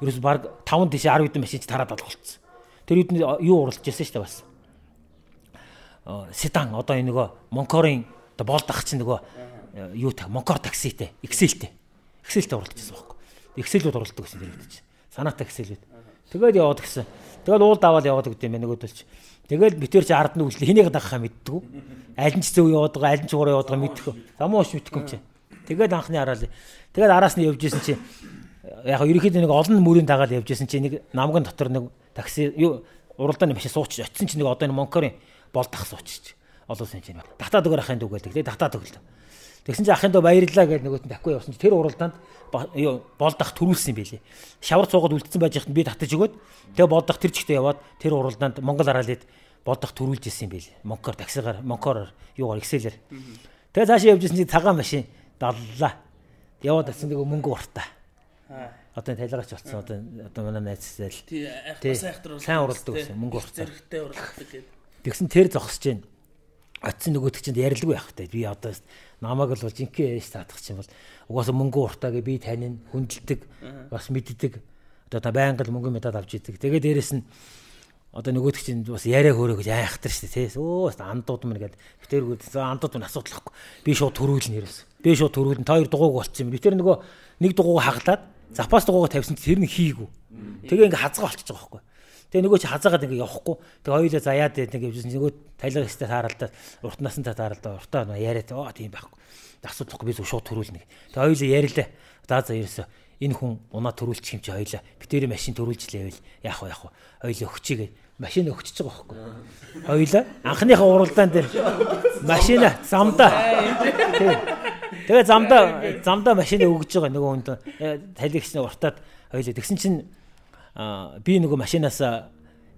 ерөөс баг 5 тийш 10 хэдэн машин тараад алга болцсон. Тэр үед юу уралж ирсэн шүү дээ бас. Седан одоо энэ нөгөө Монкорын одоо болдох чинь нөгөө юу та Монкор такситэй, Excel-тэй. Excel-тэй уралж ирсэн байхгүй. Excel-үүд уралдаг гэсэн тэр үед чинь. Санаатай Excel-үүд. Тэгээд яваад гисэн. Тэгээд уул даваад яваад гэдэг юм байна нөгөөдөлч. Тэгэл битэр чи ард нь үйлчлээ хэнийг дагахаа мэддэггүй. Аль нь ч зөв яваад байгаа, аль нь ч гурав яваад байгаа мэдхгүй. Замууш мэдхгүй юм чи. Тэгээд анхны хараал. Тэгээд араас нь явж исэн чи яг ерөнхийдөө нэг олон мөрийн дагаад явж исэн чи нэг намган дотор нэг такси юу уралдааны машин суучих очисон чи нэг одоо энэ Монкорын болдох суучих. Олон сэн чинь. Татаад өгөр ахын дүү гэдэг. Тэгээд татаад өглөө. Тэгсэн чи ахын дөө баярлаа гэж нөгөөт нь давгүй явсан чи тэр уралдаанд юу болдох төрүүлсэн юм билий. Шавар цуугаад үлдсэн байж хат би татаж өгөөд тэгээ болдох тэр чигтээ яваад тэр уралдаанд Монгол хараалд бодох төрүүлж исэн юм байл. Монкор таксигаар, монкороор юугаар Excel-ээр. Тэгээ цаашаа явж исэн чи цагаан машин даллаа. Яваад атсан нэг мөнгө уртаа. Одоо тайлгаач болсон. Одоо одоо манай найзсаал. Тий, айх сайхтар сайн уралдаг гэсэн мөнгө уртаа. Зэрэгтэй уралдаг гэдэг. Тэгсэн тэр зогсож जैन. Атсан нөгөөдөг чинь ярилгүй байх хэрэгтэй. Би одоо намайг л бол жинхэнэ ээж таадах чинь бол угаасаа мөнгө уртаагээ би танин хүндэлдэг бас мэддэг. Одоо та байнга л мөнгө мэдад авч идэг. Тэгээ дээрэс нь одоо нөгөөдөг чинь бас яриа хөөрөө гэж айхтар шүү дээ тий. Өө андууд мэн гээд битэргүүд андууд мэн асуудалхгүй. Би шууд төрүүлнэ ерөөс. Би шууд төрүүлнэ. Та хоёр дугууг болчихсон юм. Битэр нөгөө нэг дугууг хаглаад запас дугуугаа тавьсан чинь тэр нь хийгүү. Тэгээ ингээ хазгаа болчихж байгаа байхгүй. Тэгээ нөгөө чи хазаагаад ингээ явахгүй. Тэгээ хоёулаа заяад нэг явжсэн нөгөө тайлга хэстэй тааралдаа урт насантай тааралдаа уртаа яриад оо тийм байхгүй. Асуудахгүй би зөв шууд төрүүлнэ. Тэгээ хоёулаа ярилаа. За за ерөөсөө энэ хүн унаа төрүүлчих юм чи хоёлаа. Битэрийн машин төрүүлжлээвэл яах вэ яах вэ? Хоёлаа өгчигээ машин өгчөж байгаа байхгүй. Хоёлаа анхныхаа уралдаан дээр машина замдаа. Тэгээ замдаа замдаа машин өгж байгаа нөгөө хүнд талигчны уртаад хоёлаа тэгсэн чинь би нөгөө машинаас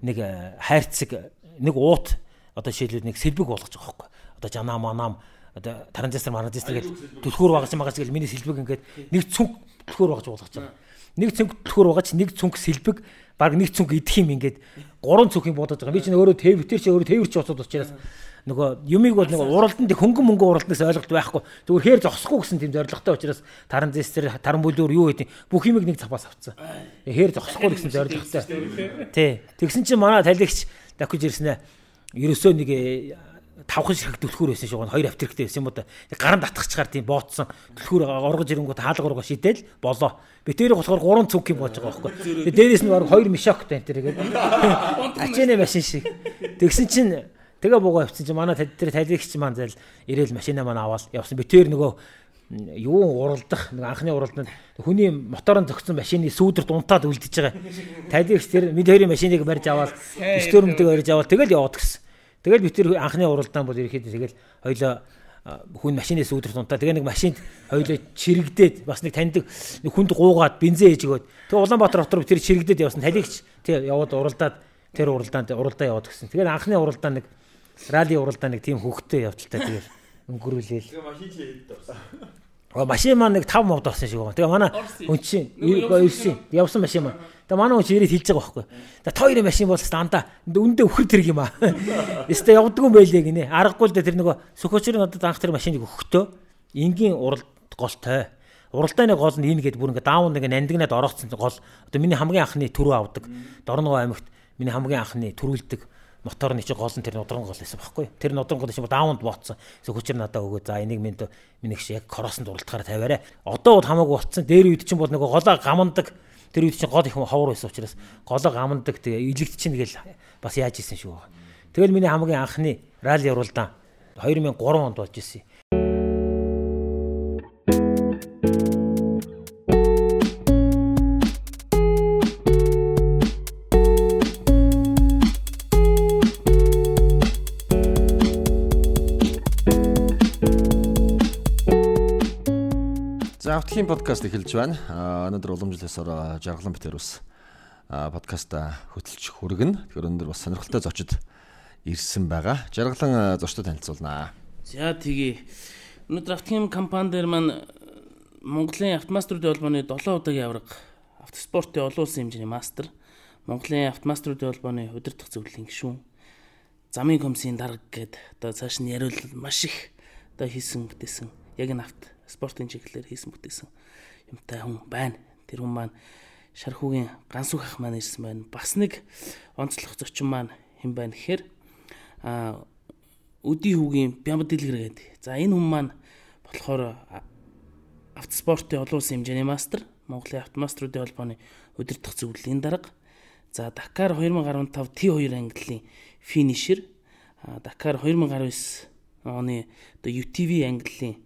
нэг хайрцаг нэг уут одоо жишээлбэл нэг сэлбэг болгож байгаа байхгүй. Одоо жанаа манам одоо транзистор маранзистор гэж түлхүүр багаж магаж гэж миний сэлбэг ингээд нэг цүнх түлхүүр багаж болгож байгаа. Нэг цүнх түлхүүр багаж нэг цүнх сэлбэг баг нэг цүнх идэх юм ингээд гурван цүнх юм бодож байгаа. Би чинь өөрөө тэв битэр чи өөрөө тэвэрч очоод учраас нөгөө юмыг бол нэг уралданд хөнгөн мөнгө уралднаас ойлголт байхгүй. Зүгээр хээр зогсохгүй гэсэн тийм зорилготой учраас таран зэстер таран бүлүүр юу гэдэг бүх юмыг нэг цапаас авцсан. Хээр зогсохгүй гэсэн зорилготой. Тий. Тэгсэн чинь манай талигч давхиж ирсэн ээ. Ерөөсөө нэг тавхан ширхэг түлхүүр байсан шүү. Хоёр авториктэй байсан юм уу да. Гаран татгачаар тийм бооцсон түлхүүр оргож ирэнгүүт хаалга ургаа шидэл болоо. Битээр болохоор гурван цүнх юм болж байгаа байхгүй. Тэгээ дээрээс нь баг хоёр мишоктэй энэ тэргээд. Ачааны машин шиг. Тэгсэн чинь тэгээ буугаа авчихсан чинь манай тэр талигч маань зайл ирээл машинаа маань аваад явсан. Битээр нөгөө юу уралдах нэг анхны уралданд хүний моторон зөгцсөн машины сүүдэр дунтаад үлдчихэж байгаа. Талигч тэр мэд хоёрын машиныг барьж аваад стөрмдөг барьж аваад тэгэл яваад гисэн. Тэгэл би тэр анхны уралдаан бол ерөөхдөө тэгэл хоёлоо хүн машинээс үүдэр тунтаа. Тэгээ нэг машинд хоёлоо чирэгдээд бас нэг таньдаг хүнд гуугаад бензин ээж өгөөд. Тэгээ Улаанбаатар хотор тэр чирэгдээд явсан талигч тий яваад уралдаад тэр уралдаанд уралдаа яваад гисэн. Тэгээд анхны уралдаан нэг ралли уралдаан нэг тийм хөвгтэй явдалтай тэгээд өнгөрүүлээл. Тэгээ машин чи хэд орсон. Машин маань нэг 5 мовд орсон шиг байна. Тэгээ манай хүн чинь 99 явсан машин маань. Тэгээ манай хүн чинь ирээд хэлж байгаа байхгүй. За тойрын машин бол дандаа үндэ өхөр тэрэг юм аа. Өстө явдггүй байлээ гинэ. Аргагүй л дээ тэр нөгөө сөхөчрийн одоо анх тэр машиныг өгөхдөө энгийн уралд голтой. Уралдааны гол нь энэ гээд бүр ингээ даун нэг нандинаад ороцсон гол. Одоо миний хамгийн анхны түрүү авдаг. Дорногоо аймагт миний хамгийн анхны төрүүлдэг моторны чи гол нь тэр нудран гол байсан байхгүй. Тэр нудран гол чинь дааунд бооцсон. Эсвэл хүчээр надаа өгөө. За энийг минь минийх шиг яг кросонд уралдахаар тавиарай. Одоо бол хамаагүй болцсон. Дээр үед чинь бол нөгөө голоо гамандаг. Тэр үед чинь гол их ховор байсан учраас голоо гамандаг. Тэгээ илэгт чинь тэгэл бас яаж исэн шүү. Тэгэл миний хамгийн анхны ралли уралдаан 2003 онд болж исэн. Автхийн подкаст эхэлж байна. Өнөөдөр уламжлалсаар жаргалан битэр ус подкаста хөтлөж хүргэнэ. Тэгэхээр өнөөдөр бас сонирхолтой зочид ирсэн байгаа. Жаргалан зочдод танилцуулнаа. За тэгээ. Өнөөдөр Автхийн компани дээр маань Монголын автомаструудын холбооны 7 удаагийн авраг автоспортын олон улсын хэмжээний мастер, Монголын автомаструудын холбооны удирдах зөвлөлийн гишүүн, замын комиссийн дарга гээд одоо цааш нь яриул маш их одоо хийсэн бүтээсэн яг энэ авт спортын чиглэлээр хийсэн бүтээсэн юмтай хүн байна. Тэр хүн маань Шархуугийн гансүх ах маань ирсэн байна. Бас нэг онцлог зочин маань хэн байна гэхээр а Өдий хүүгийн Бямб дэлгэр гэдэг. За энэ хүн маань болохоор автоспортын олон улсын хэмжээний мастер, Монголын автомаструудын холбооны удирдах зөвлөлийн дарга. За Дакар 2015 T2 ангиллын финишер. Дакар 2019 оны одоо UTV ангиллын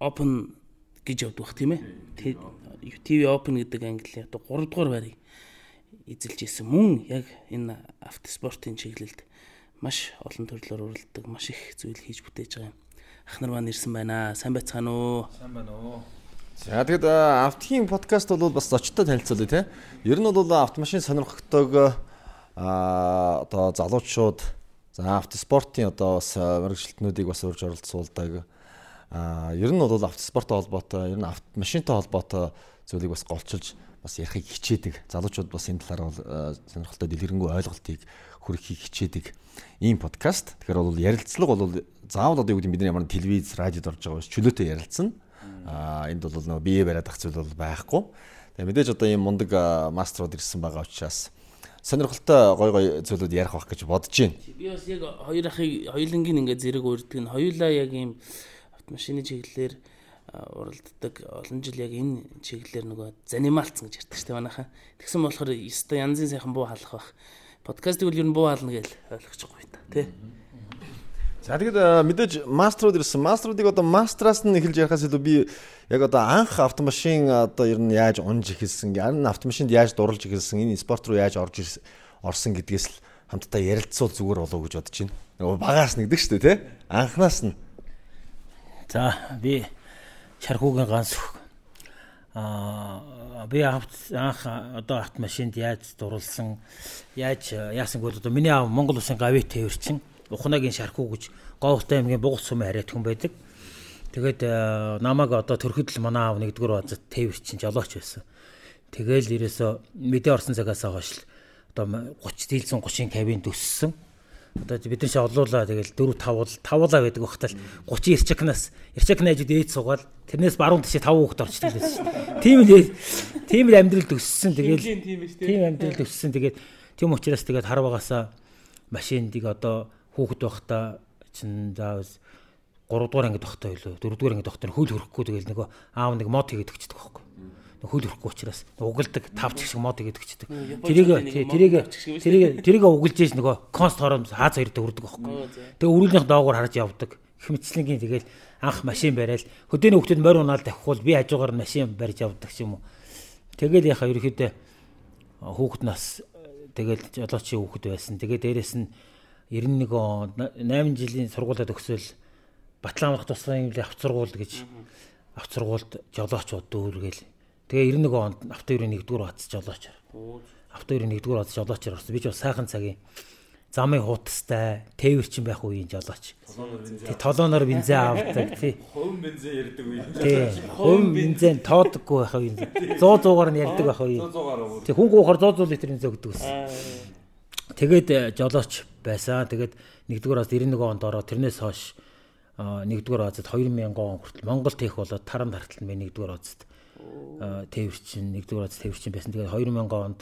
Open гэж явдаг бах тийм ээ. UTV Open гэдэг ангиллын одоо 3 дугаар байрыг эзэлж исэн мөн яг энэ автоспортын чиглэлд маш олон төрлөөр уралдаг маш их зүйл хийж бүтээж байгаа юм. Ах нар маань ирсэн байна. Сайн байцгаана уу? Сайн байна уу? За тэгэд автхийн подкаст бол бас зочтой танилцуулъя те. Ер нь бол автомашин сонирхогтойг а одоо залуучууд за автоспортын одоо бас мэрэгчлэтнүүдийг бас урьж оролцуулдаг. А ер нь бол автоспорттой холбоотой, ер нь автомашинтай холбоотой зүйлийг бас голчилж бас ярихыг хичээдэг. Залуучууд бас энэ талаар бол сонирхолтой дэлгэрэнгүй ойлголтыг хүргэхийг хичээдэг ийм подкаст. Тэгэхээр бол ярилцлага бол заавал одоо юу гэдэг бидний ямар телевиз, радиод орж байгаа биш чөлөөтэй ярилцсан. Аа энд бол нөгөө бие бариад ах зүйл бол байхгүй. Тэгээ мэдээж одоо ийм мундаг мастерууд ирсэн байгаа учраас сонирхолтой гой гой зүйлүүд ярих байх гэж бодож байна. Би бас яг хоёр ахыг хоёулангийн ингээд зэрэг урддаг нь хоёулаа яг ийм автомашины чиглэлээр уралддаг олон жил яг энэ чиглэлээр нөгөө занималцсан гэж ярьдаг шүү дээ манайхаа. Тэгсэн болохоор өстой янзын сайхан буу халах бах подкастыг бол ер нь буу хаална гэж юм та тий. За тэгэд мэдээж мастерууд ирсэн. Мастеруудыг одоо мастераас нь эхэлж ярихаас илүү би яг одоо анх автомашин одоо ер нь яаж унж эхэлсэн, харин автомашинд яаж дурлж эхэлсэн, энэ спорт руу яаж орж орсон гэдгээс л хамтдаа ярилцвал зүгээр болов уу гэж бодож байна. Нөгөө багаас нэгдэг шүү дээ тий. Анхнаас нь. За би шархуугийн ганс аа би анх одоо автомашинд яаж дурлсан яаж яасан гэвэл одоо миний аав Монгол улсын гавь тээвэрчин Ухнагийн шархуу гэж Говьтай аймгийн Бугц сумын харьяат хүн байдаг. Тэгээд намайг одоо төрөхөд л манай аав нэгдүгээр базад тээвэрчин жолооч байсан. Тэгээл ерөөсө мэдээ орсон цагаас хойш л одоо 30 дийлсэн 30-ын кабинд өссөн одоо бид нар шиг олуулаа тэгэл 4 5 бол 5лаа байдаг багтал 30 ирчкнаас ирчк найзууд ээж суугаад тэрнээс баруун тишээ 5 хүүхэд орчдөг шүү. Тийм л тийм л амьдрал төссөн тэгэл тийм амьдрал төссөн тэгээд тийм учраас тэгээд хар багасаа машиндыг одоо хүүхэд байхдаа чин заавал 3 дугаар ангид тогтоо илүү 4 дугаар ангид тогтоо хөл хөрөхгүй. Тэгэл нөгөө аав нэг мод хийгээд өгчдөг байхгүй хөл өрөхгүй учраас угалдаг тавч шиг мод гэдэг чдэг. Тэрийг тэрийг тэрийг тэрийг угалж ийж нөгөө конст хором хааз хоёртой үрдэг байхгүй. Тэгээ өрүүлнийх доогоор харж явдаг. Хэмцлэнгийн тэгэл анх машин барайл хөдөөний хөлтөд морь унаал давхивал би хажуугаар машин барьж явдаг юм уу. Тэгэл яхаа ерөөхдөө хүүхэд нас тэгэл жолоочийн хүүхэд байсан. Тэгээ дээрэс нь 91 он 8 жилийн сургуулиуд өгсөөл Батлан авах тусгай юм авц сургууль гэж авц сургуульд жолоочууд дүүргээл Тэгээ 91 онд автоёрын 1-р бац жолооч. Автоёрын 1-р бац жолоочор орсон. Би ч бас сайхан цагийн замын хутастай тээвэрчин байх үеийн жолооч. Тэг толооноор бензин авдаг тий. Хувь бензин ярддаг үе. Тий. Хувь бензин тоодоггүй байх үе. 100 100-аар нь ярддаг байх үе. 100-аар. Тэг хүн гоохор 100 100 литрийн зөгдөг гэсэн. Тэгээд э, жолооч байсан. Тэгээд 1-р бац 91 онд ороо тэрнээс хойш 1-р бацад 2000 он хүртэл Монгол тех болоод таран тарталт нь 1-р бацад тээвэрчин нэгдүгээр аз тээвэрчин байсан. Тэгээд 2000 онд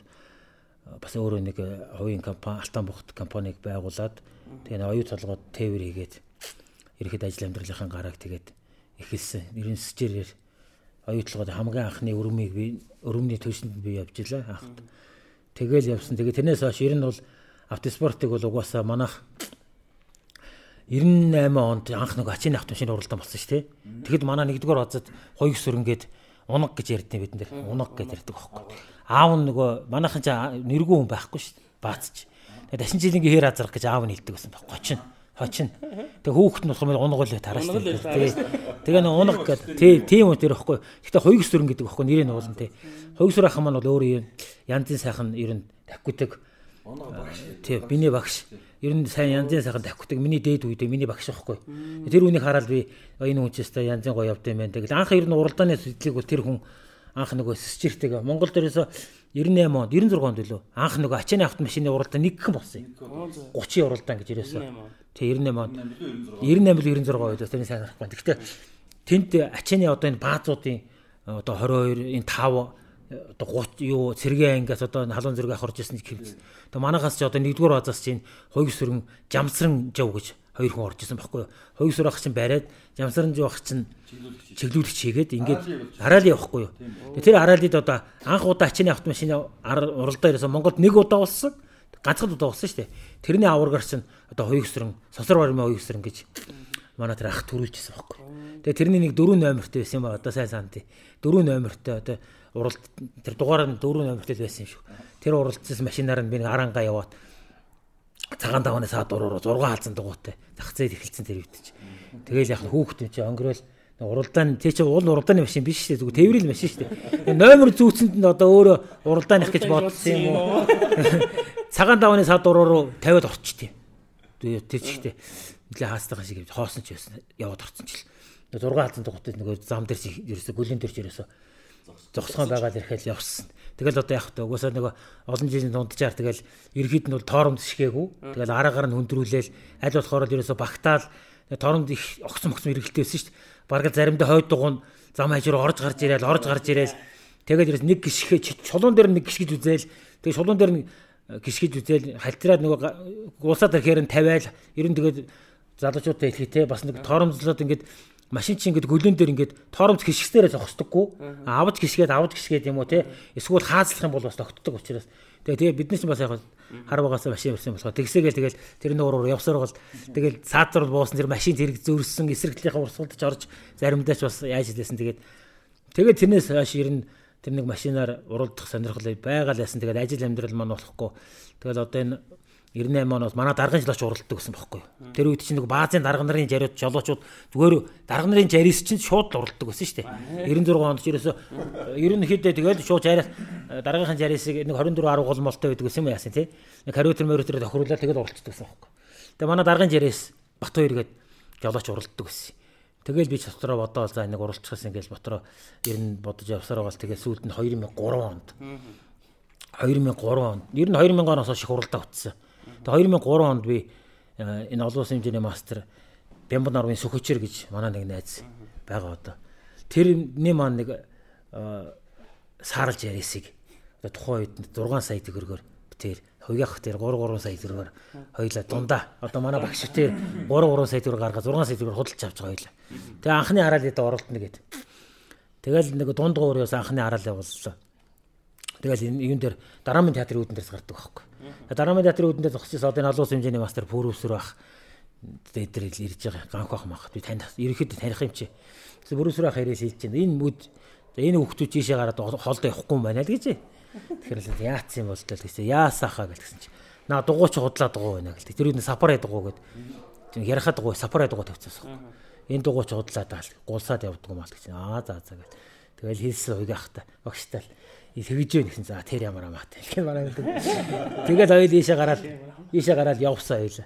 бас өөрөө нэг хувийн компани Алтан бухт компаниг байгуулад тэгээд оюу толгойд тээвэр хийгээд ерхэд ажил амьдралынхаа гарааг тэгээд эхэлсэн. 99-ээр оюу толгойд хамгийн анхны өрөмийг би өрөмний төвшөнд би явж илаа анхд. Тэгэл явсан. Тэгээд тэрнээс хойш ер нь бол автоспортыг бол угаасаа манайх 98 онд анх нэг ачааны автомашин уралдаан болсон шүү дээ. Тэгэхэд манай нэгдүгээр базад хоёрс сөрөнгөд унаг гэж ярьдیں۔ бид нэр унаг гэж ярьдаг байхгүй. Аав нь нөгөө манайхан ч нэргүй хүн байхгүй шүү дээ. Баацч. Тэгээ дашин жилийн хэр азрах гэж аав нь хэлдэг байсан байхгүй. Хочин. Хочин. Тэгээ хүүхэд нь болохоор унаг л тарааш. Тэгээ нөгөө унаг гэдэг тий тийм үү тэр байхгүй. Гэхдээ хоёрс сөрөн гэдэг байхгүй нэрийн уулан тий. Хоёрс сөр ахын маань бол өөрөө янзын сайхан ер нь тавьгүйдэг. Тий биний багш. Ер нь сайн янзын сайхан тавхдаг миний дээд үедээ миний багш байхгүй. Тэр үнийг хараад би энэ хүн ч өстой янзын гоё явд юм байна. Тэгэл анх ер нь уралдааны сэтлийг бол тэр хүн анх нөгөө сэсчиртэйг Монгол дээрээс 98 онд 96 онд үлээ анх нөгөө ачааны автомашины уралдаан нэг гэн болсон юм. 30 уралдаан гэж ерөөсөө. Тэг 98 онд. 98 96 үед тэрний сайн харахгүй. Гэхдээ тэнд ачааны одоо энэ баазуудын одоо 22 энэ 5 одоо 30 юу цэргийн ангиас одоо халуун зэрэг ах орж ирсэн хэвчээ. Тэгээ манахаас ч одоо нэгдүгээр базаас чинь хоёг сүрэн жамсран жав гэж хоёр хүн орж ирсэн байхгүй юу. Хоёг сүр ах чинь бариад жамсран жав ах чинь чиглүүлэгч хийгээд ингээд хараал явахгүй юу. Тэр хараалд одоо анх удаа ачааны автомашины уралдаа ирсэн Монголд нэг удаа болсон ганцхан удаа болсон шүү дээ. Тэрний аваргаар чинь одоо хоёг сүрэн сосор бармын хоёг сүрэн гэж манай тэр ах төрүүлжсэн байхгүй. Тэгээ тэрний нэг дөрөв номертэй байсан ба одоо сайн санти. Дөрөв номертэй одоо уралд тэр дугаар нь дөрөв номертэй байсан юм шиг. Тэр уралдсан машинаар нь би нэг аранга яваад цагаан давааны саад уруу 6 хаалцсан дугуйтай зах зээл эхэлсэн тэр үтч. Тэгэл яг хүүхэд юм чи өнгөрөөл уралдаан тий чи уул уралдааны машин биш шүү зүгээр тээврийн машин шүү дээ. Номер зүүцэнд нь одоо өөрөө уралдааных гэж бодсон юм уу? Цагаан давааны саад уруу руу тавиад орчт юм. Тэр чихтэй нэлээ хаастайгаа шиг хоосон ч байсан яваад орсон ч л 6 хаалцсан дугуйтай нөгөө зам дээр ерөөсө гүлэн дэрч ерөөсө зогсгоо байгаад ирэхэл. явсан. Тэгэл одоо яг та угсаа нөгөө олон жилийн дундчаар тэгэл ерхэд нь бол тоором зიშгээгүй. Тэгэл араагаар нь хөндрүүлээл аль болохоор л ерөөсө багтаал торонд их огцом огцом эргэлдээсэн шүү дээ. Бараг заримдаа хойд дугуун зам хажуур орж гарч ирээл орж гарч ирээл тэгэл ерөөс нэг гიშгэ чулуун дээр нэг гიშгэж үзээл тэгээ чулуун дээр нэг гიშгэж үзээл халтраад нөгөө уусаад ирэхээр нь тавиал. Ер нь тэгээд залуучуудаа хэлхий те бас нэг торомзлоод ингээд машин чинь ингээд гөлөн дээр ингээд тоормж хишгсээрээ зогсдоггүй. Авж хишгээд авж хишгээд юм уу те. Эсвэл хаазлах юм бол бас тогтдог учраас. Тэгээ тэгээ биднес бас яг харвагаас машин ирсэн болохоо тэгсээгээл тэгэл тэр нууруур явсаар бол тэгэл цаатар буусан тэр машин зэрэг зөрсөн эсрэглэлийнхаа урсгалдаж орж заримдаа ч бас яаж хэлсэн тэгээд тэгээд тэрнээс хойш ер нь тэр нэг машинаар уралдах сонирхол байгаалаасан тэгээд ажил амьдрал маань болохгүй тэгэл одоо энэ 98 оноос манай даргын жилаач уралддаг гэсэн бохоггүй. Тэр үед чинь нэг баазын дарга нарын жариуд жолоочууд зүгээр дарга нарын жарис чинь шууд л уралддаг байсан шүү дээ. 96 онд ч ерөөсө ерөнхийдөө тэгэл шууд жарис даргын жарисыг нэг 24 10 голмолтой байдаг гэсэн юм яасан тий. Нэг хариутер мөрөтөр тохируулаад тэгэл уралддаг гэсэн бохоггүй. Тэгээ манай даргын жарис бат хоёр гээд жолооч уралддаг байсан. Тэгэл би ч дотроо бодоол за нэг уралцчихсан гэж дотроо ер нь бодож явсаар байгаа л тэгээ сүүлд нь 2003 онд 2003 онд ер нь 2000 оноос хойш уралдаа утсан. Тэгээ 2003 онд би э, энэ олон улсын хэмжээний мастер Бямбан нарвын Сүхөчөр гэж манай нэг найз байгаа одоо. Тэрний маань нэг э, сааралж яриасыг одоо тухайн үед 6 сая төгрөгөөр тэр хуягах тэр 3 3 сая төгрөгөөр хоёлаа дундаа одоо манай багш тэр 3 3 сая төгрөг гаргаад 6 сая төгрөг худалдаж авч байгаа хоёлаа. Тэгээ анхны хараалд оролтно гэд. Тэгэл нэг дунд гуурьоос анхны хараал явууллаа. Тэгэл энэ юун дээр дараамын театрын үүдэн дээрс гардаг байхгүй. Дараамын театрын үүдэн дээр зогсчихсон одоо энэ олон улсын хэмжээний мастер пүрүүсэр байх дээр л ирж байгаа ганх бах мах би танд ерөөхдөө таних юм чи. Тэгсэн пүрүүсэр байх хэрэгс хийж чинь энэ мүд энэ хүүхдүүд жишээ гараад холдоо явахгүй юм байна л гэж. Тэгэхээр л яац юм бол л гэсэн яасаахаа гэсэн чи. Наа дугуйч худлаа дугуй байна гэл. Тэр үед сапар дугуй гэд ярахад дугуй сапар дугуй тавьчихсан. Энэ дугуйч худлаа даал гулсаад явдаг юм аа гэж. Аа за за гэд. Тэгэл хэлсэн уяах та багштай л тэгж вэ гэсэн. За тэр ямар амаатай. Тэгэхээр манай гэдэг. Тэгэл ойл ийшээ гараад ийшээ гараад явсан ойл.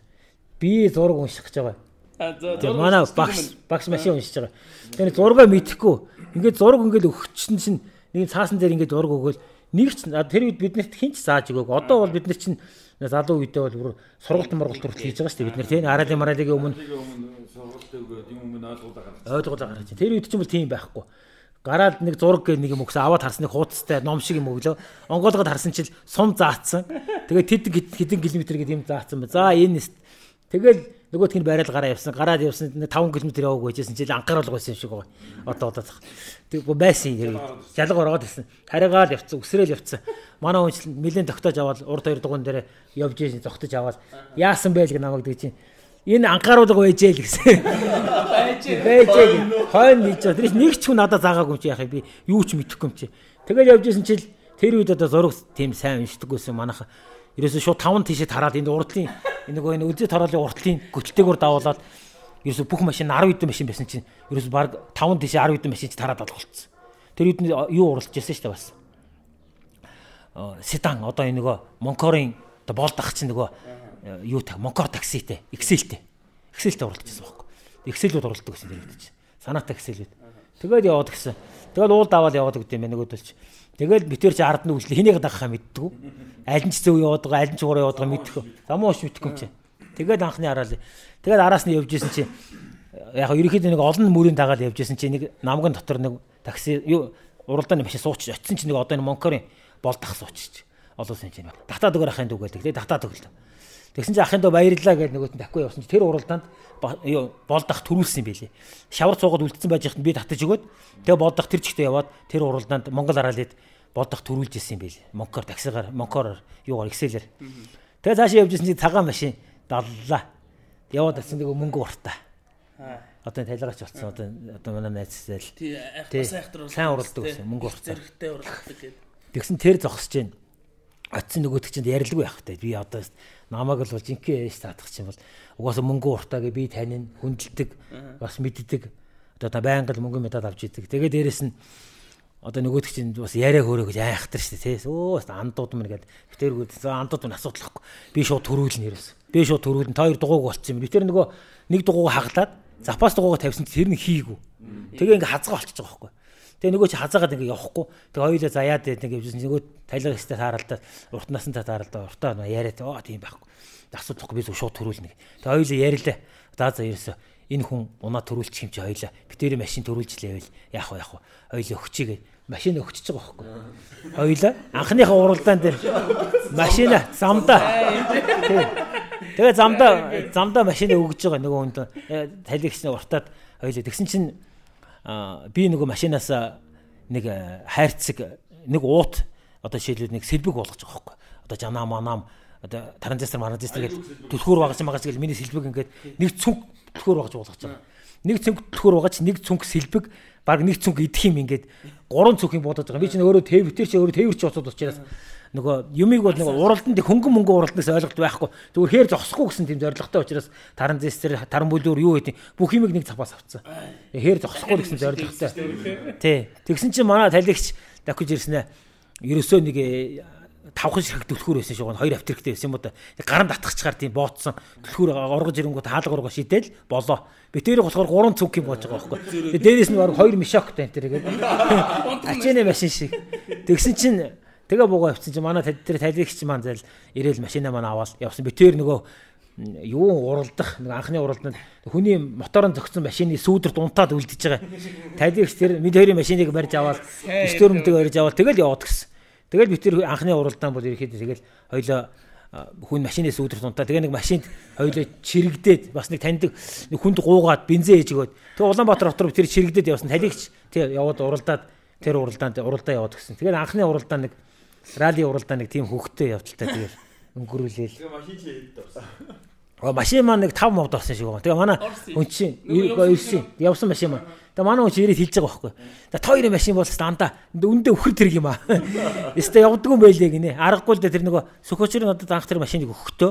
Би зураг унших гэж байгаа. За манай багш багш машин уншиж байгаа. Тэр зургаа мэдхгүй. Ингээд зураг ингээд өгчсөн чинь нэг цаасан дээр ингээд зураг өгөөл нэг ч тэр үед биднэрт хинч зааж өгөөг. Одоо бол бид нар чинь залуу үедээ бол бүр сургалт мургалт хүртэл хийж байгаа шүү дээ. Бид нар тийм араалын мараалын өмнө сургалт өгөөд юм өмнө ойлгуулаа гаргаж. Ойлгуулаа гаргаж. Тэр үед чинь бол тийм байхгүй гараад нэг зураг гэх нэг юм өгсөн аваад харсныг хуудастай ном шиг юм өглөө. Онгоолгоод харсан чил сум заацсан. Тэгээ тэд хэдэн километр гэдэг юм заацсан ба. За энэ тэгэл нөгөөх нь байрал гараа явсан. Гараад явсан 5 км яваагүй байжсэн чил анхааруулга байсан юм шиг байгаа. Одоо одоо зах. Тэг байсан хэрэг. Жалга ороод ирсэн. Хараагаал явцсан, үсрээл явцсан. Манай хүн нэлээд тогтоож аваад урд хоёр дугуун дээр явж ийж зогтож аваад яасан байл гэ намайг дэж чинь энэ анхааруулга байжээ л гэсэн. Байжээ. Байжээ. Хойно хийж байгаа. Тэр нэг ч хүн надад заагаагүй юм чи яхаа би юу ч мэдэхгүй юм чи. Тэгэл явж исэн чил тэр үед одоо зураг тийм сайн уншдаггүйсэн манайха. Ерөөсөө шууд таван тийшээ тараад энэ урдлын энэ нөгөө энэ үлзий тараалын уртлын гөлтэйгээр давуулаад ерөөсөө бүх машин 10 хэдэн машин байсан чинь ерөөсөө баг 5 тийшээ 10 хэдэн машин тараад алгуулсан. Тэр үед юу уралж ирсэн шүү дээ бас. Седан одоо энэ нөгөө Монкорын одоо болдох чинь нөгөө юу та Монкор такситэй, Excel-тэй. Excel-тэй уралдчихсан байхгүй. Excel-үүд уралддаг гэсэн дэр үүдэж. Санаатай Excel-үүд. Тэгээд яваад гисэн. Тэгээд уул даваад яваад гэдэг юм нөгөөдөлч. Тэгээд битэр чи ард нь үйлчлээ хэнийг дагахаа мэддэг. Аль нь ч зөв яваад байгаа, аль нь ч ураа яваад байгаа мэддэг. Замуу ш мэддэг юм чи. Тэгээд анхны хараал. Тэгээд араас нь явж исэн чи яг ерөөхдөө нэг олон мөрийн дагаад явж исэн чи нэг намган дотор нэг такси юу уралдааны машин суучих очисон чинь нэг одоо энэ Монкорын болдох суучих. Олон улсын чинь татаад өгөр ахын дүү гэдэг. Тэгээ татаад өглөө. Тэгсэн чинь ахын дөө баярлаа гэдэг нөгөөт нь давгүй явсан чинь тэр уралдаанд юу болдох төрүүлсэн байлээ. Шавар цуугаад үлдсэн байж хат би татаж өгөөд тэгээ болдох тэр чигтээ яваад тэр уралдаанд Монгол хараалид болдох төрүүлж ирсэн байлээ. Монкор таксигаар Монкороор юугаар Excel-ээр. Тэгээ цаашаа явж ирсэн чинь цагаан машин даллаа. Яваад атсан нэг мөнгө уртаа. Одоо тайлгаач болсон. Одоо одоо манай найзсаа л тий бас айхтар сайн уралдаг гэсэн мөнгө уртаа. зэрэгтэй уралдаг гэдэг. Тэгсэн тэр зогсож जैन. Атсан нөгөөдөг чинь ярилгүй байх хэрэгтэй. Би одоо намайг л бол жинхэнэ ээж таадах чинь бол угаасаа мөнгө уртаагээ би танин хүндэлдэг бас мэддэг. Одоо та байнга л мөнгө медаль авч идэг. Тэгээд дээрэс нь одоо нөгөөдөг чинь бас яриа хөөрөө гэж айхтар шүү дээ. Өө андууд мэн гээд битэргүүд андууд мэн асуудалхгүй. Би шууд төрүүлнэ ерөөс. Би шууд төрүүлнэ. Та хоёр дугуйг болцсон юм. Би тэр нөгөө нэг дугуйг хаглаад запас дугуйг тавьсан чинь тэр нь хийгүү. Тэгээ ингээ хазгаа болчихж байгаа байхгүй. Тэгээ нөгөө чи хазаагаад ингээ явахгүй. Тэгээ хоёулаа заяад нэг явжсэн нөгөө тайлга хэстэй тааралдаа урт насантай тааралдаа уртаа яриад оо тийм байхгүй. Асуудахгүй би шууд төрүүлнэ. Тэгээ хоёулаа ярилаа. За за ерөөсөө энэ хүн унаа төрүүлчих юм чи хоёлаа. Битэрийн машин төрүүлжлээ байл. Яах вэ яах вэ? Хоёлаа өгчийгээ машин өгчөж байгаа байхгүй. Хоёлаа анхныхаа уралдаан дээр машина замдаа. Тэгээ замдаа замдаа машин өгж байгаа нөгөө хүнд талигчны уртаад хоёлаа тэгсэн чинь би нөгөө машинаас нэг хайрцаг нэг уут одоо жишээлбэл нэг сэлбэг болгож байгаа байхгүй. Одоо жанаа манам одоо таранзестер маранзестер гэж түлхүүр багаж магаж гэж миний сэлбэг ингээд нэг цүнх түлхүүр багаж болгож байгаа. Нэг цүнх түлхүүр багаж нэг цүнх сэлбэг баг нэг цүнх идэх юм ингээд гурван цүнх юм бодож байгаа. Би чинь өөрөө тээв тэр чинь өөрөө тээвэр чи очоод учраас нөгөө юмыг бол нөгөө уралданд хөнгөн мөнгө уралднаас ойлголт байхгүй. Зүгээр хээр зогсохгүй гэсэн тийм зорилготой учраас таран зэстэр таран бүлүүр юу гэдэг бүх юмыг нэг цапаас авцсан. Хээр зогсохгүй гэсэн зорилготой. Тий. Тэгсэн чинь манай талигч дахиж ирсэн ээ. Ерөөсөө нэг тавхан ширхэг түлхүүр байсан шүү. Хоёр авториктэй байсан юм уу да. Гаранд татгачаар тийм бооцсон түлхүүр оргож ирэнгүүт хаалга ургаа шидэл болоо. Битэрийг болохоор гурван цүнх юм болж байгаа байхгүй. Дээрээс нь баг хоёр мишоктой энэ тэргээд. Ачааны машин шиг. Тэгсэн чинь тэгээ буугаа авчихсан чинь манай тэр талигч маань зайл ирээл машинаа маань аваад явсан. Битэр нөгөө юу уралдах нэг анхны уралданд хүний моторын зөгцсөн машины сүүдэр дунтаад үлдчихэж байгаа. Талигч тэр мэд хоёрын машиныг барьж аваад стөрмдөг барьж аваад тэгэл яваад гисэн. Тэгэл бид тэр анхны уралдаан бол ерөөхдөө тэгэл хоёлоо хүн машины сүүдэр тунтаа тэгээ нэг машинд хоёлоо чирэгдээд бас нэг таньдаг нэг хүнд гуугаад бензин ээж өгөөд тэгээ Улаанбаатар хотор тэр чирэгдээд явсан талигч тэг яваад уралдаад тэр уралдаанд уралдаа яваад гисэн. Тэгээд анхны уралдаан нэг ралли уралдаан нэг тийм хөвгтэй явдалтай тэгээд өнгөрүүлээл. Тэгээ машин чи хэд давсан. Машин маань нэг 5 мод орсон шиг байна. Тэгээ манай хүн чинь 99 явсан машин маань. Тэгээ манай хүн чинь ирээд хэлж байгаа байхгүй. Тэгээ та хоёрын машин бол станда үндэ өхөр тэрэг юм аа. Эсвэл явдгүй юм байлээ гинэ. Аргагүй л дээ тэр нөгөө сөхөчрийн надад анх тэр машиныг өгөхдөө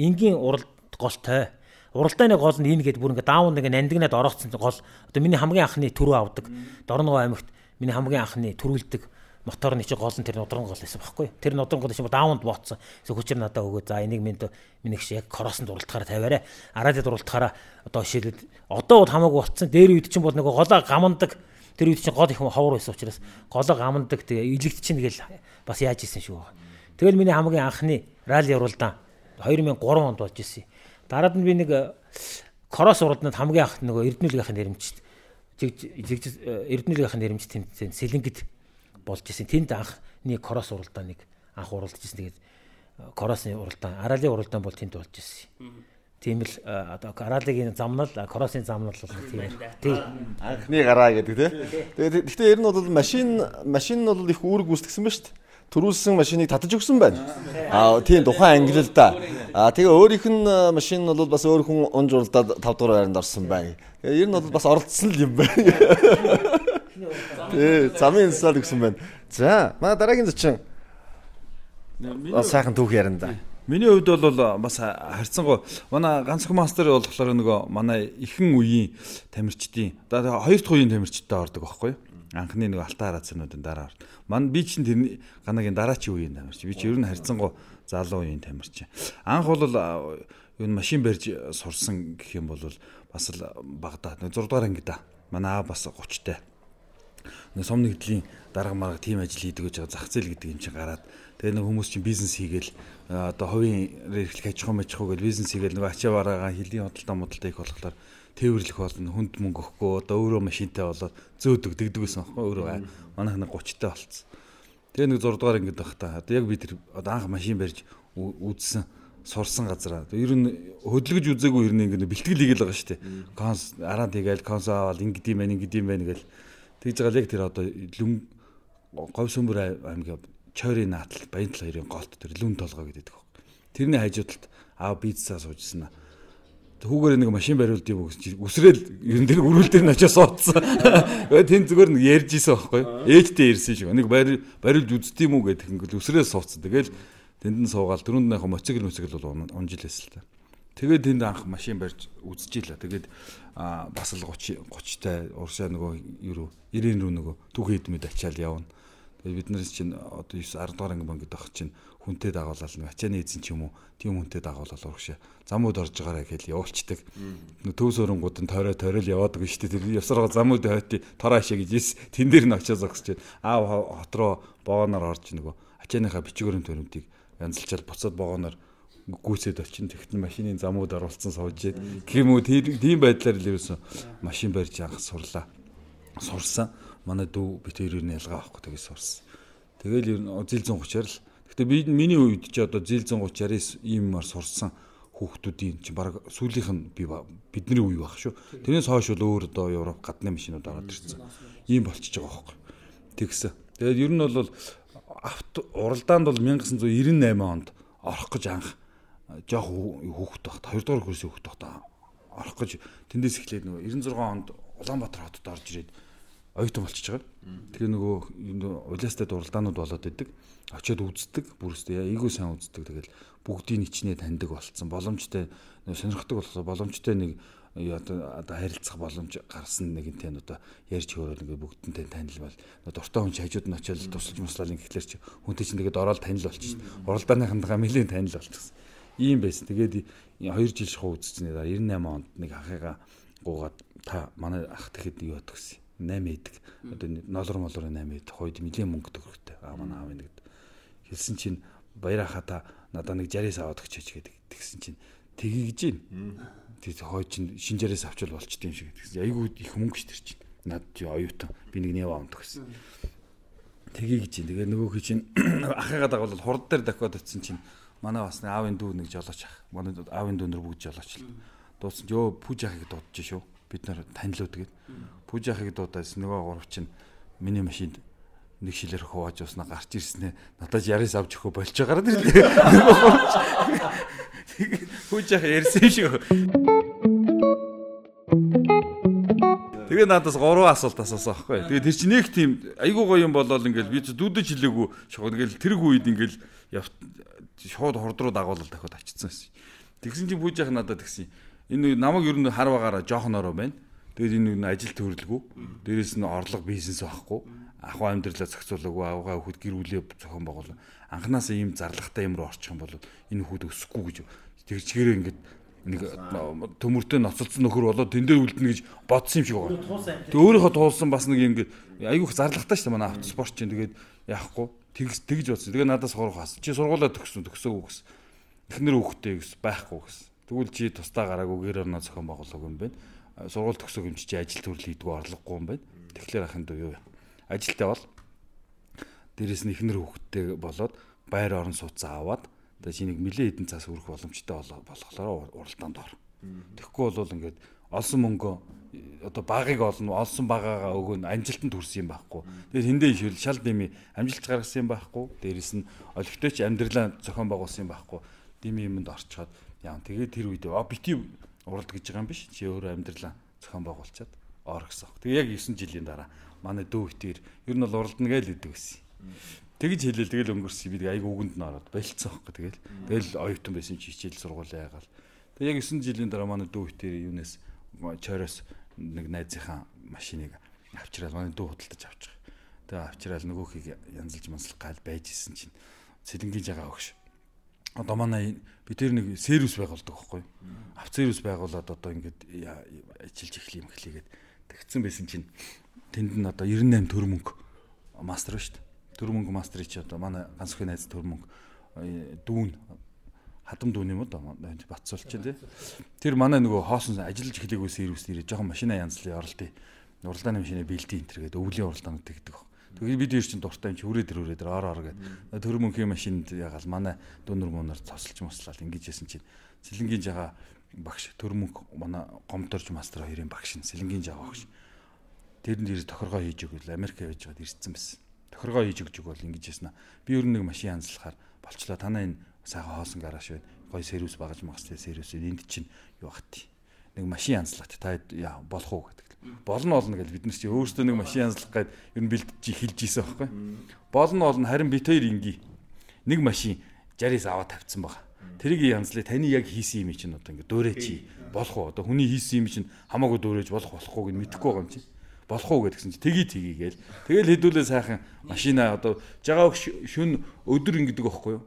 энгийн уралд голтой. Уралдааны гол нь энэ гэдэг бүр ингээ даун нэг нандинаад орооцсон гол. Одоо миний хамгийн анхны түрүү авдаг. Дорногоо аймагт миний хамгийн анхны төрүүлдэг моторны чи гол нь тэр нудран гол байсан байхгүй. Тэр нудран гол чи дааунд бооцсон. Эсвэл хүчээр надад өгөө. За энийг минь минийх шиг яг коросонд дурлалтахаараа тавиарай. Араад дурлалтахаараа одоо жишээлбэл одоо бол хамаагүй болцсон. Дээр үед чинь бол нөгөө голоо гамандаг. Тэр үед чинь гол их ховор байсан учраас голоо гамандаг. Тэгээ илэгт чинь тэгэл бас яаж исэн шүү. Тэгэл миний хамгийн анхны ралли уралдаан 2003 онд болж исэн. Дараад нь би нэг корос уралдаанд хамгийн анх нөгөө Эрдэнэлгийн нэрмжт Эрдэнэлгийн нэрмжт тэмцээн Сэлэнгэд болж исэн. Тэнд анхны корос уралдааныг анх уралдаж исэн. Тэгээд коросны уралдаан, араалын уралдаан бол тэнд болж исэн. Тийм л одоо араалын замнал, коросын замнал бол тийм. Тийм. Анхны гараа гэдэг тий. Тэгээд гэхдээ ер нь бол машин машин нь бол их үүрэг гүйцэтгсэн ба шүү дээ төрүүлсэн машиныг татаж өгсөн байна. Аа тийм тухайн англи л да. Аа тэгээ өөрийнх нь машин нь бол бас өөр хүн унж уралдаад 5 дугаар байранд орсон байна. Тэгээ ер нь бол бас оролцсон л юм байна. Тий, замын инстал гэсэн байна. За, манай дараагийн зочин. Сайхан түүх ярина да. Миний хувьд бол бас харьцангуй манай ганцхан мастер болохоор нөгөө манай ихэн үеийн тамирчдын одоо хоёр дахь үеийн тамирчтай ордог байхгүй юу? Анхны нөгөө алтан хараацнуудын дараа. Ман би чинь тэрний ганагийн дараачийн үеийн тамирч. Би чинь ер нь харьцангуй залуу үеийн тамирч. Анх бол юу машин барьж сурсан гэх юм бол бас л багада 6 дугаар анги да. Манай аа бас 30 тай нэг сум нэгдлийн дарга марга тийм ажил хийдэг гэж зах зээл гэдэг юм чинь гараад тэгээ нэг хүмүүс чинь бизнес хийгээл одоо хувийн эрхлэх аж ахуй мэж ахуй гэж бизнес хийгээл нэг ачаа бараагаа хилийн хөдөлтөө модалтай их болохоор тээвэрлэх болно хүнд мөнгө өгөхгүй одоо өөрөө машинтай болоод зөөдөг дэгдэг гэсэн аахгүй өөрөө манайх нэг 30 та болцсон. Тэгээ нэг 6 дугаар ингэдэг байх та. Одоо яг би тэр одоо анх машин барьж үзсэн сурсан газараа. Ер нь хөдөлгөж үзээгүй ер нь ингэ бэлтгэл хийгээл байгаа шүү дээ. Конс араа тийгээл конс аваад ингэд юм байна ингэд юм байна гэл. Тэгж байгаа л яг тэр одоо лүн говь сүмбэр аймгийн чойрын наатал Баянтал хоёрын голт тэр лүн толгой гэдэг. Тэрний хажуудалд аав бицсаа суужсэн аа хүүгээр нэг машин бариулд юм гэж үсрээл ер нь тэр өрүүл дээр нь очиж суудсан. Тэн зүгээр нэг ярьж исэн байхгүй. Ээжтэй ирсэн шиг. Нэг бариулж үзт юм уу гэдэг ингээл үсрээл суудсан. Тэгэл тэнд нь суугаал дөрөнд нэг моцикл моцикл бол унжилээс л та. Тэгээд тэнд анх машин барьж үзчихээ л. Тэгээд бас л 30 30 та уршаа нөгөө юу 90 рүү нөгөө түүх хэдмэд ачаал явна. Тэгээд бид нар чинь одоо 9 10 дугаар анги банк гэдэг чинь хүнтэй дагуулаад нэг ачааны эзэн ч юм уу тийм хүнтэй дагуулаад урагшаа замууд орж байгаараа гэж явуулцдаг. Төвс өрөнгүүд нь тойроо тойрол яваадаг шүү дээ. Тэр явсараа замууд хойти тораашаа гэж ис тэн дээр нь очиж зогсож байна. Аав хот руу боогоноор орж нөгөө ачааныхаа бичгүүрийн төрөмтийг янзалчаад буцаад боогоноор гүйцэд очин тэгтэн машины замууд оруулсан сууж гээд тийм үү тийм байдлаар л ерөөсөн машин барьж анх сурлаа. Сурсан. Манай дүү бит хоёрын ялгаа авахгүй тэгээс сурсан. Тэгэл ер нь зил 130-аар л Гэтэ би миний үед чи одоо зил 130 69 иймар сурсан хүүхдүүдийн чи баг сүүлийнх нь би бидний үе баг шүү. Тэрнээс хойш бол өөр одоо Европ гадны машинууд ороод ирсэн. Ийм болчихж байгаа байхгүй. Тэгсэн. Тэгээд ер нь бол авто уралдаанд бол 1998 онд орох гэж анх жоох хүүхэд багт 2 дугаар курсын хүүхэд багт орох гэж тэндээс эхлээд нөгөө 96 онд Улаанбаатар хотод орж ирээд оюутан болчихж байгаа. Тэгээ нөгөө улаастай дуралдаанууд болоод идэг. Очоод үздэг. Бүрстэй айгүй сайн үздэг. Тэгэл бүгдийн ичнээ таньдаг болцсон. Боломжтой сонирхдаг болсон. Боломжтой нэг одоо харилцах боломж гарсан нэгэнтэй нь одоо ярьж хөөрөл ингээ бүгдэнтэй танил бол дуртай хүн хажууд нь очиод тусалж муслал ингээхлээр чи хүнтэй чинь тэгээд ороод танил болчихсон. Уралдааныхандгаа нэлийн танил болчихсон. Ийм байсан. Тэгээд 2 жил шахуу үзчихсэн. 98 онд нэг ахыгаа гуугаад та манай ах тэгэхэд юу ядг гэсэн 8 идэг. Одоо ноолор молор 8 идэх хойд нэлийн мөнгө төгрөгтэй. Аа манай аав нэг хэлсэн чинь баяраа хата надаа нэг 60-аас аваад өгчөөч гэдэг. Тэгсэн чинь тгийгж гин. Тэг хойд чинь шин 60-аас авчвал болчт юм шиг гэсэн. Айгүй их мөнгө ш тэр чинь. Над чи оюутан. Би нэг нэв аамд гэсэн. Тгийгж гин. Тэгээ нөгөө хий чинь ахыгаа дагвал хурд дээр дахиад утсан чинь манай бас аавын дүү нэг жолооч ах. Манай аавын дүү нар бүгд жолооч л. Дуусан ч өө пүүж ахыг дуудаж шүү бид нар танилуд гээд пүүжахыг дуудаас нөгөө гурав чинь миний машинд нэг шилэр хувааж уснаа гарч ирснэ надад ярис авч өгөө болж байгаараа тэр пүүжах ярьсан шүү Тэгээ надаас гурван асуулт асуусан байхгүй. Тэгээ тэр чинь нэг тийм айгуу гоё юм болол ингээл би дүүдэж хэлээгүй шууд ингээл тэрг үед ингээл шууд хурд руу дагуулал дахиад очсон байсан. Тэгсэн чинь пүүжах надад тэгсэн энэ намайг ер нь хар багаараа жоохнороо байна. Тэгээд энэ нэг ажил төрөлгүй. Дээрээс нь орлого бизнес байхгүй. Ахуй амьдралаа зохицуулаагүй, авгаа хөхд гэр бүлээ зохион байгуул. Анханасаа ийм зарлагтай юм руу орчих юм бол энэ хүүд өсөхгүй гэж тэр чигээрээ ингээд нэг төмөртөө ноцолцсон нөхөр болоод тэн дээр үлдэнэ гэж бодсон юм шиг байгаа. Тэг өөрийнхөө туулсан бас нэг юм ингээд айгүйх зарлагтай шүү дээ манай автоспорт чинь тэгээд яахгүй тэгж тэгж бодсон. Тэгээ надаас сурах хас. Чи сургуулаа төгссөн төгсөөгүй гэсэн. Эхнэр хүүхдээ гэсэн байхгүй гэсэн. Тэгвэл чи тусдаа гараагүй гэр орноо зохион байгуулаагүй юм байна. Сургууль төгсөөг юм чи ажил төрөл хийдгүү орлогогүй юм байна. Тэгэхээр ахын дуу юу? Ажилтаа бол дээрэс нь ихнэр хүүхдтэй болоод байр орон сууцаа аваад тэгээ чинийг нэлээд хэдэн цаас өрөх боломжтой болохлоор уралдаанд ор. Тэгэхгүй бол ингээд олсон мөнгөө одоо багыг олно олсон багаагаа өгөн амжилтанд хүрсэн юм байхгүй. Тэгээд тэндээ ишвэл шал дими амжилт гаргасан юм байхгүй. Дээрэс нь олигтойч амьдралаа зохион байгуулсан юм байхгүй. Дими юмд орчход Яа тэгээ тэр үед а бити уралд гэж байгаа юм биш. Чи өөрөө амьдралаа зохион байгуулчаад ор гэсэн. Тэгээ яг 9 жилийн дараа манай дүү хтэр ер нь бол уралдна гээл идэг гэсэн. Тэгж хэлэл тэгэл өнгөрсөн бид айг үгэнд нь ороод болцсон байхгүй тэгэл. Тэгэл оюутан байсан чи хичээл сургуулаа яагаал. Тэгээ яг 9 жилийн дараа манай дүү хтэр юунаас чойроос нэг найзынхаа машиныг авчираад манай дүү худалдаж авчих. Тэгээ авчираад нөгөөхийг янзалж манслах гал байж исэн чинь цэлэнгийн жагаа өгш одоо манай би тэр нэг сервис байгуулдаг байхгүй. Авто сервис байгуулад одоо ингээд ажиллаж эхлэх юм хэлийгээд тэгсэн байсан чинь тэнд нь одоо 98 төр мөнгө мастер шүү дээ. Төр мөнгө мастерыг чи одоо манай ганц их найз төр мөнгө дүүн хадам дүүн юм да Батцуулч тий. Тэр манай нөгөө хоосон ажиллаж эхлэегүй сервис нэрээ жоохон машина янзлын оролтын уралдааны машины бэлтийн энэ төргээд өвлийн уралдаанууд тэгдэг. Тэгээд бид ер чинь дуртай юм чи хүрээ тэр ор ор гэдэг. Төр мөнхийн машинд ягаал манай дүүнэр мөнөр цоцолж мослал ингэж ясэн чинь сэлэнгийн жагаа багш төр мөнх манай гомдорж мастер хоёрын багш нь сэлэнгийн жагаа багш. Тэр нь дэр тохиргоо хийж өгвөл Америк явж байгаад ирсэн байсан. Тохиргоо хийж өгч өгвөл ингэж яснаа. Би ер нь нэг машин янзлахаар болчлоо танаа энэ сайхан хоосон гараж байна. Гой сервис багаж магастай сервис энд чинь юу бахти. Нэг машин янзлахт та яа болох уу гэдэг. Болно болно гэж бид нар чи өөрсдөө нэг машин янзлах гээд ер нь бэлтжиж хэлж ийсэн байхгүй. Болно болно харин бит хоёр инги. Нэг машин 60-аас аваад тавьсан байгаа. Тэрийг янзлаа таны яг хийсэн юм чинь одоо ингэ дөөрэ чи болох уу? Одоо хүний хийсэн юм чинь хамаагүй дөөрэж болох болохгүй гэж мэдэхгүй байгаа юм чинь болох уу гэдгсэн чи тгий тгий гээл. Тэгэл хэдүүлээ сайхан машина одоо жагаа шүн өдөр ингэдэг байхгүй юу?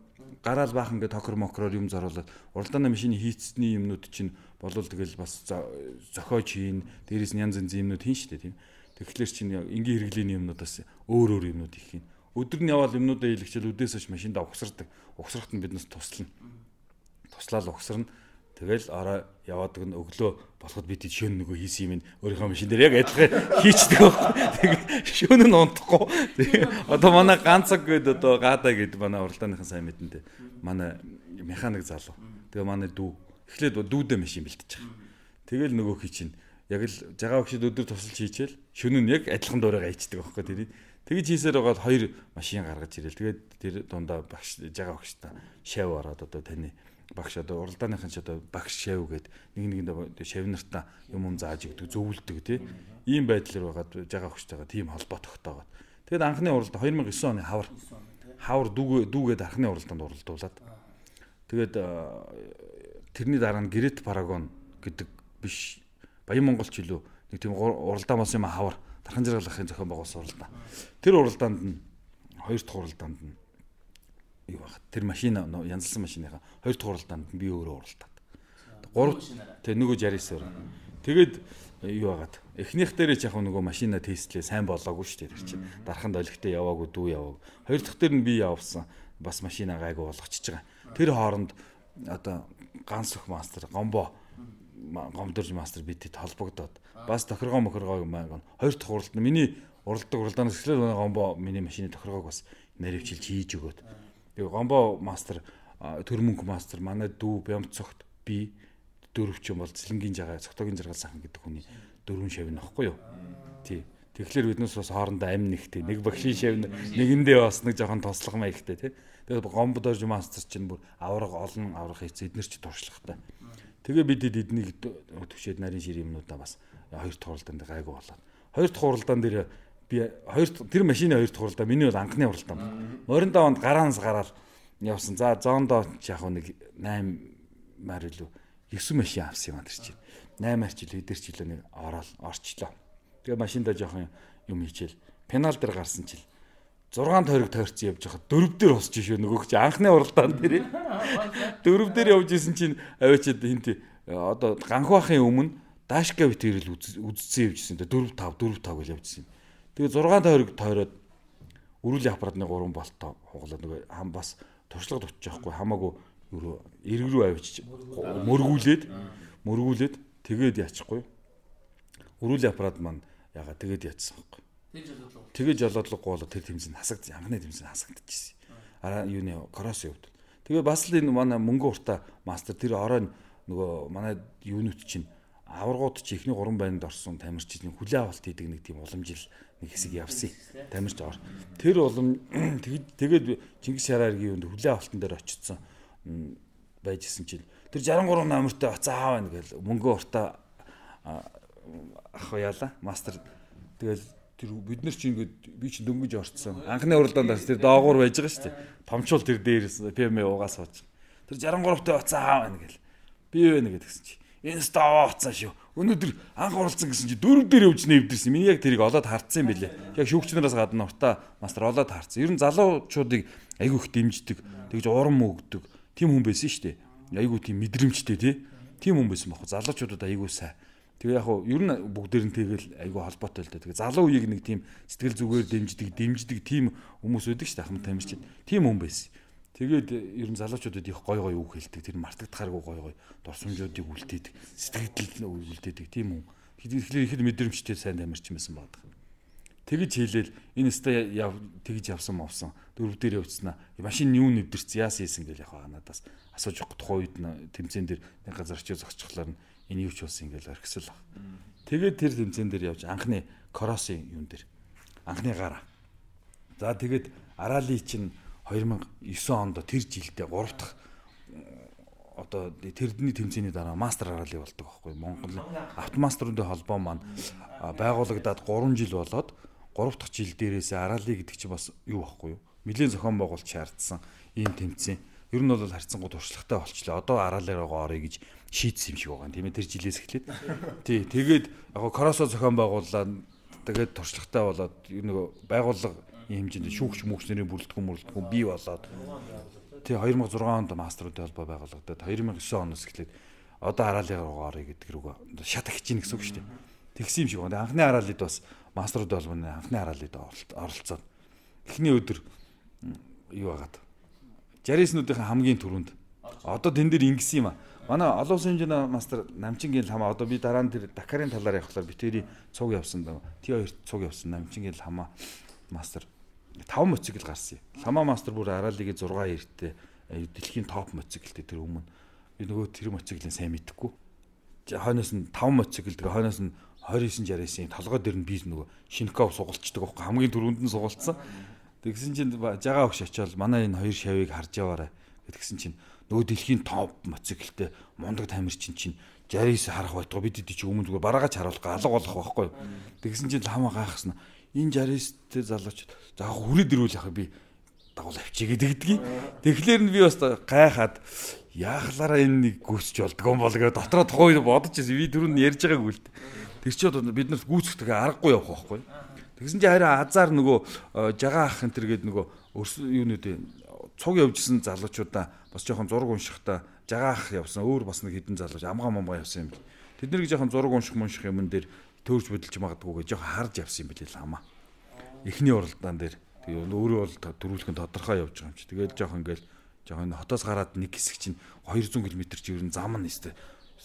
Гараал баахан гэ токор мокроор юм зоруулаад уралдааны машины хийцсний юмнууд чинь болвол тэгэл бас зохиож хийн дээрээс нь янз янзын юмнууд хийн штэ тийм. Тэгэхээр чинь энгийн хэрэглээний юмнуудаас өөр өөр юмнууд их хийн. Өдөр нь яваал юмнуудаа илгэчэл өдөөс хойш машиндаа угсардаг. Угсрахт нь биднээс туслана. Туслаад угсарна. Тэгэл ороо яваадаг нь өглөө болоход бид шөнө нөгөө хийсэн юм өөрийнхөө машин дээр яг адилхан хийчдэг байхгүй. Тэгээ шөнө нь унтахгүй. Одоо манай ганцаг гээд одоо гаада гээд манай уралдааныхан сайн мэдэнтэй. Манай механик залуу. Тэгээ манай дүү эхлээд дүүдэ машин бэлтэж байгаа. Тэгэл нөгөө хий чинь яг л жагаа өгшөд өдөр тусалж хийчихэл шөнө нь яг адилхан дуурайгаа хийчдэг байхгүй тэрийг. Тэгэж хийсээр байгаа хоёр машин гаргаж ирэл. Тэгээд тэр дундаа багш жагаа өгштэй шав ороод одоо таны багш одоо уралдааныхан ч одоо багш шав гээд нэг нэгэндээ шав нартаа юм юм зааж өгдөг зөвлөдөг тий. Ийм байдлаар байгаад жагаа өгчтэйгээ тийм холбоо тогтоогоод. Тэгэд анхны уралд 2009 оны хавар хавар дүүгээ дүүгээд анхны уралдаанд уралдуулад. Тэгээд тэрний дараа нь Грэт Парагон гэдэг биш Баян Монголч илүү нэг тийм уралдаан болсон юм хавар дархан зэрэглахын зохион байгуулсан уралдаан. Тэр уралдаанд нь хоёр дахь уралдаанд нь юу баг тэр машин янзлсан машиныхаа хоёр дахь уралдаанд би өөрөө уралдаад. Гурав тэг нөгөө 69-оор. Тэгээд юу байгаад эхнийх дээрээ ч яг нөгөө машина тестлээ сайн болоогүй шүү дээ тэр чинь. Дарханд олигтой яваагүй дүү яваагүй. Хоёр дахь дээр нь би явсан бас машина гайгүй болгочихж байгаа. Тэр хооронд одоо ганс өх мастер гомбо гомдорж мастер бидэд холбогдоод бас тохиргоо мохиргоо юм аа. Хоёр дахь уралд миний уралдаг уралдаанаас эхлээд гомбо миний машины тохиргоог бас наривчилж хийж өгөөд Тэгээ гомбо мастер төрмөнг мастер манай дүү Бямцогт би дөрөвч юм бол цэлэнгийн жагаа цогтогийн жаргал сайхан гэдэг хүний дөрвөн шав нөхгүй юу. Тий. Тэгэхээр биднээс бас хоорондоо амь нэгтэй нэг багшийн шав нэгэндээ бас нэг жоохон тослох маягтай тий. Тэгээд гомбо дорж мастер чинь бүр авраг олон аврах хийц эднэр чи туршлагатай. Тэгээ бид эднийг төвшөөд нарийн шир юмнуудаа бас хоёр тууралдаанд гайгүй болоод. Хоёр дахь уралдаан дээр би хоёр тэр машины хоёр дахь уралдаа миний бол анхны уралдаан байна. Мориндоо онд гараанаас гараад явсан. За зоондоо яг нэг 8 мар илүү 9 машин авсан юм тэр чинь. 8 мар чил хэдэр чилөө нэг ороод орчлоо. Тэгээ машиндаа жоохон юм хийчихэл пенал дээр гарсан чил 6 тойрог тойрцсон явж байхад дөрөв дээр усч шүү нөгөөх чи анхны уралдаан дээр дөрөв дээр явж исэн чинь аваачаад хинт одоо ганхвахын өмнө дашка битэрэл үзсэн явжсэн 4 5 4 5 гэж явжсэн Тэгээ 6 тойрог тойроод өрүүлийн аппаратны 3 болтоо хугалаад нөгөө хам бас туршлага тутчих байхгүй хамаагүй юу эрг рүү авчиж мөргүүлээд мөргүүлээд тэгээд яачихгүй. Өрүүлийн аппарат маань ягаа тэгээд яатсан байхгүй тэгээд жолоодлогогүй болоод тэр тэмцэн хасагд анхны тэмцэн хасагдчихсэн. Араа юуны кросс явд тэгээ бас л энэ манай мөнгө урта мастер тэр оройн нөгөө манай юунууд чинь аваргууд чи ихний 3 байнд орсон тамирчид хүлээ авалт хийдэг нэг тийм уламжил нэг хэсэг явсан. Тамирч ор. Тэр улам тэгээд Чингис Шарааргийн үнд хүлээ авалтан дээр очицсан байжсэн чинь тэр 63 номертой оцаа байна гэл мөнгө уртаа ах яла мастер тэгэл тэр бид нар чи ингээд би чи дөнгөж орцсон. Анхны уралдаанд тэр доогуур байж байгаа шүү дээ. Томчул тэр дээрээс ПМ угаас сууж. Тэр 63-тай оцаа байна гэл. Би юу вэ гэдгсэн чи энэ става уцаа шүү. Өнөөдөр анх оролцсон гэсэн чи дөрөв дээр өвч нэвдэрсэн. Миний яг тэрийг олоод хардсан юм билэ. Яг шүүгчнээс гадна уртаа мастер олоод хардсан. Ер нь залуучуудыг айгүй их дэмждэг. Тэгж урам өгдөг. Тим хүн байсан шүү дээ. Айгүй тийм мэдрэмжтэй тий. Тим хүн байсан баг. Залуучуудад айгүй сайн. Тэгээ яг хуу ер нь бүгдээр нь тэгэл айгүй холбоотой л дээ. Тэгээ залуу үеийг нэг тийм сэтгэл зүгээр дэмждэг, дэмждэг тийм хүмүүс үүдэг шүү дээ. Ахмад тамирчин. Тим хүн байсан. Тэгээд ер нь залуучуудад их гой гой үг хэлдэг. Тэр мартагдахааргүй гой гой дурсамжуудыг үлдээдэг. Сэтгэл үлдээдэг тийм үү. Тэгэхээр ихэд мэдрэмжтэй сайн тамирч юмсан байдаг. Тэгэж хэлээл энэ өстой яв тэгж явсан мовсон. Дөрөв дээр явцснаа. Машин юу нэвдэрч яасан ийсэн гэж яг надаас асууж байгаа тухайн үед тэмцээн дээр нэг газар очиж зогсчихлоор энэ юу ч болсон ингээл орхисол баг. Тэгээд тэр тэмцээн дээр явж анхны кроссын юун дээр анхны гараа. За тэгээд Арали чинь 2009 онд тэр жилдээ 3 дахь одоо тэрдний тэмцээний дараа мастер арали болдог байхгүй Монгол автомастеруудын холбоо маань байгуулагдаад 3 жил болоод 3 дахь жил дээрээс арали гэдэг чинь бас юу байхгүй юу? Нилээн зохион байгуулалт шаардсан ийм тэмцээн. Ер нь бол харьцангуй туршлагатай болчлоо. Одоо аралаар орё гэж шийдсэн юм шиг байгаа юм. Тийм ээ тэр жилээс эхлээд. Тий тэгээд яг кросо зохион байгууллаа. Тэгээд туршлагатай болоод нэг байгууллага ийм хэмжээнд шүүгч мөкснэрийн бүрэлдэхүүн мөрөлдөхүүн бий болоод тий 2006 онд мастеруудын холбоо байгуулагдаад 2009 оноос эхлээд одоо хараалын орё гэдэг рүү шат ахиж гин гэсэн үг шүү дээ. Тэгсэн юм шиг байна. Анхны хараалд бас мастеруудын холбооны анхны хараалд оролцоод эхний өдөр юу хагаад жариснуудын хамгийн түрүүнд одоо тэн дээр ингэсэн юм а. Манай олон улсын хэмжээний мастер Намчингийн хамаа одоо би дараа нь тэр Дакарын талаар явхлаар битэрий цуг явсан да. Т2 цуг явсан Намчингийн хамаа мастер 5 моцикл гарсан. Лама мастер бүр Аралигийн 6 эрттэй дэлхийн топ моциклтэй тэр өмнө. Би нөгөө тэр моциклын сайн мэдэхгүй. Хойноос нь 5 моцикл тэгээ хойноос нь 2969-ийн толгой дээр нь би нөгөө Шинков сугалцдаг байхгүй хамгийн түрүүнд нь сугалцсан. Тэгсэн чинь жагаа өгш очиод манай энэ хоёр шавийг харж яваарай. Тэгсэн чинь нөгөө дэлхийн топ моциклтэй мундаг тамирчин чинь 69 харах байтугай бид дэд чи өмнө зүгээр бараагач харуулах алга болох байхгүй. Тэгсэн чинь лама гайхсан энэ 60-т залуучууд за хүрээд ирүүл яхаа би дагуул авчиг гэдэгдгийг. Тэгэхээр нь би бас гайхаад яахлаараа энэ нэг гүйсч болдгоо бол гэдэг дотроо тухай бодож ирсэн. Би түрүүнд ярьж байгаагүй л. Тэр чинь бид нарт гүйцэхтэй аргагүй явах байхгүй. Тэгсэн чинь харин азар нөгөө э, жагаа ах энэ төр гээд нөгөө юунууд цуг явжсэн залуучуудаа бас жоохон зураг уншихтаа жагаа ах явсан өөр бас нэг хідэн залууч амгаа мамгаа явсан юм бил. Тэд нэрийг жоохон зураг унших мунших юмн дээр төөрж бодолж магадгүй гэж жоохон харж явсан юм билээ хамаа. Эхний уралдаан дээр тэгээ өөрөө бол төрүүлэх нь тодорхой явж байгаа юм чи. Тэгээд жоохон ингээл жоохон хотоос гараад нэг хэсэг чинь 200 км чи ер нь зам нь өстэй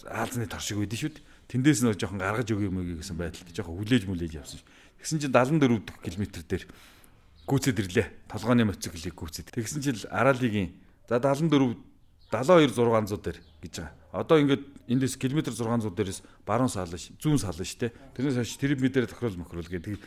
аалзны тор шиг байдэн шүү дээ. Тэндээс нөө жоохон гаргаж өгөө юм гэсэн байдалтай жоохон хүлээж мүлээж явсан. Тэгсэн чинь 74 км дээр гүцэд ирлээ. Толгойн моциклыг гүцэд. Тэгсэн чинь Аралигийн за 74 72 600 дээр гэж байгаа. Одоо ингээд эндээс километр 600 дээрээс баруун салж, зүүн салж те. Тэрнээс хойш тэр мэдээр тохирол мөхрөл гэдэг.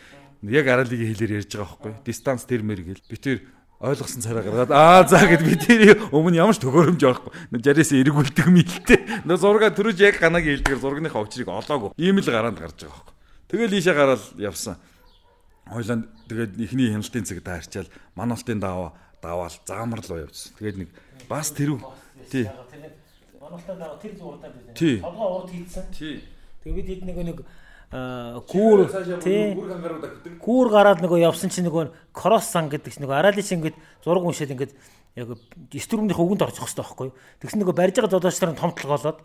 Яг аралигийн хэлээр ярьж байгаа байхгүй. Дистанц тэр мэр гэл. Би тэр ойлгосон цараа гаргаад аа за гэд би тэр өмнө ямар ч төгөөрөмж байхгүй. 60-аас эргүүлдэг мэлтэй. Нөө зурга төрөж яг ганаг хэлдгээр зургийнхаа очрыг олоогүй. Ийм л гараанд гарч байгаа байхгүй. Тэгэл ийшээ гараад явсан. Хойлонд тэгээд ихний хяналтын цэг даарчаал маналтын даваа даваал заамарлуу явсан. Тэгээд нэг бас тэрв Тий. Монголтой дараа тэр зурдаа бид. Тий. Толгой урд хийдсэн. Тэгээ бид хэд нэг нэг гүүр тий гүүр гараад нөгөө явсан чинь нөгөө кросс сан гэдэг чинь нөгөө арали чинь ингээд зураг уншаад ингээд яг стүрмнийх өгөнд орчих хэвээр байхгүй юу. Тэгсэн нөгөө барьж байгаа додоочлоор томтлголоод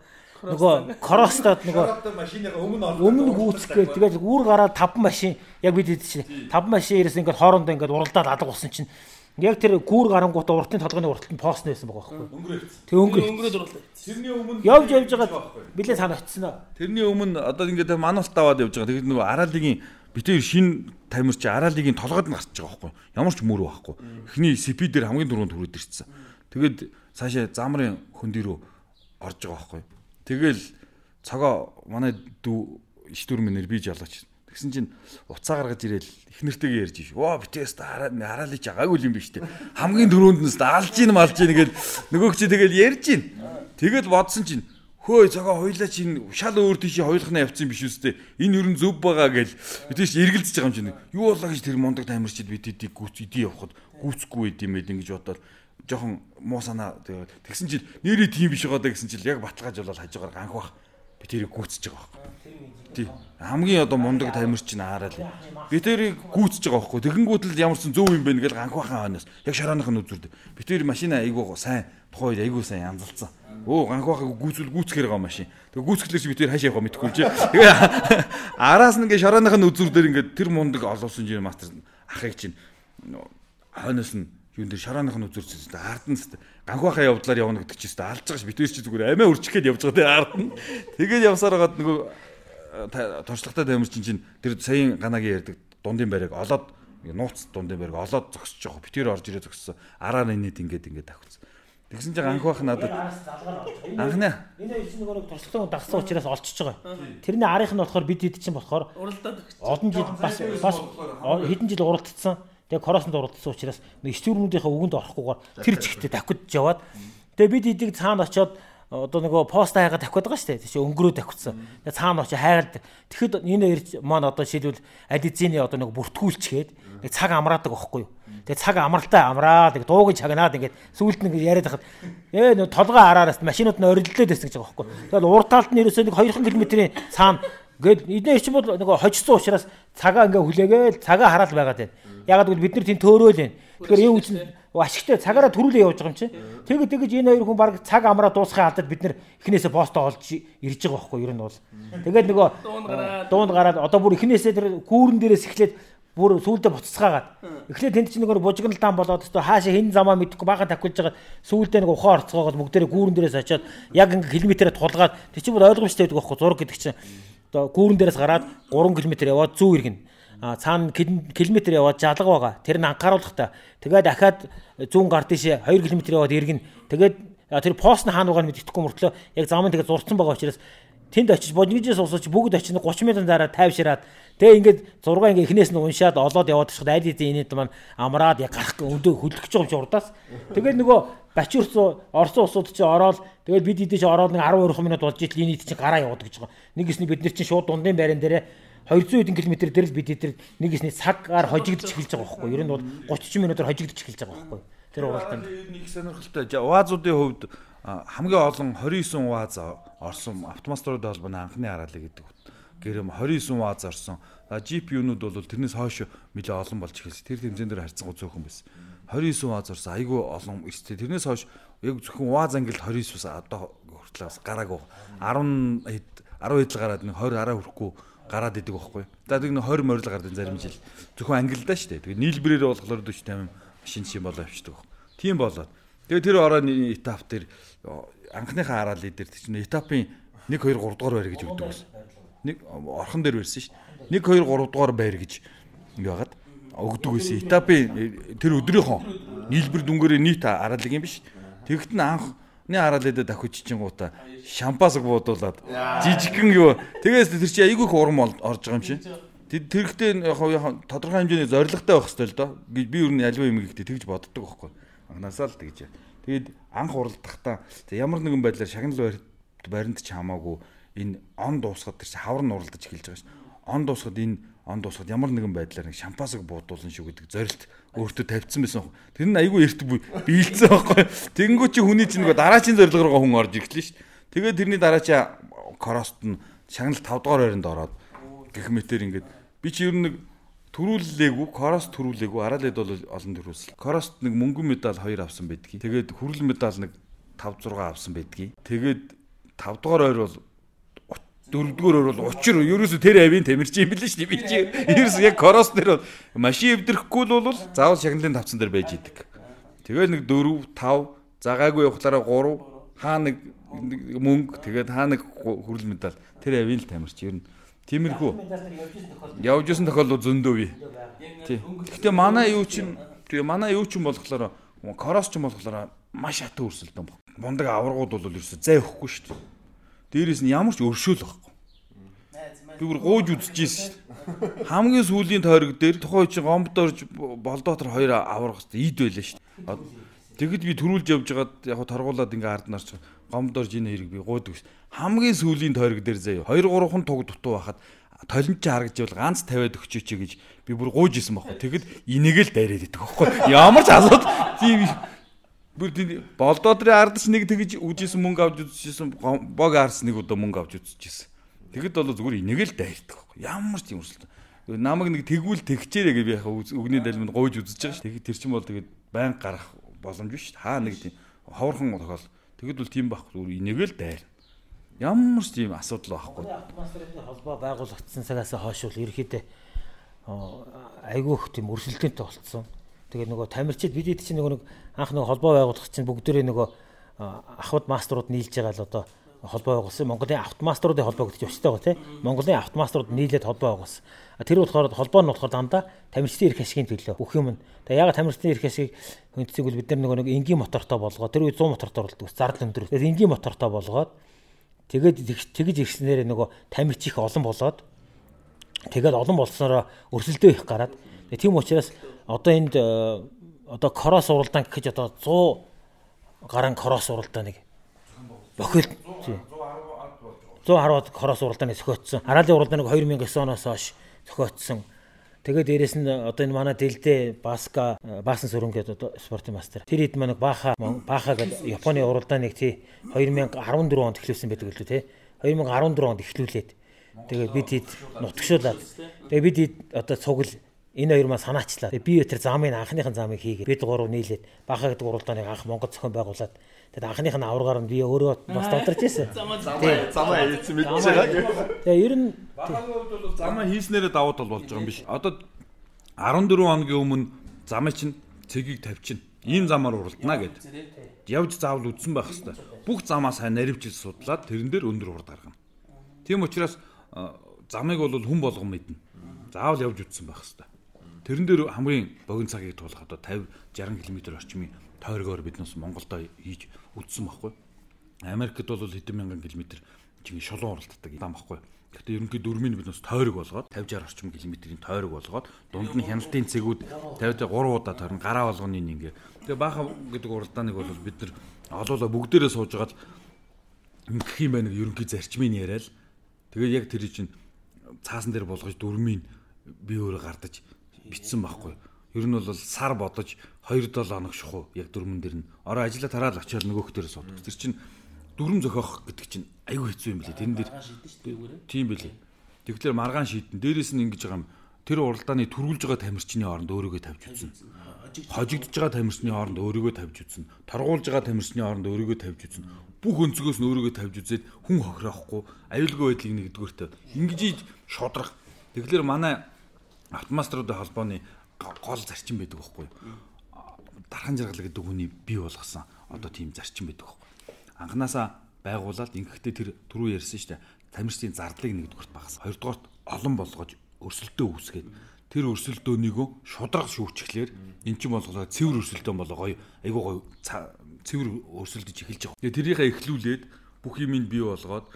нөгөө кроссдод нөгөө машиныхаа өмнө өмнө гүйцгээд тэгээд үүр гараад таван машин яг бид хэд чинь таван машин ирээс ингээд хоорондоо ингээд уралдаад алга болсон чинь Яг тэр гүүр гарангуудаа уртын толгойн урталт нь пост нээсэн байгаа байхгүй. Тэг өнгөр. Өнгөрөөд урлаа. Тэрний өмнө явж явж байгаа билээ цаана очсон аа. Тэрний өмнө одоо ингээд мануулт аваад явж байгаа. Тэгээд нөгөө Аралигийн битээр шин тамирч Аралигийн толгойд нь гарч байгаа байхгүй. Ямар ч мөр байхгүй. Эхний спидер хамгийн түрүүнд хүрээд ирсэн. Тэгээд цаашаа замрын хөндөй рүү орж байгаа байхгүй. Тэгэл цагаа манай дүү иш дүрмээр би жалгаач Тэгсэн чинь уцаа гаргаж ирээл их нэртэйгээ ярьж ш. Оо битээс та хараалж байгаагүй юм биш үү? Хамгийн дөрөөнд нь алж ийн малж ийн гэл нөгөөг чи тэгэл ярьж ийн. Тэгэл бодсон чинь хөөе цагаа хоёлаа чинь шал өөр тийш хоёулахна явцсан биш үстэй. Энэ юу н зөв байгаа гэл битээс эргэлдэж байгаа юм чинь. Юу болоо гэж тэр мундаг таймарчид бид эдийг гүц эдий явахад гүцэхгүй байд юм байл ингэж бодоод жоохон муу санаа тэгсэн чинь нэрээ тийм биш байгаа даа гэсэн чинь яг баталгааж болол хажуугаар ганх бах би тэрийг гүйцэж байгаа байхгүй. Тий. Хамгийн одоо мундаг тамирч нь аараа л. Би тэрийг гүйцэж байгаа байхгүй. Тэгэнгүүт л ямар ч зөв юм бэ гэж ганхвахан хойноос яг шарааных нь үзүрд. Би тэр машина айгуу сайн тухай айгуу сайн янзалцсан. Өө ганхвахыг гүйцүүл гүйцэхээр байгаа машин. Тэг гүйцэхлээр чи би тэр хаашаа явах мэдэхгүй чи. Тэгээ араас нь ингээ шарааных нь үзүр дээр ингээ тэр мундаг олуулсан чинь мастер ахыг чинь хойноос нь юун дээр шарааных нь үзүүрч тест ард нь тест ганхуухаа явдлаар явна гэдэг чинь тест алж байгаа ш бид чи зүгээр амиа үрчихэд явж байгаа те ард нь тэгээд явсаар хагаад нөгөө туршлагатай тамирчин чинь тэр саяын ганагийн ярьдаг дундын барайг олоод нууц дундын барайг олоод зогсож байгаа битээр орж ирээ зогссон араар инээд ингээд ингээд тавьчихсан Тэгсэн чинь анхаах надад анхны энэ чинь нөгөө туршлагын дагсан учраас олчж байгаа. Тэрний арийнх нь болохоор бид хэд чинь болохоор Уралдаад өгч. олон жил бас бас хэдэн жил уралдсан. Тэгээ коросонд уралдсан учраас нэг стюрнүүдийнхээ үгэнд орохгүйгээр тэр зэгтээ давхидж яваад тэгээ бид эдийг цаана очиод одоо нөгөө пост хайгаа тавьчихад байгаа шүү дээ. Тийш өнгөрөө тавьчихсан. Тэгээ цаана очиж хайгаад тэгэхэд энэ хоёр маань одоо шийдвэл ализины одоо нэг бүртгүүлчгээд нэг цаг амраадаг байхгүй юу? Тэгээ цаг амралтай амраад нэг дуугийн чагнаад ингээд сүүлд нэг яриад хахад ээ нөгөө толгой араараас машинууд нь ориллээд байсан гэж байгаа байхгүй юу? Тэгээд урд талд нь ерөөсөө нэг 2 км-ийн цаана Гээд эдгээр чинь бол нөгөө хожсон учраас цагаа ингээ хүлээгээл цагаа хараал байгаад байна. Ягаад гэвэл бид нар тийм төөрөөл байна. Тэгэхээр энэ үчин ашигтай цагаараа төрүүлээ явж байгаа юм чинь. Тэгэд тэгэж энэ хоёр хүн баг цаг амраа дуусхын алдад бид нар эхнээсээ постоо олж ирж байгаа байхгүй юу ер нь бол. Тэгээд нөгөө дуунд гараад одоо бүр эхнээсээ тэр гүүрэн дээрээс эхлээд бүр сүулдэ буццгаагаад. Эхлээд тэнд чинь нөгөө бужигналдаан болоод өстө хаашаа хэн замаа мэдэхгүй бага тавхилж байгаа сүулдэ нэг ухаан орцгоогоод бүгдээрээ гүүрэн дээрээс очиод яг ингээ километрээр тулгаад тэр чинь бүр ойлгомжтой байдаг байхгүй зураг гэдэг чинь одоо гүүрэн дээрээс гараад 3 км яваад зүү иргэн. А цаана километр яваад жалга байгаа. Тэр нь анхааруулахтаа. Тэгээд дахиад зүүн гар тийшээ 2 км яваад иргэн. Тэгээд тэр постны хаан угаан мэддэхгүй мөртлөө яг замын тэгээд зурцсан байгаа учраас тэнд очиж бодгижээс уусаж бүгд очиж 30 минутын дараа тайвшираад тэгээ ингээд 6 ингээ эхнээс нь уншаад олоод яваад ташхад аль хэдийн инээд маань амраад яг гарах өндөө хөдөлгөж байгаа юм чи урдаас тэгээд нөгөө Бачуурс Орсын улсууд чи ороод тэгээд бид эдэж ороод нэг 12 минут болж итл энэ чи гараа явуудаг гэж байгаа. Нэг гэсний бид нар чи шууд дундын байран дээрээ 200 хэдэн км дээр л бид эдэр нэг гэсний цагаар хожигдож эхэлж байгаа байхгүй. Ер нь бол 30 минутаар хожигдож эхэлж байгаа байхгүй. Тэр уралдаанд. Нэг сонирхолтой. УАЗуудын хувьд хамгийн олон 29 УАЗ орсон автомаструуд холбооны анхны хараалыг гэдэг. Гэрэм 29 УАЗ орсон. GPU-нууд бол тэрнээс хойш нэлээ олон болж эхэлсэн. Тэр тэмцээн дээр харьцангуй зөөхөн байсан. 29 УАЗ орсон. Айгүй олон эрстэй. Тэрнээс хойш яг зөвхөн УАЗ ангилд 29 бас одоо хүртэл бас гараагүй. 10 хэд 10 хэд л гараад нэг 20 араа хүрэхгүй гараад идэг байхгүй. За тэг нэг 20 морил гардаг зарим жил. Зөвхөн ангилдаа шүү дээ. Тэгээ нийлбэрээр болохоор 40 50 машин шин болоо авчдаг. Тийм болоод. Тэгээ тэр орооны этап дээр анхныхаа хараал дээр чинь этапын 1 2 3 дугаар байр гэж өгдөг байсан. Нэг орхон дээр байсан дээ. 1 2 3 дугаар байр гэж яагаад өгдөг байсан. Этапын тэр өдрийнхөө нийлбэр дүнгээр нийт хараалыг юм биш. Тэгэхэд нь анхны хараалаа давхиж чингуута шампасаг буудуулаад жижигхэн юу. Тэгээс тэр чи айгүй их урам орж байгаа юм чи. Тэрхтээ яг тодорхой хэмжээний зоригтой байх хэрэгтэй л доо. Би ер нь альва юм гэхдээ тэгж боддог байхгүй. Анханасаа л тэгж. Тэгээд анх уралдахдаа ямар нэгэн байдлаар шагнал баринд ч хамаагүй энэ он дуусгаад тэр чи хавар нь уралдаж эхэлж байгаа ш. Он дуусгаад энэ он дуусгаад ямар нэгэн байдлаар нэг шампасыг буудуулна шүү гэдэг зорилт өөртөө тавьсан байсан. Тэр нь айгүй эрт биелцсэн байхгүй. Тэнгүү чи хүний чинь нөгөө дараачийн зорилго руугаа хүн орж ирлээ шүү. Тэгээд тэрний дараа чи корост нь шагнал 5 дугаар байранд ороод гэх мэтэр ингээд би чи ер нь нэг төрүүллээгүй корост төрүүлээгүй араалд бол олон төрүүлсэн. Корост нэг мөнгөн медаль 2 авсан байдгийг. Тэгээд хүрэл медаль нэг 5 6 авсан байдгийг. Тэгээд 5 дугаар ойр бол дөрөвдүгээр бол учир ерөөсө тэр авийн тамирч юм билээ шүү дээ би чи ерөөсө яг корос дээр бол машин эвдрэхгүй л бол заавал шагналын тавцан дээр байж идэг. Тэгээд нэг 4 5 загаагүй явахлаараа 3 хаа нэг мөнгө тэгээд хаа нэг хүрэл медаль тэр авийн л тамирч ер нь тиймэрхүү явж исэн тохиолдол зөндөө бий. Тий. Гэхдээ манай юу чинь тэгээ манай юу чинь болохоор корос ч юм болохоор маш хатан өрсөлдөөн баг. Мундаг аваргууд бол ерөөсө зай өгөхгүй шүү дээ. Дээрээс нь ямар ч өршөөл байхгүй. Би бүр гууж үзчихсэн шүү. Хамгийн сүүлийн тойрог дээр тухайн чинь гомбд орж болдоотор хоёр хэвээр ид байлаа шүү. Тэгэд би төрүүлж явж байгаад яг торгуулад ингээ ард нарч гомд орж энэ хэрэг би гуйдаг ш. Хамгийн сүүлийн тойрог дээр заяа 2 3хан туг дутуу байхад толимч харагдж бол ганц 50-аад өгчөөч гэж би бүр гууж исэн байхгүй. Тэгэд энийгэл дайраад идэх байхгүй. Ямар ч асууд тийм бүр тийм болдоодрын ардч нэг тэгж үжижсэн мөнгө авч үзчихсэн бог арс нэг удаа мөнгө авч үзчихсэн. Тэгэд бол зүгээр энийг л дайрдаг. Ямар ч юм өрсөлдөө. Намаг нэг тэгвэл тэгчээрэй гэж би яхаа өгний далминд гойж үзэж байгаа ш. Тэгэд тэр чинь бол тэгээд байн гарах боломж биш. Хаа нэг тийм ховорхон тохиол. Тэгэд бол тийм байхгүй зүгээр энийг л дайр. Ямар ч тийм асуудал байхгүй. Атмосферын холбоо байгуулагдсан цагаас хойш бол ерөөхдөө айгүйх тийм өрсөлдөөнтэй болцсон. Тэгээд нөгөө тамирчид бид хэд чинь нөгөө нэг анх нөгөө холбоо байгуулах чинь бүгдээрээ нөгөө ахвад мастерууд нийлж байгаа л одоо холбоо байгуулсан. Монголын автомастеруудын холбоо гэдэг чинь өчтэй байгаа тийм. Монголын автомастерууд нийлээд холбоо байгуулсан. Тэр болохоор холбоо нь болохоор дандаа тамирчдын эрх ашигын төлөө бүх юм. Тэгээ ягаад тамирчдын эрх ашиг хүндцгийг бол бид нар нөгөө нэг энгийн мотортой болгоод тэр үед 100 мотортой орлдог. Зардал өндөр. Тэгээд энгийн мотортой болгоод тэгээд тэгж ирснээр нөгөө тамирч их олон болоод тэгээд олон болсноороо өрсөлдөө их гараад тийм учраас одоо энд э, одоо кросс уралдаан гэхэж одоо 100 гарan кросс уралдаан нэг бохил 110-аад кросс уралдааны зохиотсон. Араалын уралдааныг 2009 оноос хойш зохиотсон. Тэгээд дээрэс нь одоо энэ манай дэлдэ Баска Баасан сүрэн гэдэг одоо спортын мастер. Тэр хэд манайг Баха Баха гэдэг Японы уралдааныг тий 2014 онд эхлүүлсэн байдаг л үү тий. 2014 онд эхлүүлээд тэгээд бид хэд нутгшуулаад тэгээд бид хэд одоо цугл энэ хоёр маа санаачлаа. Тэгээд би тэр замын анхныхын замыг хийгээд бид гурав нийлээд Баха гэдэг уралдааныг анх Монгол зохион байгуулад Тэгээд анхных нь аваргаар нь би өөрөө бас тодорч ирсэн. Замаа замаа хийсэн мэдчихэж байгаа. Тэгээ ер нь Бахагийн хувьд бол замаа хийснээрээ давуу тал болж байгаа юм биш. Одоо 14 хоногийн өмнө замын чинь цэгийг тавьчихна. Ийм замаар уралдана гэд. Явж заавал үдсэн байх хэвээр. Бүх замаа сайн наривчилж судлаад тэрэн дээр өндөр урд гаргана. Тийм учраас замыг бол хүн болгон мэднэ. Заавал явж үдсэн байх хэвээр. Тэрэн дээр хамгийн богино цагийг туулах одоо 50 60 км орчмын тойргоор бид нас Монголдо хийж үдсэн байхгүй. Америкт бол хэдэн мянган километр чинь шулуун уралддаг юм байхгүй. Гэхдээ ерөнхийдөө дөрмийн бид нас тойрог болгоод 50 60 орчим километрийн тойрог болгоод дунд нь хяналтын цэгүүд 50 3 удаа тойрон гараа болгоны ингээ. Тэгээ баахан гэдэг уралдааныг бол бид нар олоолаа бүгдээрээ сууж байгаа л ингэх юм байна ерөнхий зарчмын яриад тэгээ яг тэр чинь цаасан дээр болгож дөрмийн би өөрөө гардаж битсэн байхгүй. Ер нь бол сар бодож 2-7 хоног шухуу яг дөрмөн дэр нь ороо ажилла тараал очиод нөгөөх дээр суудаг. Тэр чинь дүрм зохиох гэдэг чинь айгүй хэцүү юм билээ. Тэрэн дээр тийм билээ. Тэгэхээр маргаан шийдэн. Дээрээс нь ингэж байгаа юм. Тэр уралдааны төрүүлж байгаа тамирчны хооронд өөрийгөө тавьж үтсэн. Хожигдож байгаа тамирчны хооронд өөрийгөө тавьж үтсэн. Торгуулж байгаа тамирчны хооронд өөрийгөө тавьж үтсэн. Бүх өнцгөөс нь өөрийгөө тавьж үзээд хүн хохироохгүй аюулгүй байдлыг нэгдүгээртээ ингэж шудрах. Тэгэхээр манай автомаструудын холбооны гол зарчим байдаг байхгүй юу? Дархан жаргал гэдэг хүний бий болгосон одоо тийм зарчим байдаг байхгүй юу? Анханасаа байгуулаад ингэхдээ тэр түрүү ярьсан шүү дээ. Тамирчдын зардлыг нэгдүгürt багас. Хоёрдугаарт олон болгож өрсөлдөө үүсгээд тэр өрсөлдөөнийгөө шудраг шүүчглэр эн чинь болгоо цэвэр өрсөлдөөн болоо гоё айгуу гоё цэвэр өрсөлдөж эхэлж байгаа. Тэгээ тэрийнхээ эхлүүлээд бүх юм нь бий болгоод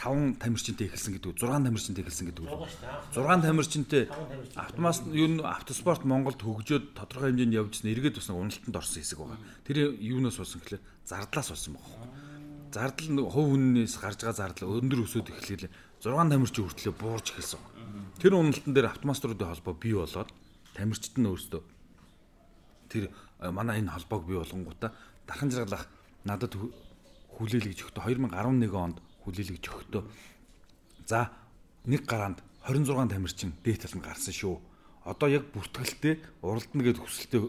5 тамирчинтай эхэлсэн гэдэг 6 тамирчинтай эхэлсэн гэдэг үү 6 тамирчинтай автомас юу н автоспорт Монголд хөгжөөд тодорхой хэмжээнд явжсэн эргээд туснаг уналтанд орсон хэсэг байгаа. Тэр юунаас болсон гэхлээр? Зардлаас болсон байгаа. Зардал хувь хүннээс гарч байгаа зардал өндөр өсөд эхлэхлээр 6 тамирчин хүртлээр буурж эхэлсэн. Тэр уналтан дээр автомаструудын холбоо бий болоод тамирчид нь өөрсдөө тэр манай энэ холбоог бий болгонгуудаа дархан жаргалах надад хүлээлгэж өгтө 2011 онд хүлээлгэж өгөхдөө за нэг гараанд 26 тамирчин дээд талд гарсан шүү. Одоо яг бүртгэлтэй уралдана гэдэг хүсэлтэд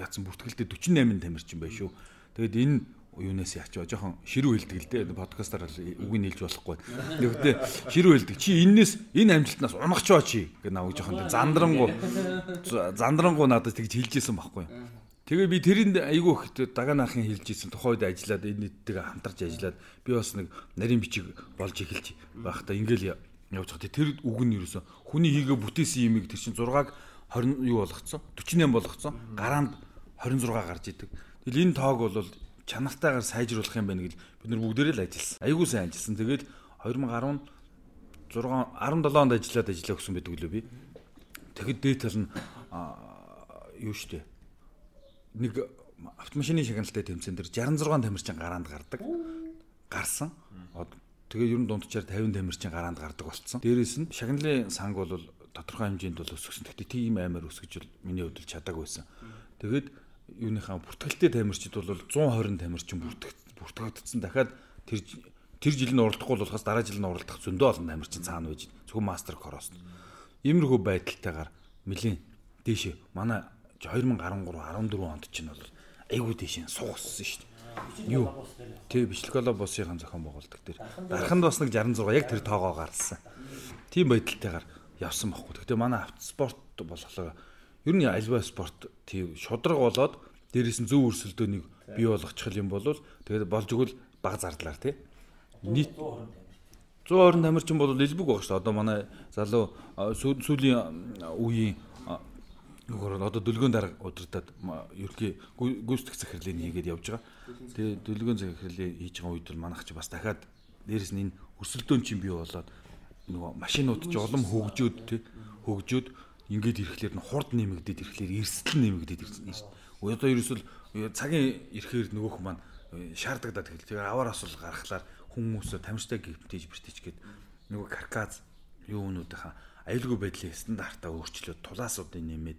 яатсан бүртгэлтэй 48 тамирчин байна шүү. Тэгэд энэ юунаас яач жоохон ширүү хэлдэг л дээ подкастаар үгийг нэлж болохгүй. Тэгвэл ширүү хэлдэг. Чи эннээс энэ амжилтнаас унах ч ба чи гэж наваг жоохон зандрангу зандрангу надад тэгж хэлжсэн байхгүй. Тэгээ би тэрэнд айгүй их дага наахын хэлж исэн тухайд ажиллаад энэ нийттэйгээ хамтарч ажиллаад би бас нэг нарийн бичиг болж эхэлж байхдаа ингээл явж байгаа. Тэр үг нь ерөөсө хүний хийгээ бүтээсэн юмыг тэр чинь 6-аг 20 юу болгоцсон 48 болгоцсон гараанд 26 гарч идэг. Тэгэл энэ тоог бол чанартайгаар сайжруулах юм байна гэл бид нар бүгдээрээ л ажилласан. Айгүй сайн ажилласан. Тэгээд 2010 6 17 онд ажиллаад ажиллаа гэсэн байдаг лөө би. Тэгэхэд дээд тал нь юу штэ нэг автомашины шагналтай тэмцээн дээр 66 тамирчин гараанд гардаг. Гарсан. Тэгээ ер нь дунджаар 50 тамирчин гараанд гардаг болцсон. Дээрээс нь шагналын санг бол тодорхой хэмжээнд бол өсгсөн. Гэхдээ тийм аймаар өсгөж миний хувьд чадаагүй байсан. Тэгээд юуныхаа бүртгэлтэй тамирчид бол 120 тамирчин бүртгэгдсэн. Дахиад тэр тэр жил нь уралдахгүй болохоос дараа жил нь уралдах зөндөө олон тамирчин цаана байж зөвхөн мастер корост. Иймэрхүү байдалтайгаар нэлийн дээш манай 2013 14 онд чинь бол айгүй тийш суугссан шүү дээ. Юу? Тэг бичлэголо боссын зохион байгуулдаг дээр. Дарханд бас нэг 66 яг тэр тоогоо гарсан. Тийм байдалтайгаар явсан байхгүй. Гэтэ манай автоспорт болохоор ер нь альва спорт тийм шудраг болоод дээрээс нь зөв өрсөлдөөнийг бий болгочих юм бол тэгээд болж игэл баг зардлаар тий. Нийт 120 тамирчин бол элбэг баг шүү дээ. Одоо манай залуу сүүлийн үеийн нөгөө одоо дөлгөөн дарга удирдаад ерхий гүйцэтгэх захирлыг хийгээд явж байгаа. Тэгээ дөлгөөн захирлыг хийж байгаа үед бол манайх ч бас дахиад дээрэс нь энэ өрсөлдөөн чинь бий болоод нөгөө машинууд ч улам хөгжөөд тий хөгжөөд ингээд ирэхлээр нь хурд нэмэгдээд ирэхлээр эрсдэл нэмэгдээд ирсэн шүү дээ. Одоо ерөөсөл цагийн ирэхээр нөгөөх маань шаардагдаад эхэлж байгаа аваар асуул гаргахлаар хүмүүсөө тамирчтай гиптэж бэртэж гээд нөгөө каркас юу өнүүдийнхаа аюулгүй байдлын стандартаа өөрчлөөд тулаасуудыг нэмээд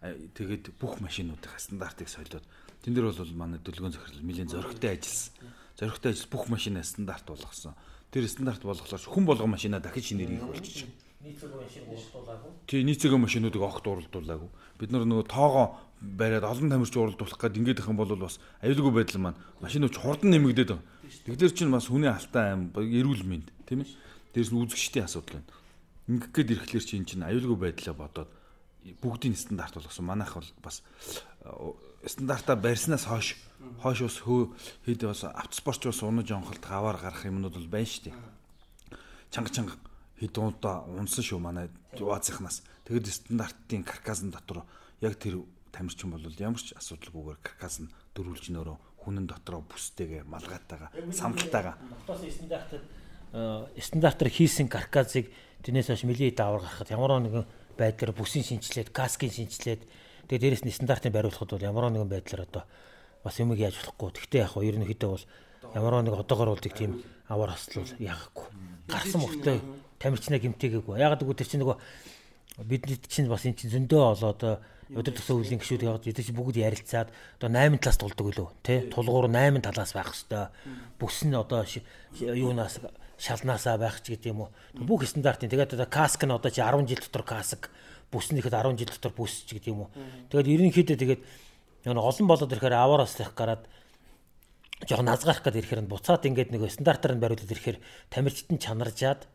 тэгээд бүх машинуудын стандартыг солиод тэн дээр бол манай дөлгөөн захирал нэлийн зөрөгтэй ажилласан. Зөрөгтэй ажил бүх машинаа стандарт болгосон. Тэр стандарт болгохлоор хүн болгон машинаа дахиж шинээр хийх байгаа. нийцэг машин уралдуулаагүй. Тий нийцэгийн машинуудыг огт уралдуулаагүй. Бид нар нөгөө тоогоо бариад олон тамирч уралдуулах гээд ингээд их юм бол бас аюулгүй байдал маань машинууд хурдан нэмэгдээд байгаа. Тэгэхээр чинь бас хүний алтай аим эрүүл мэнд тийм ээ. Дээрс нь үзэгчдийн асуудал байна. Ингээд гээд ирэхлээр чинь чинь аюулгүй байдлаа бодоод бүгдийн стандарт болгосон. Манайх бол бас стандартаа барьснаас хойш хойш ус хөө хэд бас автоспорч бас унаж онголт хаваар гарах юмнууд бол байна шүү дээ. Чанга чанга хэд удаа унсан шүү манай Вазынхнаас. Тэгэд стандартын каркасын дотор яг тэр тамирчин бол ямар ч асуудалгүйгээр каркас нь дөрвөлж нөрөө хүнэн дотроо бүстэйгээ малгайтайгаа самталтайгаа Дотоос стандартад стандартаар хийсэн каркасыг тэрнээс хойш мөлийн даавар гаргахад ямар нэгэн байдлаар бүсийн шинжилээд, каскийн шинжилээд тэгээ дээрэс нь стандартыг бариулахад бол ямар нэгэн байдлаар одоо бас юмыг яаж болохгүй. Гэхдээ яг ерөнхийдөө бол ямар нэг одоогор болдог тийм аваар хослол яахгүй. Гарсан мөртөө тамирчнаа гимтээгээгүй. Ягаад гэвэл тэр чинь нөгөө бидний чинь бас эн чинь зөндөө олоод өдөр тусаа үеийн гişүүд яваад бид чинь бүгд ярилцаад одоо 8 талаас тулдаг үлээ. Тий. Тулгуур 8 талаас байх хэвээр бүс нь одоо юунаас шалнаасаа байх ч гэдэг юм уу бүх стандартын. Тэгээд одоо каск нь одоо чи 10 жил дотор каск бүс нь ихэд 10 жил дотор бүс ч гэдэг юм уу тэгээд ерөнхийдөө тэгээд олон болоод ирэхээр аваараас их гараад жоохон назгарах гээд ирэхээр буцаад ингээд нэг стандартаар нь бариулаад ирэхээр тамирчид нь чанаржаад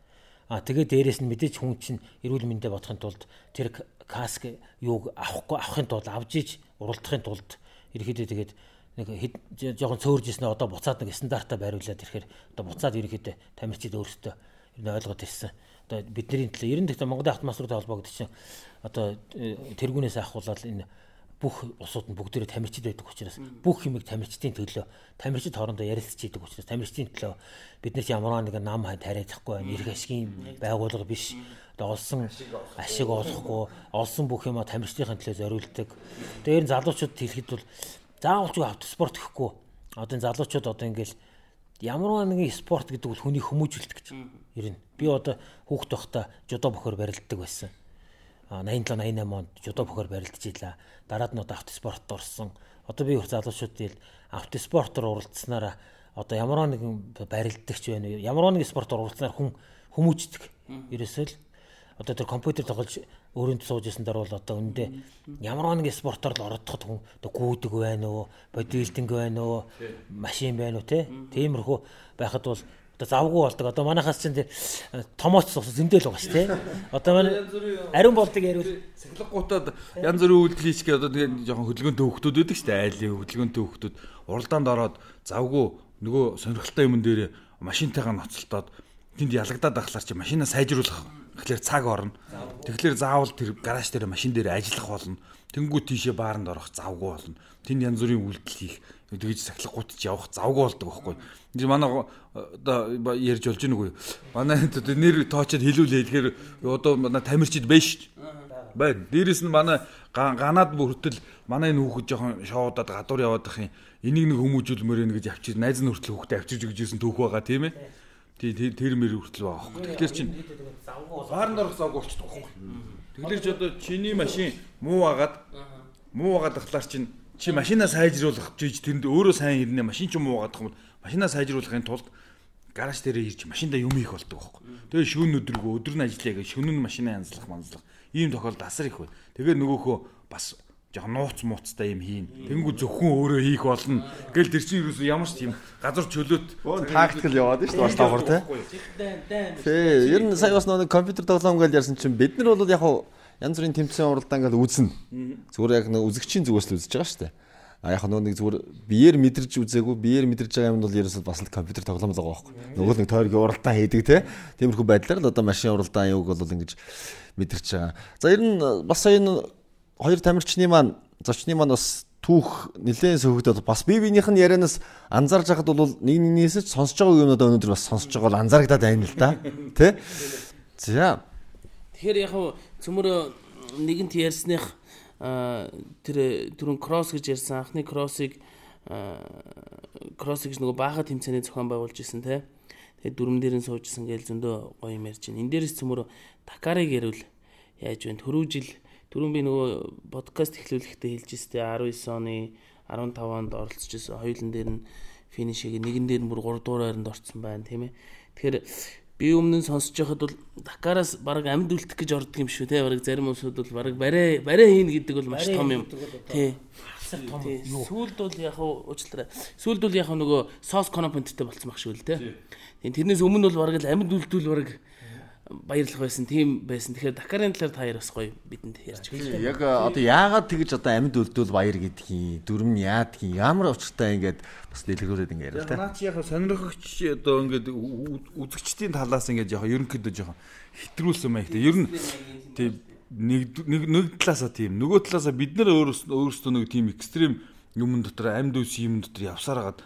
А тэгээ дээрэс нь мэдээж хүн чинь эрүүл мэндэ бодохын тулд тэр каск юуг авахгүй авахын тулд авж иж уралдахын тулд ерөөхдөө тэгээд нэг жоохон цөөрж ирсэн одоо буцаад нэг стандартаа бариулаад ирэхээр одоо буцаад ерөөхдөө тамирчид өөрсдөө ер нь ойлгоод ирсэн. Одоо бидний төлөө 90 дахь Монголын автомасруудын холбоо гэдэг чинь одоо тэргүүнээс ахуулаад энэ бүх усууд нь бүгдээрээ тамирчид байдаг учраас бүх юмыг тамирчдын төлөө тамирчид хоорондоо ярилцж идэг учраас тамирчдын төлөө бид нар ямар нэгэн нам хай тариадахгүй байна. Ирэх ашигын байгууллага биш. Одоо олсон ашиг олохгүй, олсон бүх юма тамирчдын төлөө зориулдаг. Тэр нь залуучууд хэлэхэд бол заавалчгүй автоспорт гэхгүй. Одоо энэ залуучууд одоо ингээл ямар нэгэн спорт гэдэг бол хүний хүмүүжүүлдэг гэж. Ер нь би одоо хүүхд байхдаа жудо бохор барилддаг байсан. 87 88 онд жудо бохор барилдаж ийлаа. Дараад нь одоо автоспортод орсон. Одоо би их залуучуудын автоспортоор уралдсанараа одоо ямар нэгэн барилдагч байна уу? Ямар нэгэн спортоор уралдсанаар хүн хүмүүждэг. Ерөөсөө л одоо тэр компьютер тоглож өөрөнд сууж исэн дор бол одоо үндэ ямар нэгэн спортоор л ородоход хүн одоо гүйдэг байна уу? Бодибилдинг байна уу? Машин байна уу те? Тиймэрхүү байхад бол одоо завгүй болдог. Одоо манайхаас чинь томооч сус зөндөл байгаа шүү тий. Одоо манай ариун болдог яривал сахилгагуудад янз бүрийн үйлдэл хийчихээ одоо тэгээ жоохон хөдөлгөөнтэй хөвгтүүд байдаг шүү дээ. Айлын хөдөлгөөнтэй хөвгтүүд уралдаанд ороод завгүй нөгөө сонирхолтой юм дээр машинтайгаа ноцолтоод тэнд ялагдаад ахлаар чи машинаа сайжруулах тэгэхээр цаг орно. Тэгэхээр заавал тэр гараж дээр машин дээр ажиллах болно. Тэнгүү тийшээ бааранд орох завгүй болно. Тэнд янз бүрийн үйлдэл хийх тэгж сахилгагууд ч явах завгүй болдог байхгүй. Энд манай одоо ярьж болж гэнэ үгүй. Манай нэр тоочод хэлүүлээ тэгэхээр одоо манай тамирчид дээ. Байна. Дээрээс нь манай ганаад бүртэл манай энэ хүүхэд жоохон шоудаад гадуур яваад ах юм. Энийг нэг хүмүүжүүлмээр нэ гэж авчир найз нь хүртэл хүүхдээ авчирж өгч ирсэн түүх байгаа тийм ээ. Тий тэр мэр хүртэл байгаа байхгүй. Тэгэхээр чинь баарнд орох завгүй болчихдог байхгүй. Тэгэхээр ч одоо чиний машин муу агаад муу агаад ахлаар чинь чи машинаа сайжруулах гэж тэнд өөрөө сайн ирнэ машин ч муу агаад юм машинаа сайжруулахын тулд гараж дээрээ ирж машиндаа юм хийх болдог байхгүй. Тэгээ шүүн өдргөө өдөр нь ажиллая гэж шөнө нь машинаа янзлах манзлах ийм тохиолдол асар их байна. Тэгээ нөгөөхөө бас жоохон нууц мууцтай юм хийн. Тэнгүү зөвхөн өөрөө хийх болно. Гэл тэр чинь юусэн ямар ч тийм газар чөлөөт тактикл яваад шүү дээ бас давхар тий. Тий, ер нь сая бас нэг компьютер тоглоом гэж ярьсан чинь бид нар бол яг янз бүрийн тэмцээн уралдаа ингээл үзнэ. Зүгээр яг нэг үзэгчийн зүгээс л үзэж байгаа шүү дээ. А яг нөгөө нэг зүгээр биеэр мэдэрч үзээгүй биеэр мэдэрж байгаа юм бол ерөөсөө бас л компьютер тоглоом л байгаа байхгүй. Нөгөө нэг тойргийн уралдаан хийдэг те. Тиймэрхүү байдлаар л одоо машин уралдаан юуг бол ингэж мэдэрч байгаа. За ер нь бас энэ хоёр тамирчны маань зочны маань бас түүх нэлээд сөвөгдөд бас бие биенийх нь ярианаас анзаарж байхад бол нэг нэгнээс сонсож байгаа юмнуудаа өнөөдөр бас сонсож байгаа бол анзаарагдаад байна л да. Тэ? За. Тэгэхээр яг цөмөр нэгэнт ярьсных тэр түрүүн кросс гэж ярьсан анхны кроссыг кросс гэж нөгөө бааха тэмцээний зохион байгуулж исэн те. Тэгээд дүрм дээр нь суужсэн гээл зөндөө гоё юм ярьж байна. Энд дээрээс цөмөр Такарыг ярил яаж вэ? Төрөө жил Түрүүн би нөгөө подкаст эхлүүлэхдээ хэлж өстэй 19 оны 15 онд оролцож байсан. Хоёулын дээр нь финишийг нэгэн дээр нь бүр 3 дугаар байранд орцсон байна тийм ээ. Тэгэхээр би өмнө нь сонсож байхад бол Дакараас баг амьд үлдэх гэж ордог юм шүү те. Бараг зарим хүмүүсүүд бол бараг барай барай хийн гэдэг бол маш том юм. Тий. Сүүлд бол яг уучлаарай. Сүүлд бол яг нөгөө сос компоненттэй болцсон баг шүү л те. Тэрнээс өмнө бол бараг л амьд үлдвэл бараг баярлах байсан тийм байсан. Тэгэхээр Дакарын талаар та бас гоё бидэнд ярьж гэлээ. Яг одоо яагаад тэгж одоо амьд үлдвэл баяр гэдгийг дүрм нь яадгийг ямар учиртай ингээд бас дэлгэрүүлээд ингээд яриа л та. Наа чи яг сонирхогч одоо ингээд үзэгчдийн талаас ингээд яг ерөнхийдөө жоохон хэтрүүлсэн байх тийм. Ер нь тийм нэг нэг талаасаа тийм нөгөө талаасаа бид нар өөрөөсөө нэг тийм экстрим юм дотор амьд үс юм дотор явсаар хагаад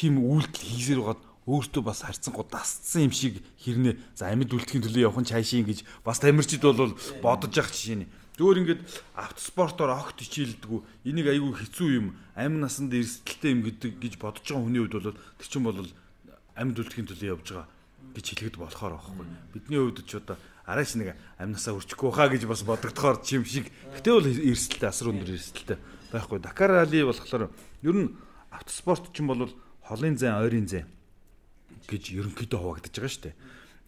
тийм үйлдэл хийсээр хагаад өөртөө бас харьцангуй дасцсан юм шиг хэрнээ за амьд үлдэхийн төлөө явах нь цаашийн гэж бас тамирчид бол бодож явах жишээ нь. Зүгээр ингээд автоспортоор огт хичээлдэггүй энийг айгүй хэцүү юм амин насанд эрсдэлтэй юм гэдэг гэж бодож байгаа хүний хувьд бол тэр чинь бол амьд үлдэхийн төлөө явж байгаа гэж хэлэхэд болохоор байхгүй. Бидний хувьд ч одоо арайч нэг амнасаа өрчихгүй хаа гэж бас бодогдохоор чим шиг. Гэтэ бол эрсдэлтэй асар өндөр эрсдэлтэй байхгүй. Дакар ралли болохоор ер нь автоспорт ч юм бол холын зайн ойрын зайн гэж ерөнхийдөө хуваагдаж байгаа шүү дээ.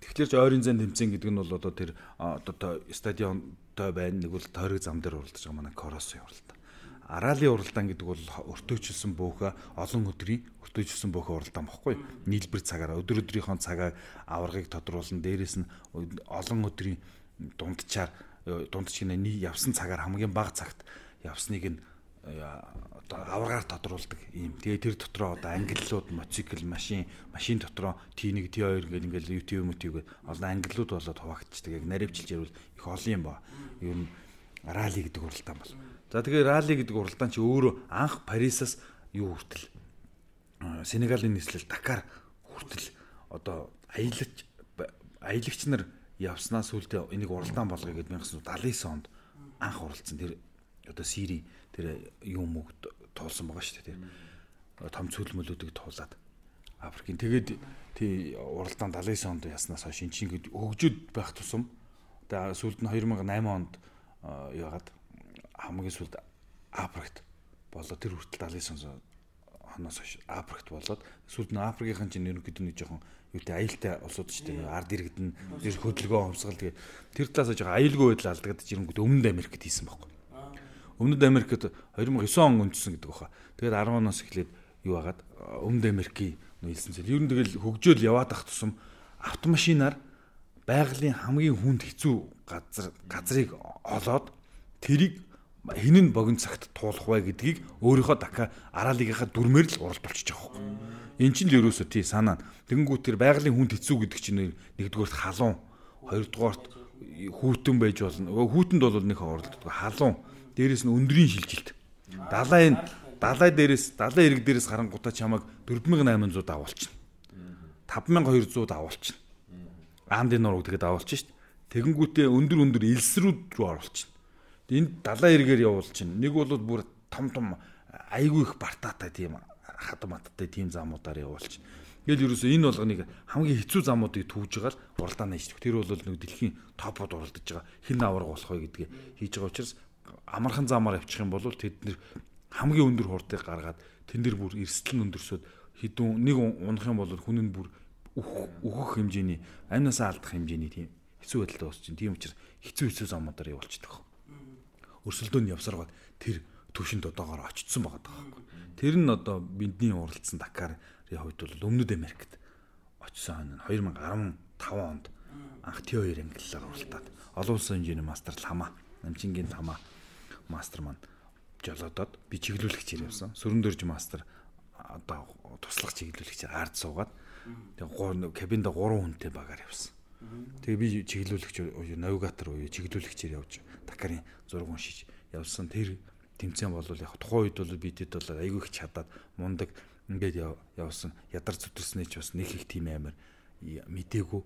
Тэгэхээр ч ойрын зан тэмцээн гэдэг нь бол одоо тэр одоо стадионтой байна нэг бол тойрог зам дээр уралдаж байгаа манай Коросын уралдаан. Араалын уралдаан гэдэг бол өртөөчлсөн бөөхө олон өдрийн өртөөчлсөн бөөхө уралдаан багхгүй. Нийлбэр цагаараа өдөр өдрийнхөө цагаа аваргыг тодруулна. Дээрээс нь олон өдрийн дундчаар дундч гинэ явсан цагаар хамгийн бага цагт явсныг нь одоо аврагаар тодруулдаг юм. Тэгээ тэр дотроо одоо ангиллууд, мотоцикл, машин, машин дотроо T1, T2 гэл ингээл YouTube мотив олон ангиллууд болоод хуваагдчихдаг. Яг наривчилж ярил их олон юм ба. Ер нь ралли гэдэг уралдаан бол. За тэгээ ралли гэдэг уралдаан чи өөрөө анх Парисаас юу хүртэл Сенегалийн нийслэл Дакар хүртэл одоо аялагч аялагч нар явснаас үлдээ энийг уралдаан болгоё гэд 1979 онд анх уралдсан тэр одоо Сири тэр юм мөгд туулсан байгаа шүү дээ. Тэр том цөлмөлүүдийг туулаад. Африкийн тэгээд тий уралдаан 79 онд яснаас хойш энэ чинь хөгжөд байх тусам тэгээ сүүлд нь 2008 онд яагаад хамгийн сүүлд Африкт болоо тэр хүртэл 79 оноос хойш Африкт болоод сүүлд нь Африкийн чинь ерөнхийдөө нэг жоохон юутай аюултай улсууд ч тийм ард иргэдэн тэр хөдөлгөөн хувьсгал тэгээ тэр талаас жоохон аюулгүй байдал алдагдаж ирэнгүүт өмнөд Америкт хийсэн байхгүй Өмнөд Америкт 2009 он үндэсэн гэдэг баха. Тэгээд 10 оноос эхлээд юу хагаад Өмнөд Америкийн нийлсэн зүйл. Ер нь тэгэл хөгжөөл яваад ах тусам автомашинаар байгалийн хамгийн хүнд хэцүү газар газрыг олоод тэрийг хинэн богино цагт туулах вэ гэдгийг өөрийнхөө дака араалыгийнхаа дүрмээр л уралдуулчих жоох. Эн чинь л ерөөсөө тий санаа. Тэгэнгүүт тэр байгалийн хүнд хэцүү гэдэг чинь нэгдүгээрт халуун, хоёрдугаарт хүүтэн байж болно. Хүүтэнд бол нэг оролддог халуун дээрэс нь өндрийн шилжилт. Далайн далай дээрээс далайн ирэг дээрээс харангуйта чамайг 4800 авуулчихна. 5200 авуулчихна. Аамдын нурууг тэгэд авуулчихна шүү дээ. Тэгэнгүүтээ өндөр өндөр элсрүүд рүү оруулчихна. Энд далайн ирэгээр явуулчихна. Нэг бол бүр том том айгүй их бартаатай тийм хадам маттай тийм замуудаар явуулчихна. Ингээл ерөөсөө энэ болгоныг хамгийн хэцүү замуудыг түүж байгаа л уралдаан нээж. Тэр бол нэг дэлхийн топод уралдаж байгаа. Хин аварга болох вэ гэдгийг хийж байгаа учраас амархан замаар явчих юм бол тэд нэр хамгийн өндөр хурдыг гаргаад тэн дээр бүр эрсдэл нь өндөрсөд хідүүн нэг унах юм бол хүн нь бүр өөхөх хэмжээний амнасаа алдах хэмжээний тийм хэцүү байдалтай болчих чинь тийм учраас хэцүү хэцүү замуудаар явуулчихдаг. Өрсөлдөөнд явсаргаад тэр төвшөнд одоогоор очсон байгаа байхгүй. Тэр нь одоо бидний уралдсан Дакарын хувьд бол Өмнөд Америкт очсон 2015 онд анх Т2 ангиллаар уралтаад олон улсын хэмжээний мастер ламаа намжингийн ламаа мастер маань жолоодод би чиглүүлэгчээр явсан. Сүрэн дөрж мастер одоо туслах чиглүүлэгчээр ард суугаад тэгээ кабинда 3 хүнтэй багаар явсан. Тэгээ би чиглүүлэгч навигатор уу чиглүүлэгчээр явж Дакарын зураг уншиж явсан. Тэр тэмцээн бол яг тухайн үед бол бидэд бол айгүй их чадаад мундаг ингээд явсан. Ядар зүтэрснээ ч бас нэг их тийм амар мдээгүй.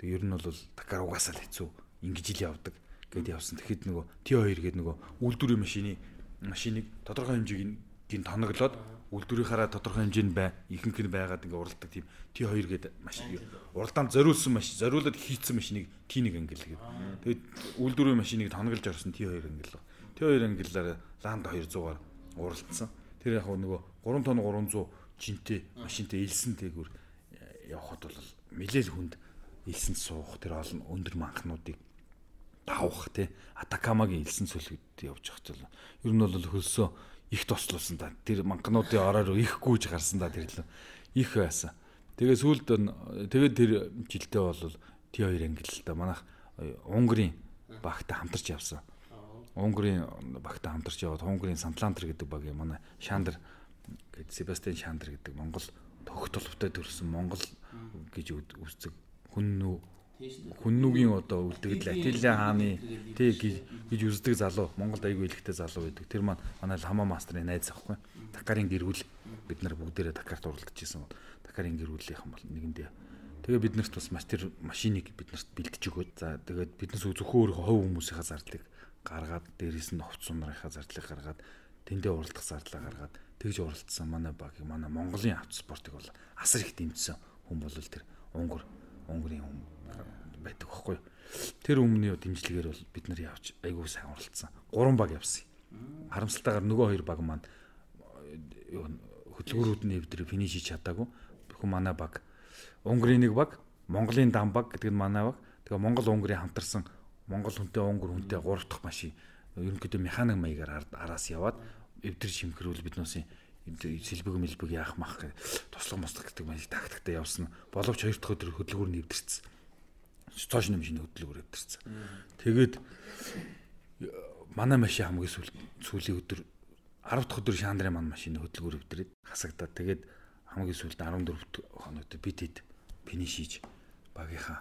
Тэг ер нь бол Дакар угаасаа л хэцүү. Ингэж ил явдаг гэд явсан. Тэгэхэд нөгөө Т2 гээд нөгөө үйлдвэрийн машины машиныг тодорхой хэмжээгийн тоноглоод үйлдвэрийнхаараа тодорхой хэмжээнд бай ихэнх нь байгаад ингээ уралдаг тийм Т2 гээд машин уралдаанд зориулсан машин зориулаад хийцэн машиныг Т1 ангил гээд тэгээд үйлдвэрийн машиныг тоноглож орсон Т2 ангил Т2 ангиллаар ланд 200-аар уралдсан тэр яг нөгөө 3 тонн 300 жинтэй машинтай илсэн дээгүүр явхад бол нэлээл хүнд илсэнд суух тэр олон өндөр манхнуудыг давах тий Атакамагийн элсэн цөлгөд явж явах зүйл. Ер нь бол хөлсөө их тослуулсан да. Тэр мангануудын ороор их гүйж гарсан да тэр л их байсан. Тэгээ сүүлд тэгээд тэр жилдээ бол Т2 англи л да манайх Унгарын багтай хамтарч явсан. Унгарын багтай хамтарч яваад Унгарын Сантлантер гэдэг баг манай Шандер гэдэг Себастьян Шандер гэдэг Монгол төгөх толбтой төрсэн Монгол гэж үздэг хүн нүү хүннүүгийн одоо үлдэгдэл Атилла хааны тий гэж үздэг залуу Монголд аягүй илэгтэй залуу байдаг. Тэр маань манай хамаа мастрын найз ахгүй. Дакарын гэрүүл бид нар бүгдээрээ Дакарт уралдаж исэн бол Дакарын гэрүүлийнхэн бол нэгэндээ. Тэгээ бид нарт бас маш тэр машиныг бид нарт бэлтэж өгөөд за тэгээд биднес зөвхөн өөрөө хов хүмүүсийнхаа зардлыг гаргаад дээрээс нь хувц сумнарынхаа зардлыг гаргаад тэндээ уралдах зардлаа гаргаад тэгж уралдсан манай баг манай Монголын автоспортыг бол асар их дэмжсэн хүн бол тэр Унгар Унгарын хүн байдаг байхгүй. Тэр өмнөний дэмжлэгээр бол бид нар явж айгүй сайн уралдсан. Гурван баг явсан. Харамсалтайгаар нөгөө хоёр баг маань хөдөлгөөрүүд нь эвдрээ финиш хийж чадаагүй. Хүн манай баг Унгарын нэг баг, Монголын дан баг гэдэг нь манай баг. Тэгээ Монгол Унгарын хамтарсан Монгол хүнтэй Унгар хүнтэй гурав дахь машин ерөнхийдөө механик маягаар араас яваад эвдэр шимхрүүл биднээс сэлбэг мэлбэг яах мах гэх туслах мослох гэдэг маш тактиктай явсан. Боловч хоёр дахь өдөр хөдөлгүүр нь эвдэрсэн цоош нэмшийн хөдөлгөөр өвдөрсөн. Тэгээд манай машин хамгийн сүүлийн өдөр 10 дахь өдөр шандрын маань машины хөдөлгөөр өвдрээд хасагдаад тэгээд хамгийн сүүлд 14 хоногт бид хэд финиш хийж багийнхаа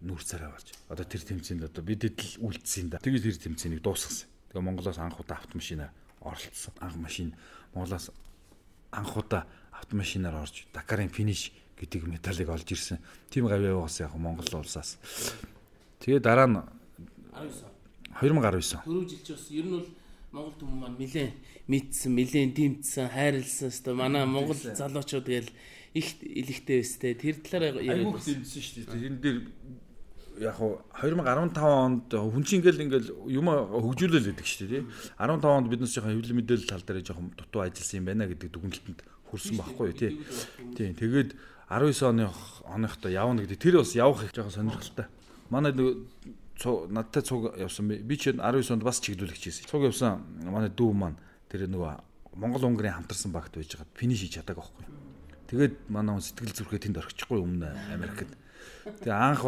нүүр царай болж одоо тэр тэмцээнд одоо бид хэд л үлдсэн да. Тэгээд тэр тэмцээнийг дуусгасан. Тэгээ Монголоос анх удаа автомашина оролцсон. Анх машин Монголоос анх удаа автомашинаар орж Дакарын финиш гэдэг медалийг олж ирсэн. Тим гавь яваас яг Монгол улсаас. Тэгээ дараа нь 2019 Төрөө жил чи бас ер нь бол Монгол хүмүүс маань нилээн мэдсэн, нилээн дэмтсэн, хайрлсан хэвээр манай Монгол залуучууд гээл их илэгтэй өстэй. Тэр талаар яриад байсан шүү дээ. Энэ дээр яг хуу 2015 онд хүн чинь ингээл ингээл юм хөгжүүлэл гэдэг шүү дээ. 15 онд биднес жоохон хэвлэл мэдээлэл тал дээр жоохон дутуу ажилласан юм байна гэдэг дүгнэлтэнд хүрсэн байхгүй тий. Тийм. Тэгээд 19 оны оныхтой явна гэдэг тэр бас явах их жоохон сонирхолтой. Манай надтай цуг явсан би чи 19 онд бас чиглүүлэгч хийсэн. Цуг явсан манай дүү маань тэр нөгөө Монгол Унгарын хамтарсан багт байж хаад финиш хийж чадаагүй байхгүй. Тэгээд манай хүн сэтгэл зүрхээ тэнд орчихгүй өмнө Америкт. Тэгээ анх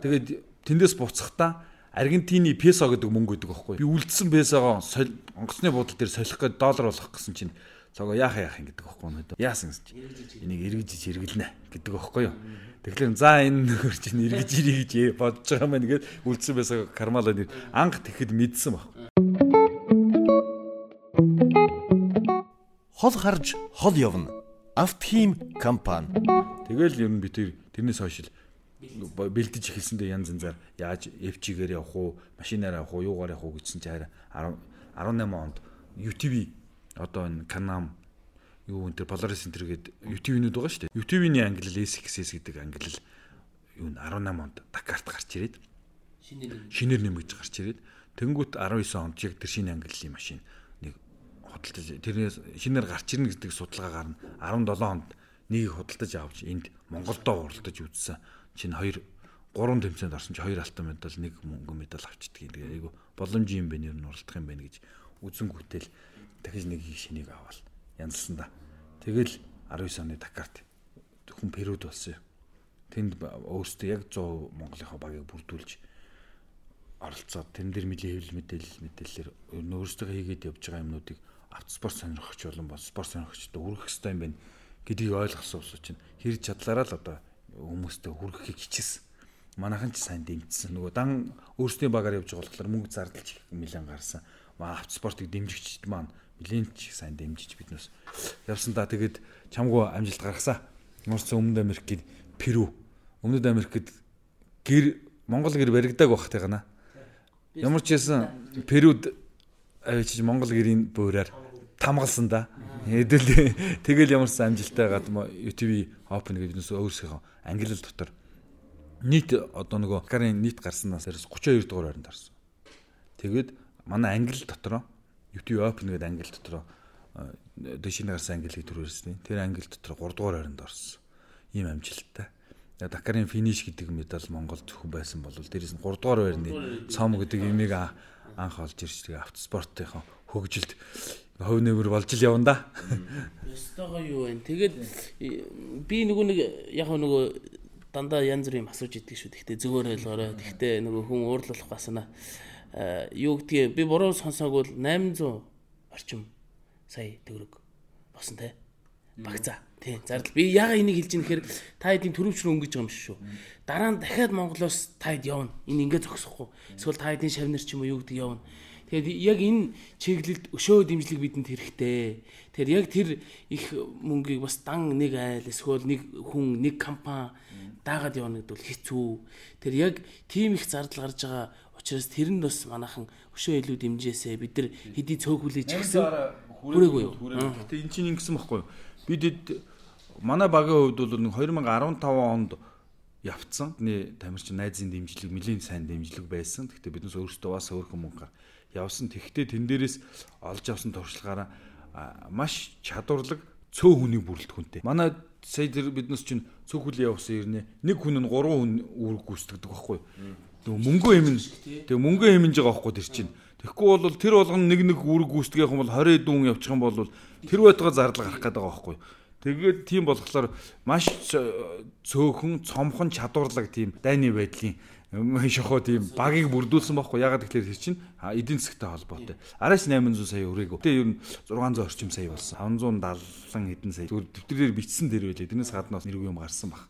тэгээд тэндээс буцахдаа Аргентины песо гэдэг мөнгө өгдөг байхгүй. Би үлдсэн песогоо онгоцны буудлын дээр солих гээд доллар болгох гэсэн чинь цогоо яах яах юм гэдэг байхгүй юу. Яасан гэж. Энийг эргэж хэрэглэнэ гэдэг байхгүй юу. Тэгэхээр за энэ нөхөр чинь эргэж ирээ гэж бодож байгаа маань гээд үлдсэн байсан кармала нэр анх тэгэхэд мэдсэн баг. Хол харж хол явна. Автхим компани. Тэгэл ер нь би тэр тэрнээс хойш бэлдэж эхэлсэндээ янз янзаар яаж FG-гээр явах уу, машинаар явах уу, юугаар явах уу гэсэн чинь 18 онд UTV одоо энэ Канам юу энэ Polaris Center гэдэг UTV-нүүд байгаа шүү дээ. UTV-ний англи SXS гэдэг англи юу 18 онд Дакарт гарч ирээд шинээр нэмэгдэж гарч ирээд тэнгуут 19 онд яг тэр шинэ англи машин нэг худалдаж тэрнээс шинээр гарч ирнэ гэдэг судалгаагаар нь 17 онд нэгийг худалдаж авч энд Монголдоо уралдаж үзсэн. Чинь хоёр гурван тэмцээнд орсон чи хоёр алтан медаль нэг мөнгөн медаль авчдаг. Тэгээ айгу боломжийн юм байна ер нь уралдах юм байна гэж үзэнгүүтэл дахиж нэг шинийг аваад янзлсан да. Тэгэл 19 оны Дакарт хүн Перуд болсон юм. тэнд өөрсдөө яг 100% Монголынхаа багийг бүрдүүлж оролцоод тэн дээр нэлийн хэвлэл мэдээлэл мэдээлэлээр өөрсдөө хийгээд явж байгаа юмнуудыг автоспорт сонирхогч болон бол спорт сонирхогчдод хүргэх хэрэгтэй юм байна гэдгийг ойлгосон ус чинь хэрэг чадлаараа л одоо хүмүүстээ хүргэхийг хичээсэн. Манайхан ч сайн дэмжсэн. Нөгөө дан өөрсдийн багаар явж байгаа болохоор мөнгө зардалж их нэлээд гарсан. Автоспортыг дэмжигчд маань нэлээд сайн дэмжиж биднээс явсан да. Тэгээд чамгүй амжилт гаргасан. Нурцсан Өмнөд Америкийн Перу. Өмнөд Америкт гэр Монгол гэр баригдааг байх тайгана. Ямар ч байсан Перуд авчиж Монгол гэрийн буураар тамгалсан да. Хэдэл тэгэл ямарсан амжилттай гадма UTV Open гэдэг нь өөрсдийнхөө англи дотор нийт одоо нөгөө Карын нийт гарснаас 32 дугаар байранд орсон. Тэгээд манай англи дотроо UTV Open гэдэг англи дотроо дэшиний гарсан англи төр ирсэн. Тэр англи дотроо 3 дугаар байранд орсон. Ийм амжилттай. Дакарын финиш гэдэг медаль Монгол зөвхөн байсан бол дээрээс нь 3 дугаар байрны цом гэдэг имийг анх олж ирж тэгээ автоспортынхаа хөгжилд хувь нэмэр болж л явна да. Өстөгөө юу вэ? Тэгээд би нөгөө нэг яг нөгөө дандаа янз бүрийн асууж идэг шүү. Гэхдээ зүгээр ойлгоорой. Гэхдээ нөгөө хүн уурлах басна. Юу гэдгийг би буруу сонсоогүй 800 орчим сая төгрөг босон те. Багцаа. Тий. Зардал би яга энийг хэлж ийн гэхээр та хэдийн төрөвч рүү өнгөж байгаа юм шүү. Дараа нь дахиад Монголоос та хэд явна. Энэ ингээд зогсохгүй. Эсвэл та хэдийн шавнар ч юм уу юу гэдэг явна. Тэгээд яг энэ чиглэлд өшөө дэмжлэг бидэнд хэрэгтэй. Тэгэхээр яг тэр их мөнгийг бас дан нэг айл эсвэл нэг хүн нэг компани даагаад явна гэдэг бол хэцүү. Тэр яг тийм их зардал гарч байгаа учраас тэр нь бас манайхан өшөө илүү дэмжээсэ бид нар хэдий цөөхүүлж гисэн хүрээгүй юу. Гэтэ эн чинь ингэсэн байхгүй юу? Бид манай багийн хувьд бол 2015 онд явцсан. Тэний тамирчин найзын дэмжлэг, нэлийн сайн дэмжлэг байсан. Гэхдээ биднээс өөрсдөө бас өөрхөн мөнгө явсан. Тэгвэл тэн дээрээс олж авсан туршлагаараа маш чадварлаг цөө хүнийг бүрэлдэхүүнтэй. Манай сая тэр биднес чинь цөөх хүлээ явсан ирнэ. Нэг хүн нь 3 хүн үүрэг гүйцэтгэдэг байхгүй юу? Тэг мөнгөө хэмнэ. Тэг мөнгөө хэмнэж байгаа байхгүй тэр чинь. Тэгэхгүй бол тэр болгоно нэг нэг үүрэг гүйцэтгэх юм бол 20 дүүн явчих юм бол тэр байтугай зардал гарах гэдэг байгаа байхгүй? Тэгээд тийм болохоор маш цөөхөн, цомхон чадварлаг тийм дайны байдлын шохоо тийм багийг бүрдүүлсэн байхгүй ягаад гэхээр тэр чинь эдийн засгтай холбоотой. Араас 800 сая өрөөгөө. Тэгээ ер нь 600 орчим сая болсон. 570 хэдэн сая. Зүгээр дэвтрээр бичсэн дэр байлээ. Тэрнээс гаднаас нэргүй юм гарсан баг.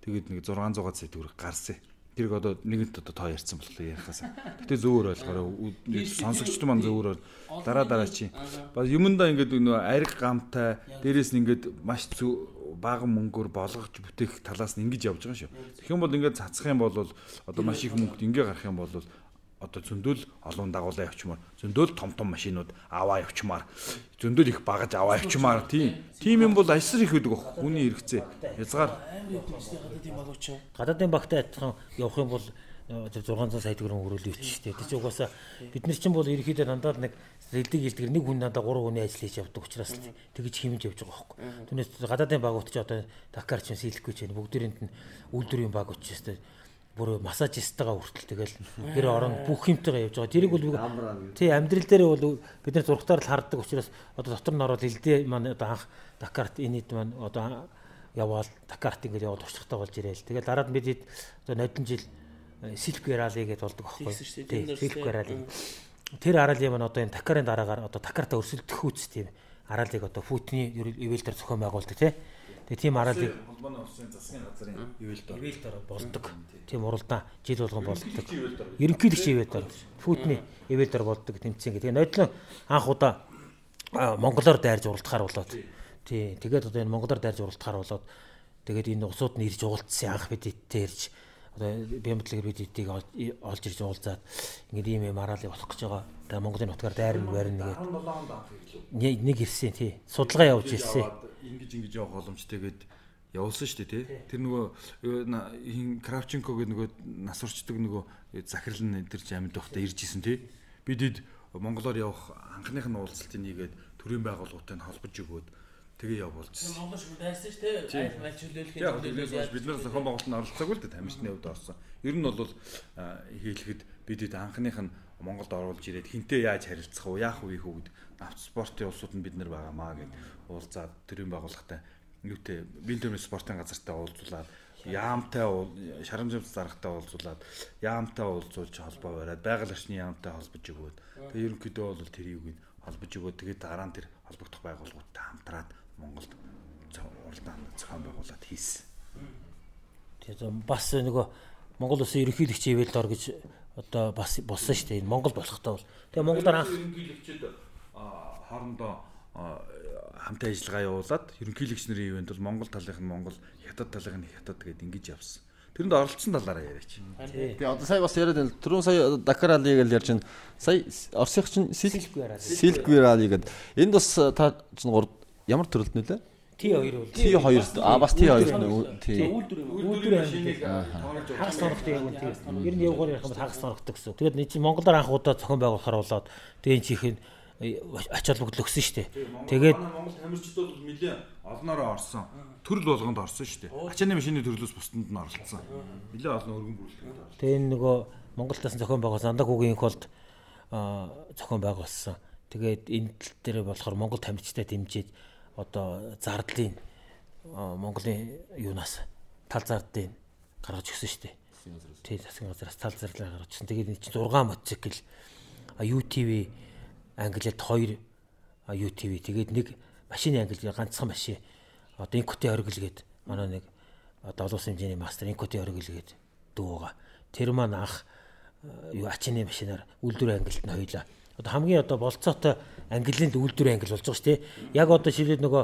Тэгээд нэг 600 сая төгрөг гарсан. Тэрийг одоо нэгэнт одоо тоо ярьсан болохоор ярихаас. Гэтэ зөөр ойлгоорой. Сонсогчд маань зөөр дараа дараа чи. Бас юмдаа ингээд нөө ариг гамтай дээрээс нь ингээд маш бага мөнгөөр болгож бүтээх талаас нь ингэж явж байгаа шүү. Тэгэх юм бол ингээд цацах юм бол одоо маш их мөнгөд ингээ гарах юм бол одоо зөндөл олон дагуулаа явчмаар. Зөндөл том том машинууд аваа явчмаар. Зөндөл их багаж аваа явчмаар. Тийм тийм юм бол альсар их үүдэг хүний хэрэгцээ хязгаар. Гадаадын багтай адилхан явах юм бол 600 сая төгрөг өрөөлөв ч тийм. Тэс угаасаа бид нар чинь бол ерөөхдөө дандаа нэг сэлдэг хилдгэр нэг хүн надаа 3 хүний ажил хийж явдаг учраас тэгж хэмж явж байгаа байхгүй. Түүнээс гадаадын багууд ч одоо Дакар ч сэлэхгүй ч бүгдээрийнт нь үйлдвэрийн баг учраас бүр массажистайгаа хүртэл тэгэл гэр орон бүх юмтайгаа явж байгаа. Тэрийг бол тий амьдрал дээр бол бид нар зургатаар л хардаг учраас одоо дотор нь ороод хилдээ маань одоо анх Дакарт энэ хэд маань одоо яваал Дакарт ингээд яваад туршлагатай болж ирээл. Тэгэл дараад бид одоо нодон жил Silk Rally гэдээ болдог. Тийм Silk Rally. Тэр аралын маань одоо энэ Такарын дараагаар одоо Такарта өрсөлдөх үүс тийм аралыг одоо Путины ивэлдэр зохион байгуулдаг тий. Тэгээ тийм аралыг холбооны улсын засгийн газрын ивэлдэр ивэлдэр болдог. Тийм уралдаан жил болгон болдог. Ерөнхийлөгч ивэлдэр Путины ивэлдэр болдог тэмцээн. Тэгээ нодлон анх удаа монголоор дайрж уралдахаар болоод тий. Тэгээд одоо энэ монголоор дайрж уралдахаар болоод тэгээд энэ усууд нь ирж уулзсан анх бид эдтэй ирж одоо бямтлаг бид эдийг олж ирж уулзаад ингээд ийм юм хараалыг болох гэж байгаа. Тэгээ Монголын нутгаар дайрн барьна нэгээд нэг ирсэн тий. Судалгаа явуулж ирсэн. Ингиж ингэж явах боломжтойгээд явуулсан шүү дээ тий. Тэр нөгөө хин Кравченко гэдэг нөгөө нас урчдаг нөгөө захирал нь тэр амьд байхдаа ирж исэн тий. Бидэд Монголоор явах анхных нь уулзалтыг нэгээд төрийн байгууллагатай нь холбож өгөөд Тэгээ явуулчихсан. Монгол шүү дайсан шүү дээ. Айл мал чөлөөлөх юм. Яг бид нар зохион байгуулалтанд оролцоогүй л дээ тамирчны хувьд орсон. Ер нь бол хийлэхэд бидэд анхных нь Монголд оруулж ирээд хинтээ яаж харилцах вэ? Яах вэ хүү гэдэг автоспортын улсууд нь бид нар байгаамаа гэд уулзаад төрийн байгууллагатай юутэй бие төрийн спортын газартай уулзуулаад яамтай шарамжамс заргатай уулзуулаад яамтай уулзуулж холбоо бариад байгаль орчны яамтай холбож өгөөд тэгээ ерөнхийдөө бол тэр юуг нь холбож өгөөд тэгээд дараа нь тэр холбогдох байгууллагуудтай хамтраад Монголд уралдаан зохион байгуулад хийсэн. Тэгээд бас нөгөө Монгол улсын ерөнхийлөгчийн ивэл дор гэж одоо бас болсон шүү дээ. Монгол болохтой бол. Тэгээ Монголоор анх ерөнхийлөгчд хоорондоо хамтын ажиллагаа явуулаад ерөнхийлөгч нарын ивент бол Монгол талынх нь Монгол, Хятад талынх нь Хятад гэдэг ингэж явсан. Тэрэнд оролцсон талаараа яриач. Тэгээ одоо сая бас яриад байна. Түрүүн сая Дакар али гэж ярьж байна. Сая Оросынх чинь Silk Rally гэдэг. Энд бас та чинь ямар төрөлд нөлөө? Т2 бол Т2 а бас Т2 нөө тий. Үйлдвэр машиныг хагас соногтой юм тий. Ер нь явгаар ярих юм бол хагас соногтой гэсэн. Тэгээд нэг чинь Монголоор анх удаа зохион байгуулахаар болоод тэгээд чихэн ач холбогдол өгсөн шүү дээ. Тэгээд Монгол тамирчдууд бол нэлээ олноороо орсон. Төрөл болгонд орсон шүү дээ. Ачааны машины төрлөөс бусдад нь оролцсон. Нэлээ олон өргөн бүрэлдэхүүн. тэгээд нөгөө Монголтаас зохион байгуулсан Андаа хүүгийн их болд зохион байгуулсан. Тэгээд энэ тал дээр болохоор Монгол тамирчтай дэмжиж одоо зардлын Монголын юунаас тал зардыг гаргаж өгсөн шүү дээ. Тий засгийн газраас тал зарлаа гаргаж өгсөн. Тэгээд энэ чинь 6 мотоцикл UTV англиад 2 UTV тэгээд нэг машины англи ганцхан машин одоо инкоти оргил гээд манай нэг одоо олон улсын хэмжээний мастер инкоти оргил гээд дүү байгаа. Тэр маань анх юу ачааны машинаар үйлдвэр ангилт нь хоёлаа одоо хамгийн одоо болцоотой ангиллын үйлдвэрийн ангил болж байгаа шүү дээ. Яг одоо шилээд нөгөө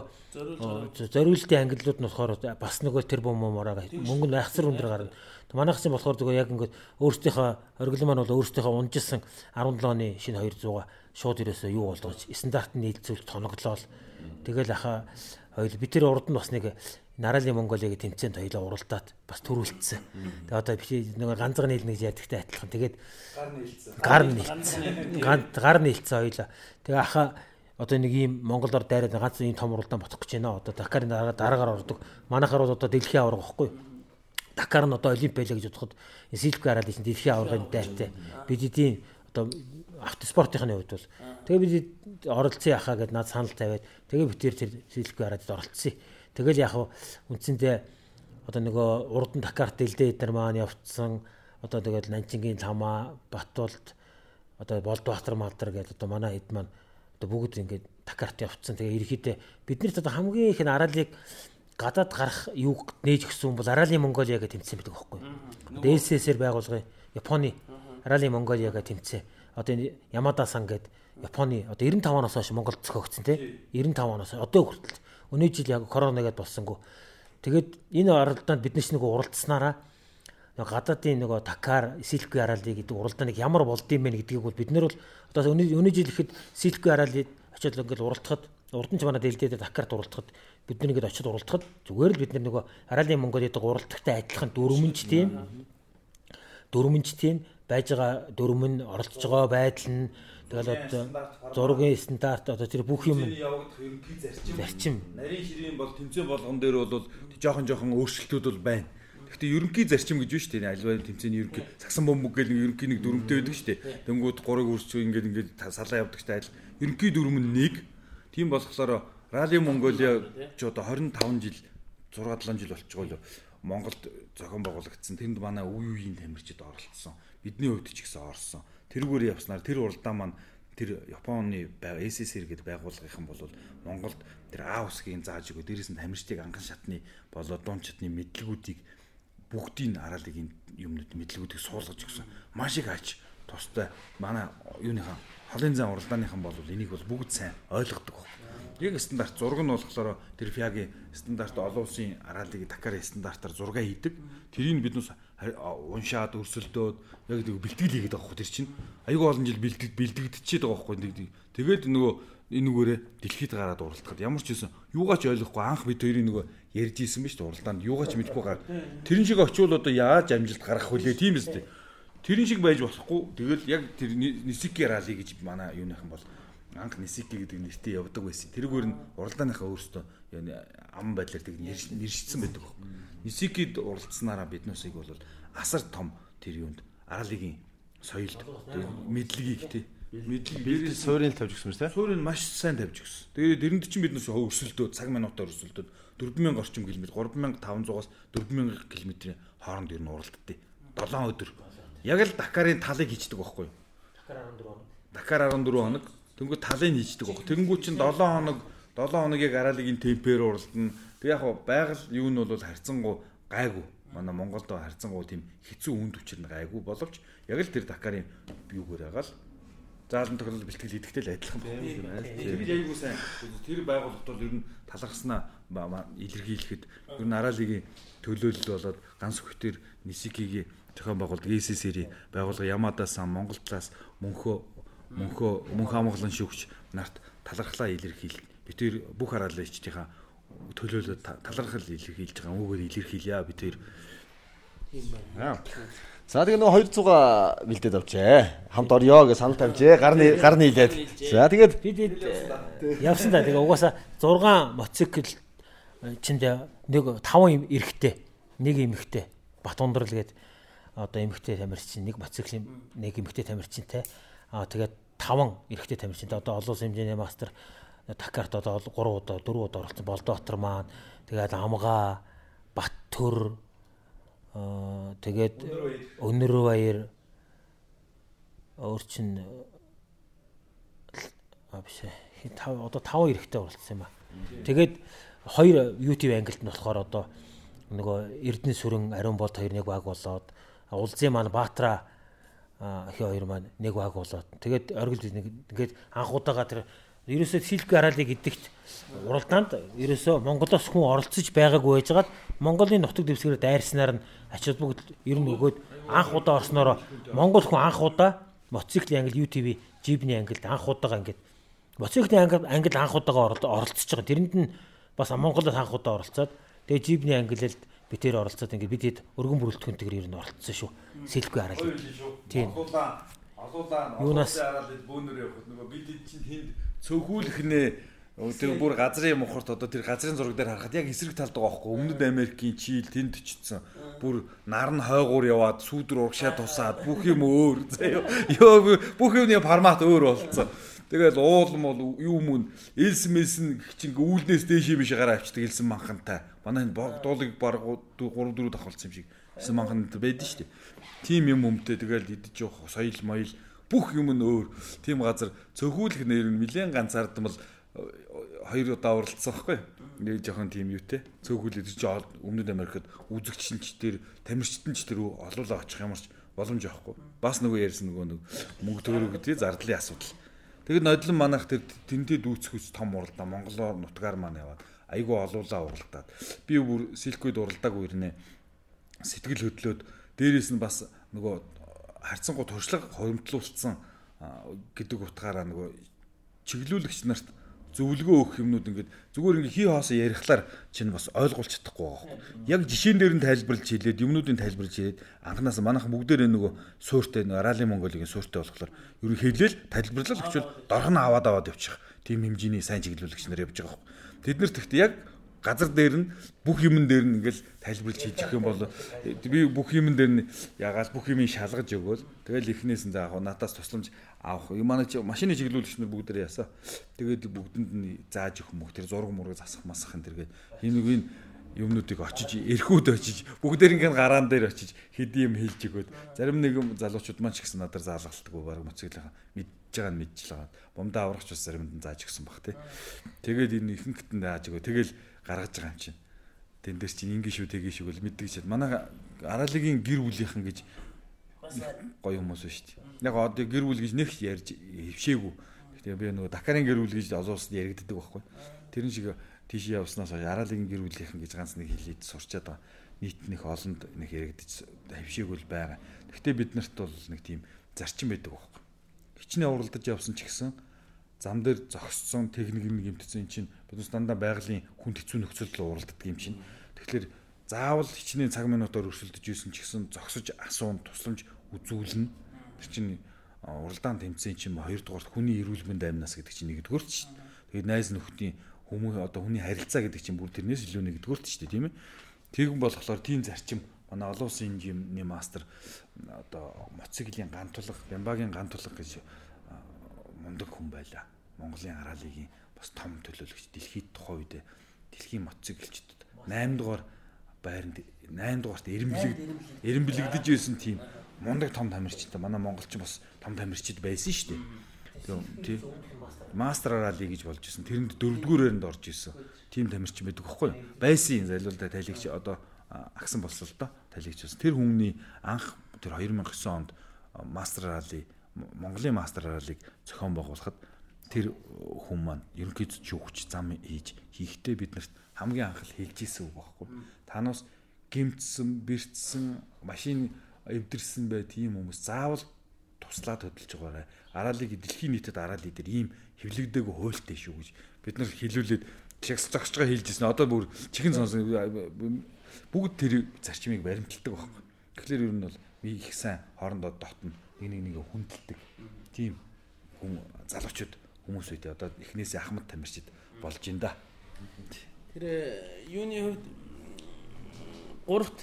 зориултын ангиллууд нь болохоор бас нөгөө тэр бом момороо мөнгө нь айхсар өндөр гарна. Манайх чинь болохоор зүгээр яг ингээд өөрсдийнхөө оргил маань бол өөрсдийнхөө унжсан 17 оны шинэ 200-а шууд ерөөсөө юу болгож стандарт нь нийлцүүл тоноглол. Тэгэл аха хоёул би тэр урд нь бас нэг Нарали Монголыг тэмцээнд хоёлоо уралдаад бас төрүүлсэн. Тэгээ одоо би нэг ганцхан нийлнэ гэж ядагтай адилхан. Тэгээд гар нийлцсэн. Гар нийлцсэн хоёлоо. Тэгээ аха одоо нэг ийм Монголоор дайраад ганц ийм том уралдаан ботох гэж байна. Одоо Дакарын дараа дараагаар ордог. Манайхаар бол одоо дэлхийн аварга байхгүй. Дакар нь одоо олимп байлаа гэж бодоход Силк гараад чинь дэлхийн аваргын дайртай. Бид эдийн одоо автоспортын хувьд бол тэгээ бид оролцсон яхаа гэд над санал тавиад тэгээ бид тэр Силк гараад оролцсон. Тэгэл яг үндсэндээ одоо нөгөө урд нь Дакарт дэлдээ эдэр маань явцсан одоо тэгэл Нанчингийн ламаа Батуулд одоо Болдбаатар малдар гэдэг одоо манай хэд маань одоо бүгд ингээд Дакарт явцсан. Тэгээ ерөөхдөө биднэрт одоо хамгийн их араалыг гадаад гарах юу нээж өгсөн бол Араалын Монголиа гэж тэмцсэн байдаг байхгүй. ДСС-ээр байгуулгын Японы Араалын Монголиа гэж тэмцсэн. Одоо энэ Ямада сан гэдэг Японы одоо 95 оноос хойш Монголд зохиогдсон тий 95 оноос одоо хүртэл Өнөө жил яг коронавигээд болсонгүй. Тэгээд энэ оролдоонд бид нэг уралдсанараа нөгөө гадаадын нөгөө Такар, Силкви аралыг гэдэг уралдааныг ямар болдсон бэ гэдгийг бол бид нэр бол одоо өнөө жил ихэд Силкви аралыг очиод ингээд уралдахад урдан ч манай дэлдээд Такарт уралдахад бид нэг ихэд очиод уралдахад зүгээр л бид нөгөө Аралын Монголид уралдахтай адилхан дөрвөнч тийм дөрвөнч тийм байж байгаа дөрвөн оролцож байгаа байдал нь Тэгэл одоо зургийн стандарт одоо тэр бүх юм явагдах ерөнхий зарчим. Зарчим. Нарийн ширийн бол тэмцээн болгон дээр бол жоохон жоохон өөрчлөлтүүд бол байна. Гэхдээ ерөнхий зарчим гэж шүү дээ. Альва тэмцээний ерөнхий сагсан бомбог гэл ерөнхий нэг дөрөвтэй байдаг шүү дээ. Дөнгүүд гурыг үрсч ингээд ингээд салаа явдаг шүү дээ. Ерөнхий дөрөв нь нэг. Тийм болохоор Рали Монголиа ч одоо 25 жил 6 7 жил болчихгоо л Монголд зохион байгуулагдсан. Тэнд манай үе үеийн тамирчид оролцсон. Бидний хувьд ч гэсэн орсон тэрүүгээр явснаар тэр уралдаан маань тэр Японы SSR гэдэг байгууллагынхан бол Монголд тэр А усгийн зааж өгөө дээрээс нь тамирчдыг анган шатны болоод дуун чатны мэдлгүүдийг бүгдийн хараалыг юмнууд мэдлгүүдийг суулгаж өгсөн. Маш их ач тустай манай юуныхан холын зан уралдааныхан бол энийг бол бүгд сайн ойлгодог баг. Яг стандарт зураг нь болохоор тэр фиагийн стандарт олон улсын хараалыг Дакарын стандартаар зураг хийдэг. Тэрийг биднээс уншаад өрсөлдөөд яг нэг бэлтгэл хийгээд байгаа хөө тэр чинь. Аюул олон жил бэлтгэд бэлтгэдчихэд байгаа хөөхгүй тэгээд нөгөө энэ нүгээрээ дэлхийд гараад уралдахад. Ямар ч байсан юугаач ойлгохгүй анх бид хоёрын нөгөө ярьж исэн биз дээ уралдаанд. Юугаач мэдэхгүй гар. Тэрэн шиг очивол одоо яаж амжилт гаргах вүлээ тийм биз дээ. Тэрэн шиг байж болохгүй. Тэгэл яг тэр нисики рали гэж манай юуныхан бол анх нисики гэдэг нэртэй явдаг байсан. Тэрүүгээр нь уралдааныхаа өөрөөсөө ам байдлаар тэг нэршсэн байдаг Нисикид уралдсанараа биднээсийг бол асар том тэр юунд аралыгийн соёлд мэдлэгийг тий мэдлэг гэрээс суурийг тавьж өгсөн мэт те. суурийг маш сайн тавьж өгсөн. Тэгээд эрэнд чинь биднээс өрсөлдөө цаг минутаар өрсөлдөөд 4000 орчим км 3500-аас 4000 км-ийн хооронд ер нь уралддээ. 7 өдөр. Яг л Дакарын талыг хийчдэг байхгүй юу? Дакар 14 хоног. Тэнгүү талыг хийчдэг байхгүй. Тэнгүү чинь 7 хоног 7 хоног яг араалыгийн темпээр уралдана. Тэг яг байгаль юу нь бол харьцангуй гайгүй. Манай Монголд харьцангуй тийм хэцүү үнд хүчээр нь гайгүй боловч яг л тэр Дакарын юугээр байгаа л заалан тохиолдол бэлтгэл хийдэгтэй л адилхан байна. Тэр айгүй сайн. Тэр байгууллагт бол ер нь талархснаа илэрхийлэхэд ер нь араалыгийн төлөөлөл болоод ганц хөтөр Нисикигийн зохион байгуулалт ECC-ийн байгууллага Ямадасан Монгол талаас мөнхөө мөнхөө мөнх амгалан шүүгч нарт талархлаа илэрхийл. Би тэр бүх араалагчдынхаа төлөөлөлд талархал илэрхийлж байгаа. Өнгөөр илэрхийлье би тэр За тэгээ нөгөө 200-а бэлдээд авчээ. Хамт орё гэж санал тавьжээ. Гарны гарны хилээд. За тэгээд бид явсан да. Тэгээ угаасаа 6 мотоцикл чинд нэг 5 юм эрэхтэй, нэг эмэгтэй Бат ундрал гээд одоо эмэгтэй тамирчин, нэг мотоциклийн нэг эмэгтэй тамирчинтай. Аа тэгээд 5 эрэхтэй тамирчинтай одоо олон улсын хэмжээний мастер Дакарт одоо 3 удаа 4 удаа оролцсон. Болдоотор маань. Тэгээд Амгаа, Бат төр Аа тэгээд өнөр баяр. Өөр чин а биш тав одоо тав эрэхтэй болцсон юм ба. Тэгээд хоёр YouTube ангилд нь болохоор одоо нөгөө Эрдэнэ сүрэн ариун болд хоёр нэг баг болоод улзын маань Баатра хи хоёр маань нэг баг болоод. Тэгээд оргил нэг ингээд анх удаага тэр ерөөсөө силк араалыг гэдэгт уралдаанд ерөөсөө Монголоос хүн оролцож байгаагүй байжгаад Монголын нутаг дэвсгэрээр дайрснаар нь ач холбогдол ер нь өгөөд анх удаа орсноор Монгол хүн анх удаа мотоциклийн ангил UTV жибний ангилд анх удаага ингээд мотоциклийн ангил ангил анх удаага оролцож байгаа. Тэрэнд нь бас Монголоос анх удаа оролцоод тэгээ жибний ангилэлд би тэр оролцоод ингээд бид хэд өргөн бүрэлдэхүүнтэйгээр ер нь оролцсон шүү. Сэлгүй араал. Тийм. Олуулаа юунаас араалд бөөнөр явахад нөгөө бид чинь тэнд цөөхүүлэх нэ тэр бүр газрын мухарт одоо тэр газрын зураг дээр харахад яг эсрэг талд байгаа байхгүй өмнөд Америкийн чийл тэнд очсон бүр нар нь хойгуур яваад сүүдэр урагшаа тусаад бүх юм өөр. Ёо бүх юмны формат өөр болцсон. Тэгэл уул мол юу мөн элс мэлсэн чинь үүлнээс дээшээ биш гараа авчдаг элсэн манхантай. Манай энэ дуулыг баг 3 4 давхалцсан юм шиг. Элсэн манхан байдэн шүү дээ. Тим юм өмтэй тэгэл идэж явах соёл моёл бүх юм нь өөр. Тийм газар цөхүүлэх нэр нь нэлээд ганцаардмал хоёр удаа уралдсан байхгүй. Нэг жоохон тийм юутэй. Цөхүүлээд чи өмнөд Америкт үзэгчин ч тэр тамирчтан ч тэр олоолаа очих ямарч боломж авахгүй. Бас нөгөө ярьсан нөгөө нэг мөнгө төгрөг гэдэг зардлын асуудал. Тэгэд нодлон манайх тэр тэнтэй дүүцхүүс том уралдаа Монголоор нутгаар маань яваад айгүй олуулаа уралдаад би бүр силквид уралдаагүй ирнэ. Сэтгэл хөдлөөд дээрээс нь бас нөгөө харьцангуй туршлага хоримтлуулсан гэдэг утгаараа нөгөө чиглүүлэгч нарт зөвлөгөө өгөх юмнууд ингээд зүгээр ингээ хий хоосоо ярихлаар чинь бас ойлгуулж чадахгүй байгаа юм. Яг жишээн дээр нь тайлбарлаж хэлээд юмнуудыг тайлбарлаж хэлээд анханаас манайхан бүгдээрээ нөгөө суурьтай нөгөө Рали Монголигийн суурьтай болохоор ер нь хэлээл тайлбарлал өгчвөл дорхон аваад аваад явчих. Тим хэмжээний сайн чиглүүлэгч нар явж байгаа юм. Тэд нар тэгтээ яг газар дээр нь бүх юмн дээр нь ингээл тайлбарлаж хийж өгөх юм бол би бүх юмн дээр нь ягаал бүх юмыг шалгаж өгөөл тэгэл эхнээс нь за яг надаас тусламж авах юм манай машины чиглүүлэгч нар бүгдээ ясаа тэгээд бүгдэнд нь зааж өгөх мөх тэр зураг мураг засах масах энэ тэргээ энэ нэг энэ юмнуудыг очиж эрхүүд очиж бүгдээрийнх нь гараан дээр очиж хэдий юм хэлж өгөөд зарим нэг залуучууд маань ч гэсэн надаар заалгалтгүй баг моциклынхаа мэдж байгаа нь мэдж л байгаа. Бомдоо аврагч бас заримд нь зааж өгсөн баг тий. Тэгээд энэ ихэнхтэнд зааж өгөө. Тэгэл гаргаж байгаа юм чинь. Тэн дээр чинь ингэ шүү тэгээ шүү гэл мэддэг чинь. Манай араалыгийн гэр бүлийнхэн гэж гоё хүмүүс шүү дээ. Яг одоо гэр бүл гэж нэг ярьж хөвшээгүү. Тэгээ би нөгөө Дакарын гэр бүл гэж олоосд яригддаг байхгүй. Тэрэн шиг тийш явснаас хойш араалыгийн гэр бүлийнхэн гэж ганц нэг хэлээд сурчаад байгаа. Нийт нэг олонд нэг яригдаж хөвшээгүүл байгаа. Гэхдээ бид нарт бол нэг тийм зарчим байдаг байхгүй. Хичнээн уралдаж явсан ч гэсэн зам дээр зогссон техник нэг юмтсэн чинь бид дандаа байгалийн хүн хэцүү нөхцөлд уралддаг юм чинь. Тэгэхээр заавал хичнээн цаг минутаар өрсөлдөж исэн ч гэсэн зогсож асуун тусламж үзүүлнэ. Тэр чинь уралдаан тэмцээн чинь хоёрдугаар хүний эрүүл мэнд амнаас гэдэг чинь нэгдүгээрт шүү дээ. Тэгээд найз нөхдийн хүмүүс одоо хүний харилцаа гэдэг чинь бүр тэрнээс илүү нэгдүгээрт шүү дээ тийм ээ. Тэгүн болохоор тийм зарчим манай олон улсын юмны мастер одоо мотоциклийн ган тулга, бямбагийн ган тулга гэж мундаг хүн байлаа. Монголын араалыгийн бас том төлөөлөгч дэлхийд тухайн үед дэлхийн мотоциклчдод 8 дугаар байранд 8 дугаарт эренблэг эренблэгдэж байсан тийм мундаг том тамирчтай манай монголчин бас том тамирчид байсан шүү дээ. Тийм мастер рали гэж болж исэн. Тэрэнд дөрөвдүгээр байранд орж исэн. Тим тамирчин байдаг байхгүй юу? Байсан юм залуулда талигч одоо агсан болсон л доо болсон. Тэр хүмүүний анх тэр 2009 онд мастер рали Монголын мастер ралиг зохион байгуулахад тэр хүн маань ерөнхийдөө ч хүч зам хийж хийхдээ биднэрт хамгийн анх л хэлж исэн үг байхгүй. Танаас гимтсэн, бэртсэн, машин эвдэрсэн бай тийм хүмүүс заавал туслаад хөдөлж байгаарай. Араалыг дэлхийн нийтэд араалыг дээр ийм хөвлөгдөг хуйлтай шүү гэж бид нар хэлүүлээд чигс зогсож хэлжсэн. Одоо бүр чихэн сонсон бүгд тэр зарчмыг баримталдаг байхгүй. Тэгэхээр ер нь бол их сайн хоорондоо дотно нэг нэг нэг хүндэлдэг. Тийм хүн залуучууд хүмүүс үедээ одоо эхнээсээ ахмад тамирчид болж ин да. Тэр э, юуны хувьд гуравт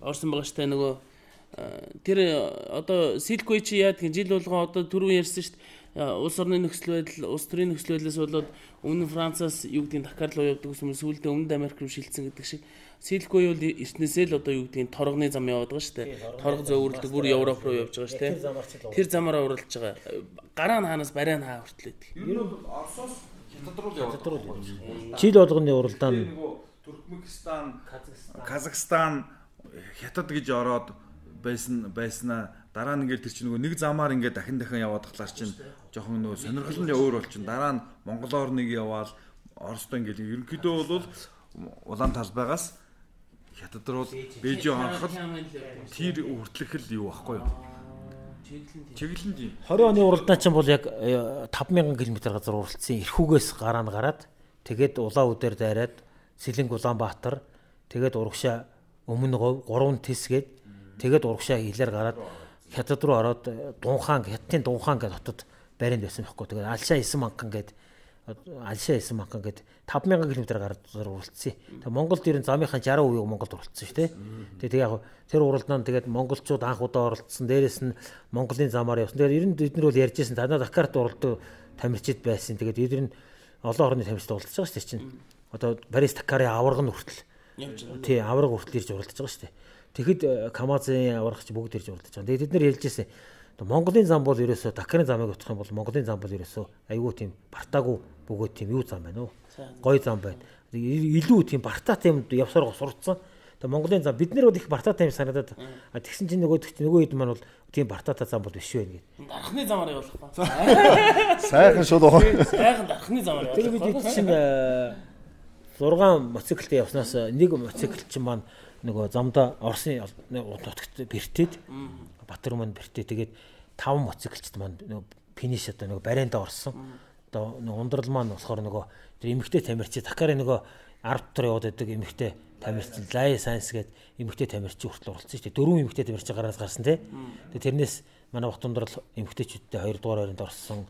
орсон байгаа штэ нөгөө э, тэр э, одоо Силквей чи яа гэх жил болгон одоо түрүү ярьсан штэ улс орны нөхцөл байдал, улс төрийн нөхцөл байдлаас болоод өмнө Францаас юу гэдгийг Дакар руу явдаг хүмүүс сүүлдээ өмнөд Америк руу шилжсэн гэдэг шиг Силквей бол эртнээсээ л одоо юу гэдгийг торгоны зам яваад байгаа шүү дээ. Торго зөөвөрлөг бүр Европ руу явж байгаа шүү дээ. Тэр замаараа уралж байгаа. Гараа нь хаанаас барай нь хаа хүртэл байдаг. Ер нь Оросоос хятад руу яваад байгаа. Жил болгоны уралдаан нөгөө Туркменистан, Казахстан, хятад гэж ороод байсан байснаа дараа нь ингээд тэр чинь нөгөө нэг замаар ингээд дахин дахин яваад тахлаар чинь жоохон нөгөө сонирхол нь өөр болчин дараа нь Монголоор нэг яваал Оростой ингээд ерөнхийдөө бол улаан талбайгаас хятад руу Бээжин ороход тэр хүртлэх л юу байхгүй юу? Чиглэн тийм. 20 оны уралдаан чинь бол яг 5000 км газар уралдсан эрхүүгээс гараа нь гараад тэгээд улаан үдээр дайраад Сэлэнг Улаанбаатар тэгээд урагшаа өмнө говь 3 тисгээд тэгээд урагшаа хилээр гараад хятад руу ороод э, Дунхаан хятадын Дунхаан гэдэг хотод байранд байсан байхгүй. Тэгээд Алшаа 9 манган гэдэг Алшаа 9 манган гэдэг 5000 км гараар уралдсан. Тэгээд Монголд ирэн замынхаа 60% Монголд уралдсан шүү дээ. Тэгээд яг тэр уралдаанд тэгээд монголчууд анх удаа оролцсон. Дээрээс нь Монголын замаар явсан. Тэгээд ер нь бид нар бол ярьжсэн. Танаа Дакарт уралдаг тамирчид байсан. Тэгээд бид нар олон орны тамирчид уралдаж байгаа шүү дээ чинь. Одоо Парис Дакарын аварга нь хүртэл. Тий, аварга хүртэл ирж уралдаж байгаа шүү дээ. Тэгэхэд Камазын аврагч бүгд ирж уралдаж байгаа. Тэгээд бид нэр хэлжсэн. Монголын зам бол ерөөсөө Дакарын замыг утгах юм бол Монголын зам бол ерөөсөө айгүй тийм бартаагүй бөгөөд тийм юу зам байна уу? Гой зам байна. Илүү тийм бартаатай юм явсараа сурцсан. Тэгээ Монголын зам бид нар бол их бартаатай юм санагдаад. Тэгсэн чинь нөгөө нөгөө хэд маань бол тийм бартаатай зам бол биш вэ гэдэг. Дарахны замаар явуулах ба. Сайхан шууд уу. Сайхан дарахны замаар явуулах. Тэгээ бид чинь 6 моциклтэй явснаас нэг моцикл чинь маань нөгөө замда Оросын нутагт бэртээд Батөр маань бэртээ тэгээд таван моциклчд маань нөгөө финиш одоо нөгөө барайнда орсон. Одоо нөгөө ундрал маань болохоор нөгөө тэр эмэгтэй тамирчид Дакарын нөгөө 10 дотор яваад байдаг эмэгтэй тамирчин Лай Сайенс гээд эмэгтэй тамирчин хүртэл оролцсон шүү дээ. Дөрвөн эмэгтэй тамирчин гараас гарсан тий. Тэгээд тэрнээс манай Бат ундрал эмэгтэйчүүдтэй 2 дугаар байранд орсон.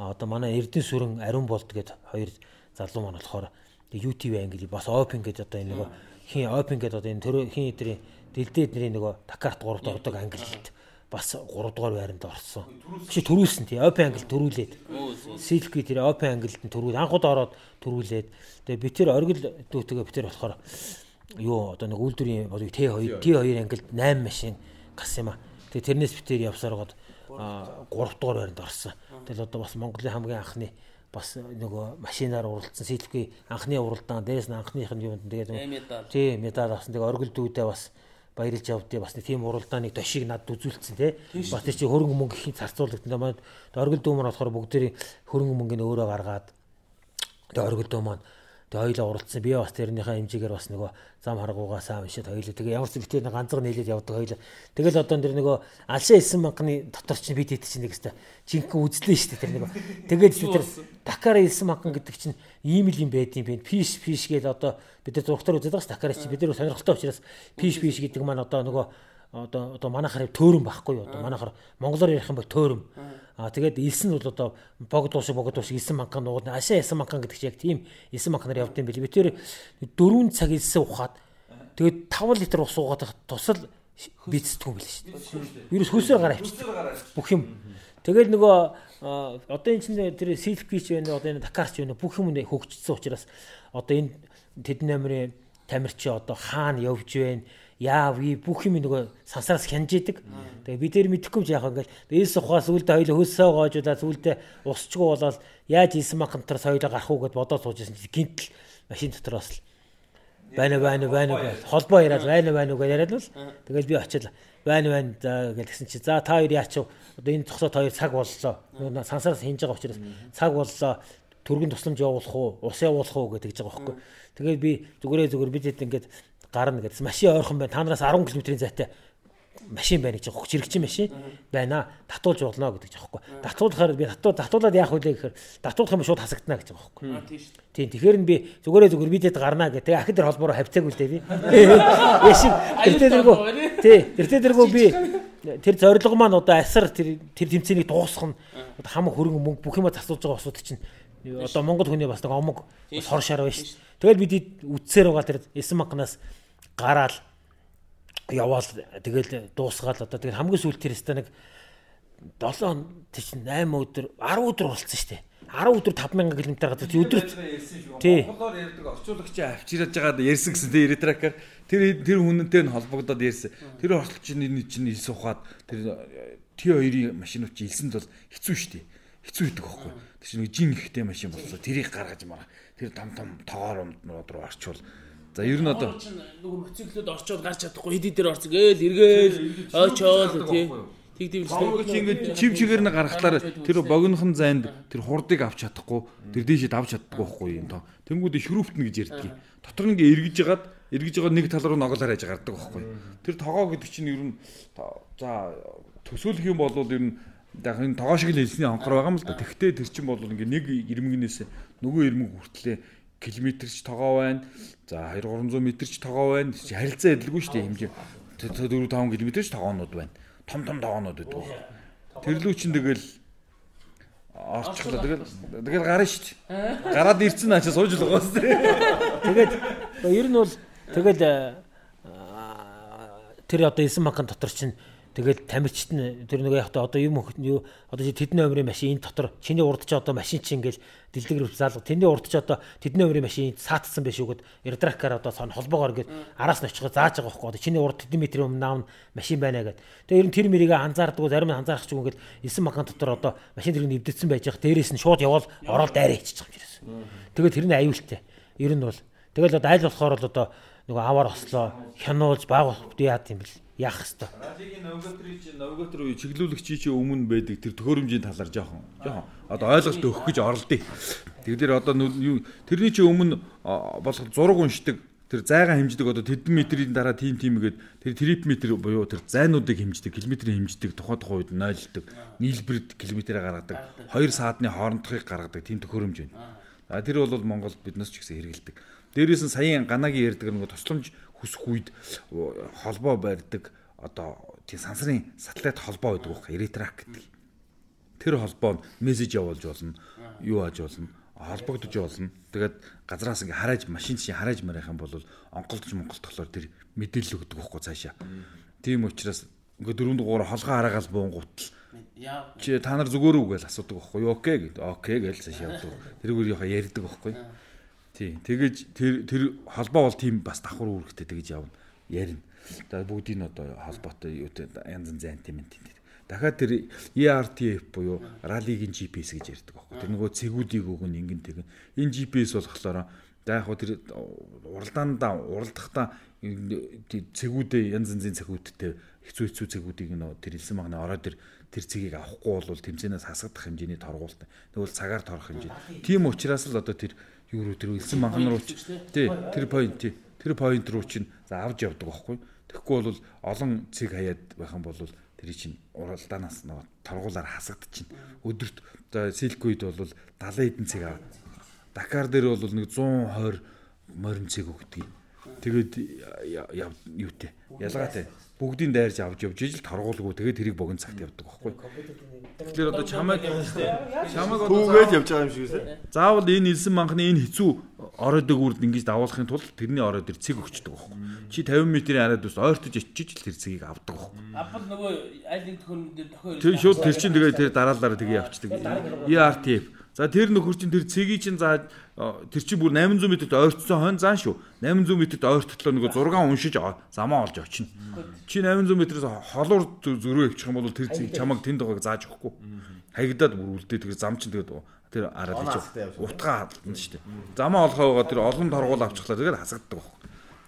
Одоо манай Эрдэнэ сүрэн Ариун болд гээд хоёр залуу маань болохоор UTV англи бас Open гэдэг одоо энэ нөгөө хин Open гэдэг одоо энэ төрөө хин эдрийн дэлдээ эдний нөгөө Дакарт 3 дахь ордог англид бас 3 дугаар байранд орсон. Чи төрүүлсэн тий Open англи төрүүлээд. Silky тэр Open англид нь төрүүл анхуд ороод төрүүлээд. Тэгээ би тэр оргил дүүтэйгээ би тэр болохоор юу одоо нэг үйлдвэрийн бодлыг T2 T2 ангилд 8 машин гас юм а. Тэгээ тэрнээс би тэр явсараад 3 дугаар байранд орсон. Тэгэл одоо бас Монголын хамгийн анхны бас нөгөө машинаар уралдсан сэлбгүй анхны уралдаан дээрээс нь анхных нь юунд тэгээд тий медаль авсан тэгээд оргил дүүдээ бас баярлж явдгийг бас тийм уралдааныг дошиг над үзүүлсэн тий бас тий хөрөнгө мөнгө их зарцуулагдсан тэгээд оргил дүү маань болохоор бүгдээрийн хөрөнгө мөнгөний өөрөө гаргаад тэгээд оргил дүү маань Тэгээ хоёлоо уралдсан. Би бас тэрнийхээ хэмжээгээр бас нөгөө зам харгуугаа сайн уншаад хоёлоо. Тэгээ ямар ч битээр ганцхан нийлээд явдаг хоёлоо. Тэгэл одоо тэр нөгөө алшаа 9 манганы дотор чинь бид хэд чинь нэг хэвээр жинхэнэ үзлээ шүү дээ тэр нөгөө. Тэгээд тэр Дакар 9 манган гэдэг чинь ийм л юм байдیں۔ Би пиш пиш гээд одоо бид нар зургатаар байгаа ш Дакар чинь бид нар сонирхолтой учраас пиш пиш гэдэг маань одоо нөгөө одоо одоо манайхаар төөрөн байхгүй юу одоо манайхаар монголоор ярих юм бол төөрөн аа тэгээд илс нь бол одоо богдууш богдууш 9 манган нууд ашаа 9 манган гэдэг чинь яг тийм 9 манганаар явд юм били би тэр 4 цаг илсэн ухаад тэгээд 5 литр ус уугаад тусал бицдгүй биш шүү дээ. Вирус хөлсөөр гараа авчдаг. Бүх юм. Тэгэл нөгөө одоо энэ чинь тэр селфич байна одоо энэ Дакарч байна бүх юм хөгжсөн учраас одоо энэ тэдний амрын тамирчи одоо хаана явж байна яав и бүх юм нөгөө сансараас хянж идэг. Тэгээ бид нэр мэдэхгүй ч яах вэ ингээл ээс ухаас үлдээ хоёул хөөсөө гоожуулаад үлдээ усчгүй болоод яаж ийсэн махантар соёлоо гарах уу гэд бодоод суужсэн чинь гинтл машин дотроос л. Байна байна байна холбоо яриад байна байна гэж яриад л. Тэгэл би очил. Байна байна за гэсэн чи за та хоёр яач одоо энэ цогцоо хоёр цаг боллоо. Сансараас хинж байгаа учраас цаг боллоо. Төргөн тусламж явуулах уу? Ус явуулах уу? гэдэг гэж байгаа байхгүй. Тэгээд би зүгээрээ зүгээр бид хэд ингээд гарна гэдээс машин ойрхон байна. Та нараас 10 км-ийн зайтай машин байна гэж хөгч хэрэгчин машин байна. Татуулж болно гэдэг ч аахгүй. Татуулахаар би татуу татуулаад яах вэ гэхээр татуулах юм шууд хасагдана гэж байгаа байхгүй. Тийм тэгэхээр нь би зүгээрээ зүгээр бидэд гарнаа гэдэг. Ахид тэр холбоороо хавцаагүй л дээ би. Яшиг тэртээ дэргүү. Тий, тэртээ дэргүү би тэр зорилго маань одоо асар тэр тэр тэмцээнийг дуусгах нь хамаг хөрөнгө мөнгө бүх юма засуулж байгаа усууд чинь одоо Монгол хүний бас нэг омог хор шар байна шүү. Тэгэл бид үдсээр байгаа тэр эсмагнаас гараал яваал тэгэл дуусгаал одоо тэгэл хамгийн сүүлд тэр өстө нэг 7 тийч 8 өдөр 10 өдөр болцсон шүү дээ. 10 өдөр 5000 км газар өдөрт тий. Монголоор ярьдаг орчуулагч авчираад жагаад ярьсан гэсэн тий эритракаар тэр тэр хүнэнтэй нь холбогдоод ярьсан. Тэр орчлогчны чинь илс ухаад тэр Т2-ийн машинууд чи илсэнд бол хэцүү шүү дээ. Хэцүү гэдэг байхгүй. Тэр чинь нэг жин ихтэй машин болсон. Тэрийг гаргаж мараа. Тэр том том тоогоор өмднүүд рүү орчуул За ер нь одоо нөгөө моциклод орчоод гарч чадахгүй хэдий дээр орцог ээл эргээл очоод тий. Тэг дэвлээ. Чи ингээд чив чигээр нь гаргахлаар тэр богинохон зайд тэр хурдыг авч чадахгүй тэр дээшээ давж чаддаггүй байхгүй юм тоо. Тэнгүүд шүрүүфтэн гэж ярьдаг. Дотор нь ингээд эргэж ягаад эргэж байгаа нэг тал руу ноголоор хайж гардаг байхгүй. Тэр тогоо гэдэг чинь ер нь за төсөөлөх юм бол ер нь яг энэ тогоо шиг л хэлсний онхор байгаа юм л да. Тэгтээ тэр чинь бол ингээд нэг ирмэгнээс нөгөө ирмэг хүртлээ километрч тогоо байна. За 2 300 метрч тогоо байна. Харилцаа адилгүй шүү дээ хэмжээ. 4 5 км-ч тогоонууд байна. Том том тогоонууд байдаг. Тэрлүү чин тэгэл орчихлоо. Тэгэл тэгэл гарна шүү дээ. Гараад ирсэн ачаа сууж л байгаа шүү дээ. Тэгээд ер нь бол тэгэл тэр одоо 9 банкн дотор чинь Тэгэл тамирчид нь тэр нэг яг одоо юм юу одоо тэдний өмрийн машин энэ дотор чиний урд чи одоо машин чи ингээл дэлдэг рүү заалга тэдний урд чи одоо тэдний өмрийн машин саатсан биш үгэд эрдракаар одоо сон холбоогоор ингээд араас нь очихоо зааж байгаа байхгүй одоо чиний урд тэдний метрийн өмнө наав машин байна гэд. Тэгээ ер нь тэр мэрийг анзаардаг зарим нь анзаарах ч юм ингээд 9 макан дотор одоо машин тэрийг нэвдэтсэн байж байгаа дээрээс нь шууд явал ороод дайраа хийчих юм жирээс. Тэгээд тэр нь аюултай. Ер нь бол тэгэл одоо айл болохоор л одоо нөгөө аваар ослоо хянуулж баг яад юм бэл яах хэвээр. Радигийн навигаторыг чи навигатор уу чиглүүлэгчий чи өмнө байдаг тэр төхөөрөмжийн талаар жоохон жоохон одоо ойлголт өгөх гэж оролдъё. Тэгэхээр одоо тэрний чи өмнө болох зураг уншдаг тэр зайгаа хэмждэг одоо тэдэн метрийн дараа тим тим гээд тэр трип метр буюу тэр зайнуудыг хэмждэг километрийг хэмждэг тухай тухай үед нойлдог нийлбэрд километрээ гаргадаг хоёр саадны хоорондохыг гаргадаг тийм төхөөрөмж байна. А тэр бол Монгол биднес ч гэсэн хэрэгэлдэг. Дээрээс нь саяын ганагийн ярьдаг нэг тусламж хүсэх үед холбоо барьдаг одоо тийм сансрын сателлит холбоо байдаг байхгүй Eritrac гэдэг. Тэр холбоо нь мессеж явуулж болно. Юу ааж болно холбогдож болно. Тэгээд газраас ингээ харааж машин чинь харааж марих юм бол онголдож монголтохлоор тэр мэдээлэл өгдөг байхгүй цаашаа. Тийм учраас ингээ дөрөв дугаар холгоо хараагаал буунгуутл чи та нар зүгээр үү гэж асуудаг байхгүй юу окей гэд окей гэж цаашаа явдаг. Тэрүүгээр яхаа ярьдаг байхгүй. Тий. Тэгэж тэр тэр холбоо бол тийм бас давхар үүрэгтэй тэгэж явна. Ярина. За бүгдийг нь одоо холбоотой юутай янз янз антимент тийм. Дахиад тэр ERTF буюу раллигийн GPS гэж ярьдаг байхгүй. Тэр нөгөө цэгүүдийг өгөн ингэн тэгэн. Энэ GPS болохоор за яг хөө тэр уралдаандаа уралдахдаа цэгүүдээ янз янзын цэгүүдтэй хэцүү хэцүү цэгүүдийг нөө тэр илсэн магнаа ороод тэр тэр цэгийг авахгүй бол тэмцээнээс хасагдах хэмжээний торгуулт. Тэгвэл цагаар торох хэмжээ. Тийм учраас л одоо тэр юу руу тэр элсэн манхан руу ч тий тэр point тий тэр point руу чинь за авч явдаг байхгүй. Тэгэхгүй бол олон цэг хаяад байх юм бол тэр чинь уралдаанаас нөгөө торгуулаар хасагдчихна. Өдөрт за силквид бол 70 хэдэн цэг аа. Дакар дээр бол нэг 120 морин цэг өгдөг. Тэгээд юутэй ялгаатай бүгдийг дайрж авч явж ижил торгуулгүй тэгээд тэрийг богино цагт явдаг байхгүй. Тэгэхээр одоо чамайг чамайг одоо түүгээд явж байгаа юм шиг үсэ. Заавал энэ илсэн манхны энэ хэцүү оройдог үрд ингэж давуулахын тулд тэрний орой дээр цэг өгчдөг байхгүй. Чи 50 м-ийн арайд ус ойртож очиж л тэр цэгийг авдаг байхгүй. Апл нөгөө аль нэг дээр тохиол. Тэр шууд тэр чинь тэгээ тэр дараалалаар тэгээ явчихдаг. ERTF. За тэр нөхөр чинь тэр цэгийг чинь за тэр чинь бүр 800 м-т ойртсон хойно заан шүү. 800 м-т ойртолоо нөгөө 6 уншиж замаа олж очино. Чи 800 м-ээс холуур зөрөө явчих юм бол тэр цэг чамаг тэнд байгааг зааж өгөхгүй. Хаягдаад бүр үлдээ тэр зам чинь тэгээд тэр араад ич утгаа хадна шүү дээ. Замаа олохоо байгаа тэр олон торгуул авчихлаа тэгээд хасагддаг байхгүй.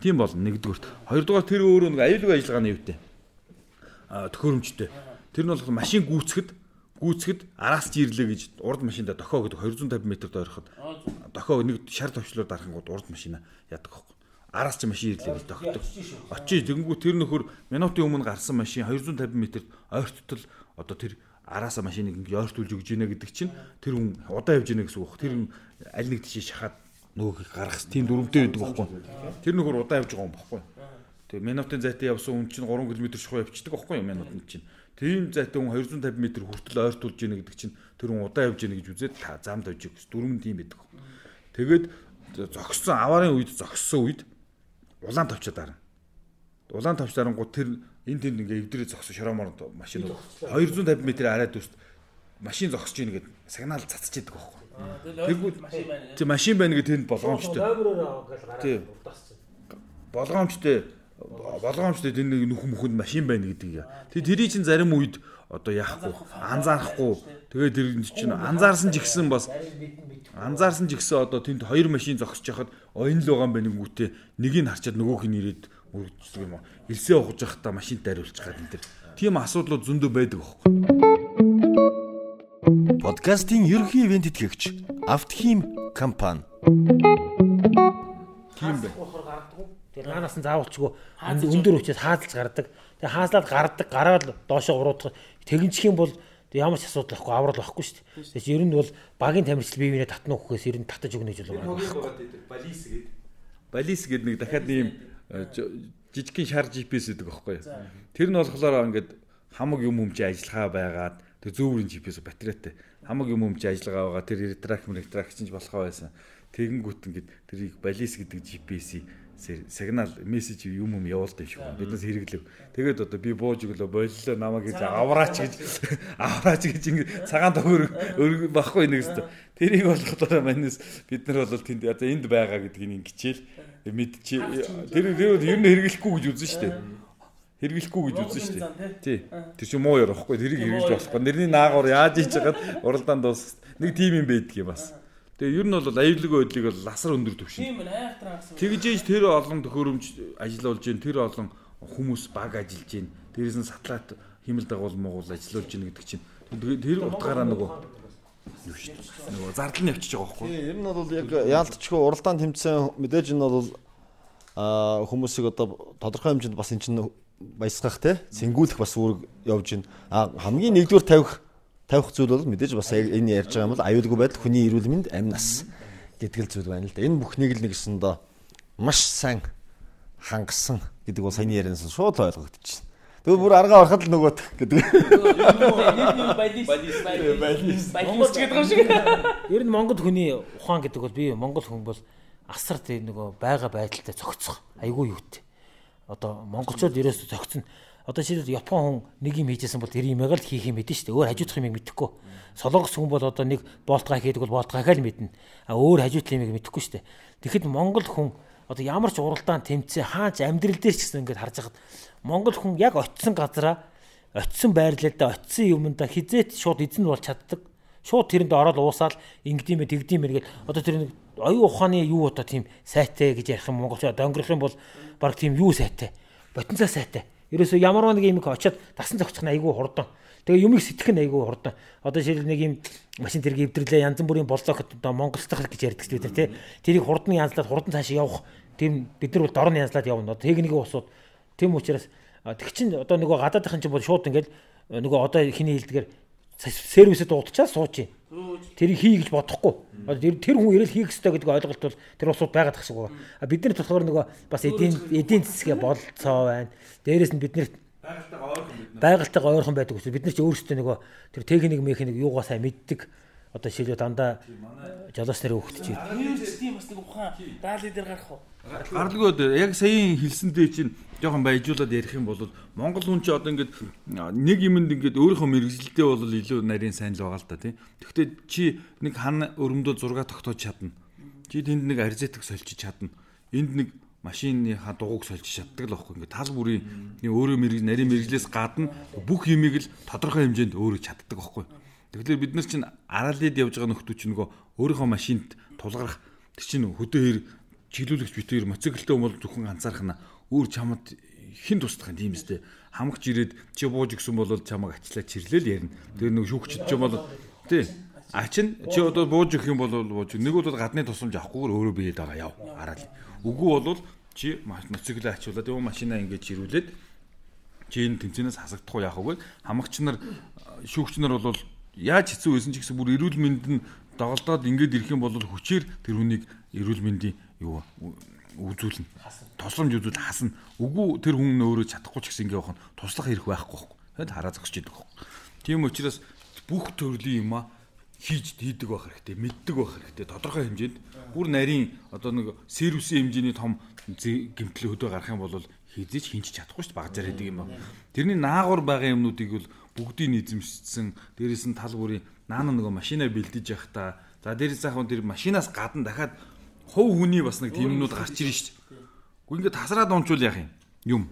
Тийм бол нэгдүгürt. Хоёрдугаар тэр өөрөө нэг аюулгүй ажиллагааны юутэй. А төхөөрөмжтэй. Тэр нь бол машин гүйцэхэд гүйцэхэд араас жирлээ гэж урд машинда дохоо гэдэг 250 м-д ойроход дохоо нэг шар төвчлөөр дарахын гууд урд машина яадаг байхгүй. Араас ч машин ирлээ гэж дохдог. Очиж тэгэнгүү тэр нөхөр минутын өмнө гарсан машин 250 м-д ойрттол одоо тэр араасаа машиныг ингэ ойртуулж өгж гинэ гэдэг чинь тэр хүн удаа явж гинэ гэсэн үг. Тэр аль нэг тийш шахаад нөгөөг гаргах тийм дүрмтэй байдаг байхгүй. Тэр нөхөр удаа явж байгаа юм байхгүй. Тэгээ минутын зайтай явсан хүн чинь 3 км шухуу явчихдаг байхгүй юу минутанд чинь. Тийм зайтай хүн 250 м хүртэл ойртуулж гинэ гэдэг чинь тэр хүн удаа явж гинэ гэж үзээд та замд авч өгс дүрмэн тийм байдаг. Тэгээд зогссон аваарын үед зогссон үед улаан тавчаад дарна. Улаан тавч дарангууд тэр энэ тэнд ингээ эвдрээ зогсоо шороомор машин 250 м арайд үст машин зогсож ийн гэдэг сигнал цацж идэг байхгүй. Тэгвэл чи машин байна гэдэг тэнд болгоомжтой. Тийм. Болгоомжтой болгоомжтой тэнд нүх мөхөнд машин байна гэдгийг. Тэг тэрий чин зарим үед одоо яахгүй анзаарахгүй тэгээд тэр чинь анзаарсан ч ихсэн бас анзаарсан ч ихсэн одоо тэнд хоёр машин зогсож яхад оюун л байгаа юм байна гүтээ нэгийг харчаад нөгөөх нь ирээд үргэлжлэх юм уу? Илсээ ухаж явахдаа машинт дариулчих гад энэ төр. Тийм асуудлууд зөндөө байдаг аахгүй. Подкастын ерөнхий ивент итгэгч Автхим компани. Тийм бай. Тэр наанаас нь заавалчгүй өндөр хүчээс хаазалж гардаг. Тэгээ хаазлаад гардаг, гараад доошоо уруудах. Тэгэнчих юм бол ямар ч асуудал байхгүй, аврал байхгүй шүү дээ. Тэгэхээр ер нь бол багийн тамирчил бие биенээ татна өгөхөөс ер нь татаж өгнө гэж байгаа. Балис гээд. Балис гээд нэг дахиад ийм жижигхэн шар GPS гэдэг байхгүй юу. Тэр нь болохоор ингээд хамаг юм өмчи ажиллагаа байгаад тэр зүүврийн GPS батарейтай хамаг юм өмчи ажиллагаа байгаа тэр трак трак чинь болохоо байсан. Тэгэнгүүт ингээд тэрийг балис гэдэг GPS-ийг сигнал мессеж юм юм явуулдаг шүү. Биднээс хэрэглэв. Тэгээд одоо би бууж өглөө боллоо намайг гэж авраач гэж авраач гэж ингэ цагаан төгөр багхгүй нэг өстө. Тэрийг болохоор манайс бид нар бол тэнд одоо энд байгаа гэдгийг ингэчээл мэдчи тэр тэр ер нь хэрэглэхгүй гэж үзэн штэ. Хэрэглэхгүй гэж үзэн штэ. Тий. Тэр чинь муу ярихгүй тэрийг хэрэглэж болохгүй. Нэрний наагур яаж хийж хагаад уралдаан дуус нэг тим юм байдаг юм бас. Тэгээ ер нь бол аюулгүй байдлыг бол ласар өндөр төвшин. Тийм байна айхтраа гэсэн. Тэгж ийж тэр олон төхөөрөмж ажиллаулж гин тэр олон хүмүүс баг ажиллаж гин. Дээрээс нь сатлаат химэл дагуул могуул ажиллаулж гин гэдэг чинь тэр утгаараа нөгөө юу шүү дээ. Нөгөө зардал нь явчихж байгаа байхгүй. Тийм ер нь бол яг яалтчгүй уралдаан тэмцээн мэдээж энэ бол аа хүмүүсийг одоо тодорхой хэмжээнд бас эн чинь баясгах те сэнгүүлэх бас үүрэг явж гин. А хамгийн нэгдүгээр тавих тавих зүйл бол мэдээж бас энэ ярьж байгаа юм бол аюулгүй байдал хүний эрүүл мэнд амь нас гэдэг л зүйл байна л да. Энэ бүхнийг л нэгсэндээ маш сайн хангасан гэдэг бол саяны ярианаас шууд ойлгогдчихсэн. Тэгээ бүр аргаа ороход л нөгөөх гэдэг. Балис гэдэг юм шиг. Ер нь Монгол хүний ухаан гэдэг бол би Монгол хүн бол асар тийм нөгөө байга байдалтай цогцох айгүй юутэй. Одоо монголчууд ерөөсө цогцно одоо жишээлбэл Япон хүн нэг юм хийжсэн бол тэр юмыг л хийх юм мэдэн шүү дээ. Өөр хажуудах юмыг мэдэхгүй. Солонгос хүн бол одоо нэг болтгай хийдэг бол болтгайгаа л мэднэ. А өөр хажуудлын юмыг мэдэхгүй шүү дээ. Тэгэхэд Монгол хүн одоо ямар ч уралдаан тэмцээ хаач амьдрал дээр ч гэсэн ингээд харж байхад Монгол хүн яг очисон газараа очисон байрлалдаа очисон юмда хизээт шууд эзэн бол чаддаг. Шууд тэрэнд ороод уусаал ингэдэм бэ тэгдэм бэ гэдэг. Одоо тэр нэг оюун ухааны юу одоо тийм сайтай гэж ярих юм монголчууд донгорох юм бол баг тийм юу сайтай. Ботинцаа сайтай Ерөөсөө ямар нэг юм очиод тасан зогчих нь айгүй хурдан. Тэгээ юмыг сэтгэх нь айгүй хурдан. Одоо жишээл нэг юм машин тэрэг эвдэрлээ янз бүрийн болзоохот одоо Монголцох гэж ярьдаг шүү дээ тий. Тэрийг хурдан янзлаад хурдан цаашаа явах. Тийм бид нар бол дорн янзлаад явна. Техникийн усууд. Тийм учраас тэг чин одоо нөгөө гадаадынхан чинь бол шууд ингээд нөгөө одоо хиний хэлдгээр сервитэд дуудчихаа сууж чинь. Тэрийг хий гэж бодохгүй. Тэр хүн ирэл хийх ёстой гэдэг ойлголт бол тэр усууд байгаад тах шиг байна. А бид нар болохоор нөгөө бас эдийн эдийн засгээ болцоо байна. Дээрээс нь бид нэр байгальтайгаа ойрхон байдаг учраас бид нар ч өөрсдөө нөгөө тэр техник механик юугаа сайн мэддэг. Одоо шилүү дандаа жолоос нэр өгдөж байна. Юу ч тийм бас нэг ухаан даали дээр гарах уу? Гаралгүй одоо яг саяын хэлсэндээ чинь жоохон баяжуулаад ярих юм бол Монгол хүн чи одоо ингээд нэг юмд ингээд өөрийнхөө мэрэгжилдээ бол илүү нарийн сайн л байгаа л та тийм. Гэхдээ чи нэг хан өрөмдөө зураг тогтоож чадна. Чи тэнд нэг арзетик сольчиж чадна. Энд нэг машиныхаа дугуйг сольж чаддаг л байхгүй ингээд тал бүрийн өөрөө мэрэг нарийн мэрэгжлээс гадна бүх юмыг л тодорхой хэмжээнд өөрөө чаддаг байхгүй. Тэгэхээр бид нар чинь араалид явж байгаа нөхдөө чинь нөгөө өөрийнхөө машинд тулгарх тэр чинь хөдөө хэр чиглүүлэгч битээр моциклтэй бол зөвхөн анзаарах нь өөр чамд хэн тусдах юм тийм үстэй хамгч ирээд чи бууж өгсөн бол чамайг ачлаа чирлээл ярина. Тэр нэг шүүгчд ч юм бол тий А чин чи одоо бууж өгөх юм бол бууж нэг бол гадны тусламж авахгүйгээр өөрөө биед байгаа яв араал. Үгүй бол чи моциклээ ачуулаад юм машинаа ингэж чирүүлээд чи энэ тэмцэнээс хасагдах уу яах вэ? Хамгч нар шүүгч нар бол яаж хэцүү байсан ч гэсэн бүр эрүүл мэнд нь доголдоод ингэж ирэх юм бол хүчээр тэр хүнийг эрүүл мэндийн юу үзүүлнэ. Тосломж үзүүл хасна. Үгүй тэр хүн өөрөө чадахгүй ч гэсэн ингэ явах нь туслах хэрэг байхгүй байхгүй. Тэгэл хараа зогсож идэг байхгүй. Тийм учраас бүх төрлийн юм а хийж дийдэг байх хэрэгтэй, мэддэг байх хэрэгтэй. Тодорхой хэмжээнд бүр нарийн одоо нэг сервисийн хэмжээний том гэмтэл хөдөө гарах юм бол хизээч хинч чадахгүй шүү дээ багажаар хийдэг юм аа. Тэрний наагур байгаа юмнуудыг бол бүгдийг эзэмшсэн. Дээрээс нь тал бүрийн наана нөгөө машинаа бэлдэж явах та. За дээрээс ахын тэр машинаас гадна дахиад хов хүний бас нэг тиймнүүд гарч ирж шít. Гэхдээ ингээд тасраад унчвал яах юм? Юм.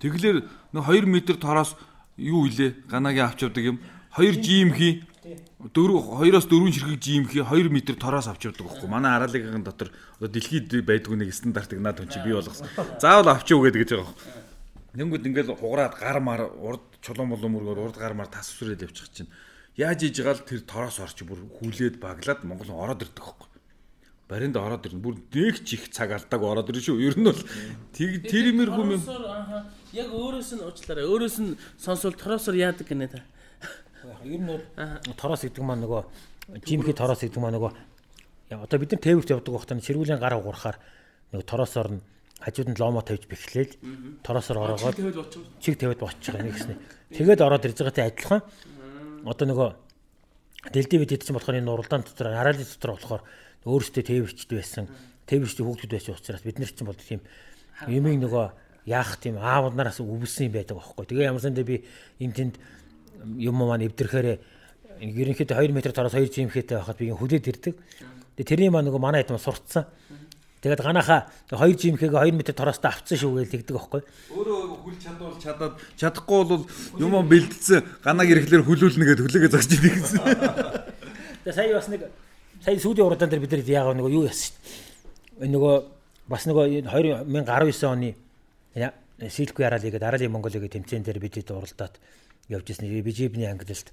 Тэглэр нэг 2 м тороос юу илээ? Ганагийн авч явдаг юм. 2 GMх 4 2-оос 4 ширхэг GMх 2 м тороос авч явдаг байхгүй. Манай хараалыгын дотор одоо дэлхийд байдгүй нэг стандартыг наад хүн чи бий болгосон. Заавал авч яв гэдэг гэж байгаа байхгүй Нэнгүүд ингээл хугараад гар мар урд чулуун болон мөргөөр урд гар мар тас усрээд явчих чинь. Яаж иж гал тэр тороос орч бүр хүлээд баглаад Монгол ороод ирдэг хөхгүй. Баринд ороод ирнэ. Бүр нэг ч их цаг алдааг ороод ирнэ шүү. Ер нь бол тэр имэр хүм юм. Яг өөрөөс нь уучлаарай. Өөрөөс нь сонсвол тороосоор яадаг гинэ та. Ер нь бол тороос гэдэг маань нөгөө жимхи тороос гэдэг маань нөгөө одоо бид нар тээвэрт явдаг байхдаа сэргүүлийн гар угуурахаар нөгөө тороосоор нь хажууд нь ломо тавьж бэхлээл тороосоор ороогоод чиг тавиад бочих юм гэсэн. Тэгээд ороод ирж байгаатай адилхан одоо нөгөө дэлдээ бид чинь болохоор энэ уралдаан дотор араалын дотор болохоор өөрөөсөө тээвэрчд байсан. Тээвэрчд хүүхдүүд байсан учраас бид нар чинь бол тийм юмыг нөгөө яах тийм аав нараас өвсөн юм байдаг аахгүй. Тэгээ ямар сандаа би энэ тэнд юм маань эвдэрхээр ерөнхийдөө 2 м тороос 2 жимхээтэй байхад би хүлээд ирдэг. Тэгээ тэрний маань нөгөө манай хэд сурцсан. Тэгээд ганахаа 2 жимхийг 2 м тороостой авцсан шүү гэж тэгдэг аахгүй. Өөрөө хүл чадвал чадаад чадахгүй бол юм бэлдсэн ганаг ирэхлээр хүлүүлнэ гэдэг хүлээгээ зогсож идэг гэсэн. Тэгээд сая бас нэг сая сүүдийн уралдаан дээр бид нар яагаад нөгөө юу яасан шүү. Нөгөө бас нөгөө 2019 оны Силкви Арали гэдэг Арали Монголигийн тэмцээн дээр бид хэд уралдаад явж ирсэн. Бижибний ангилалд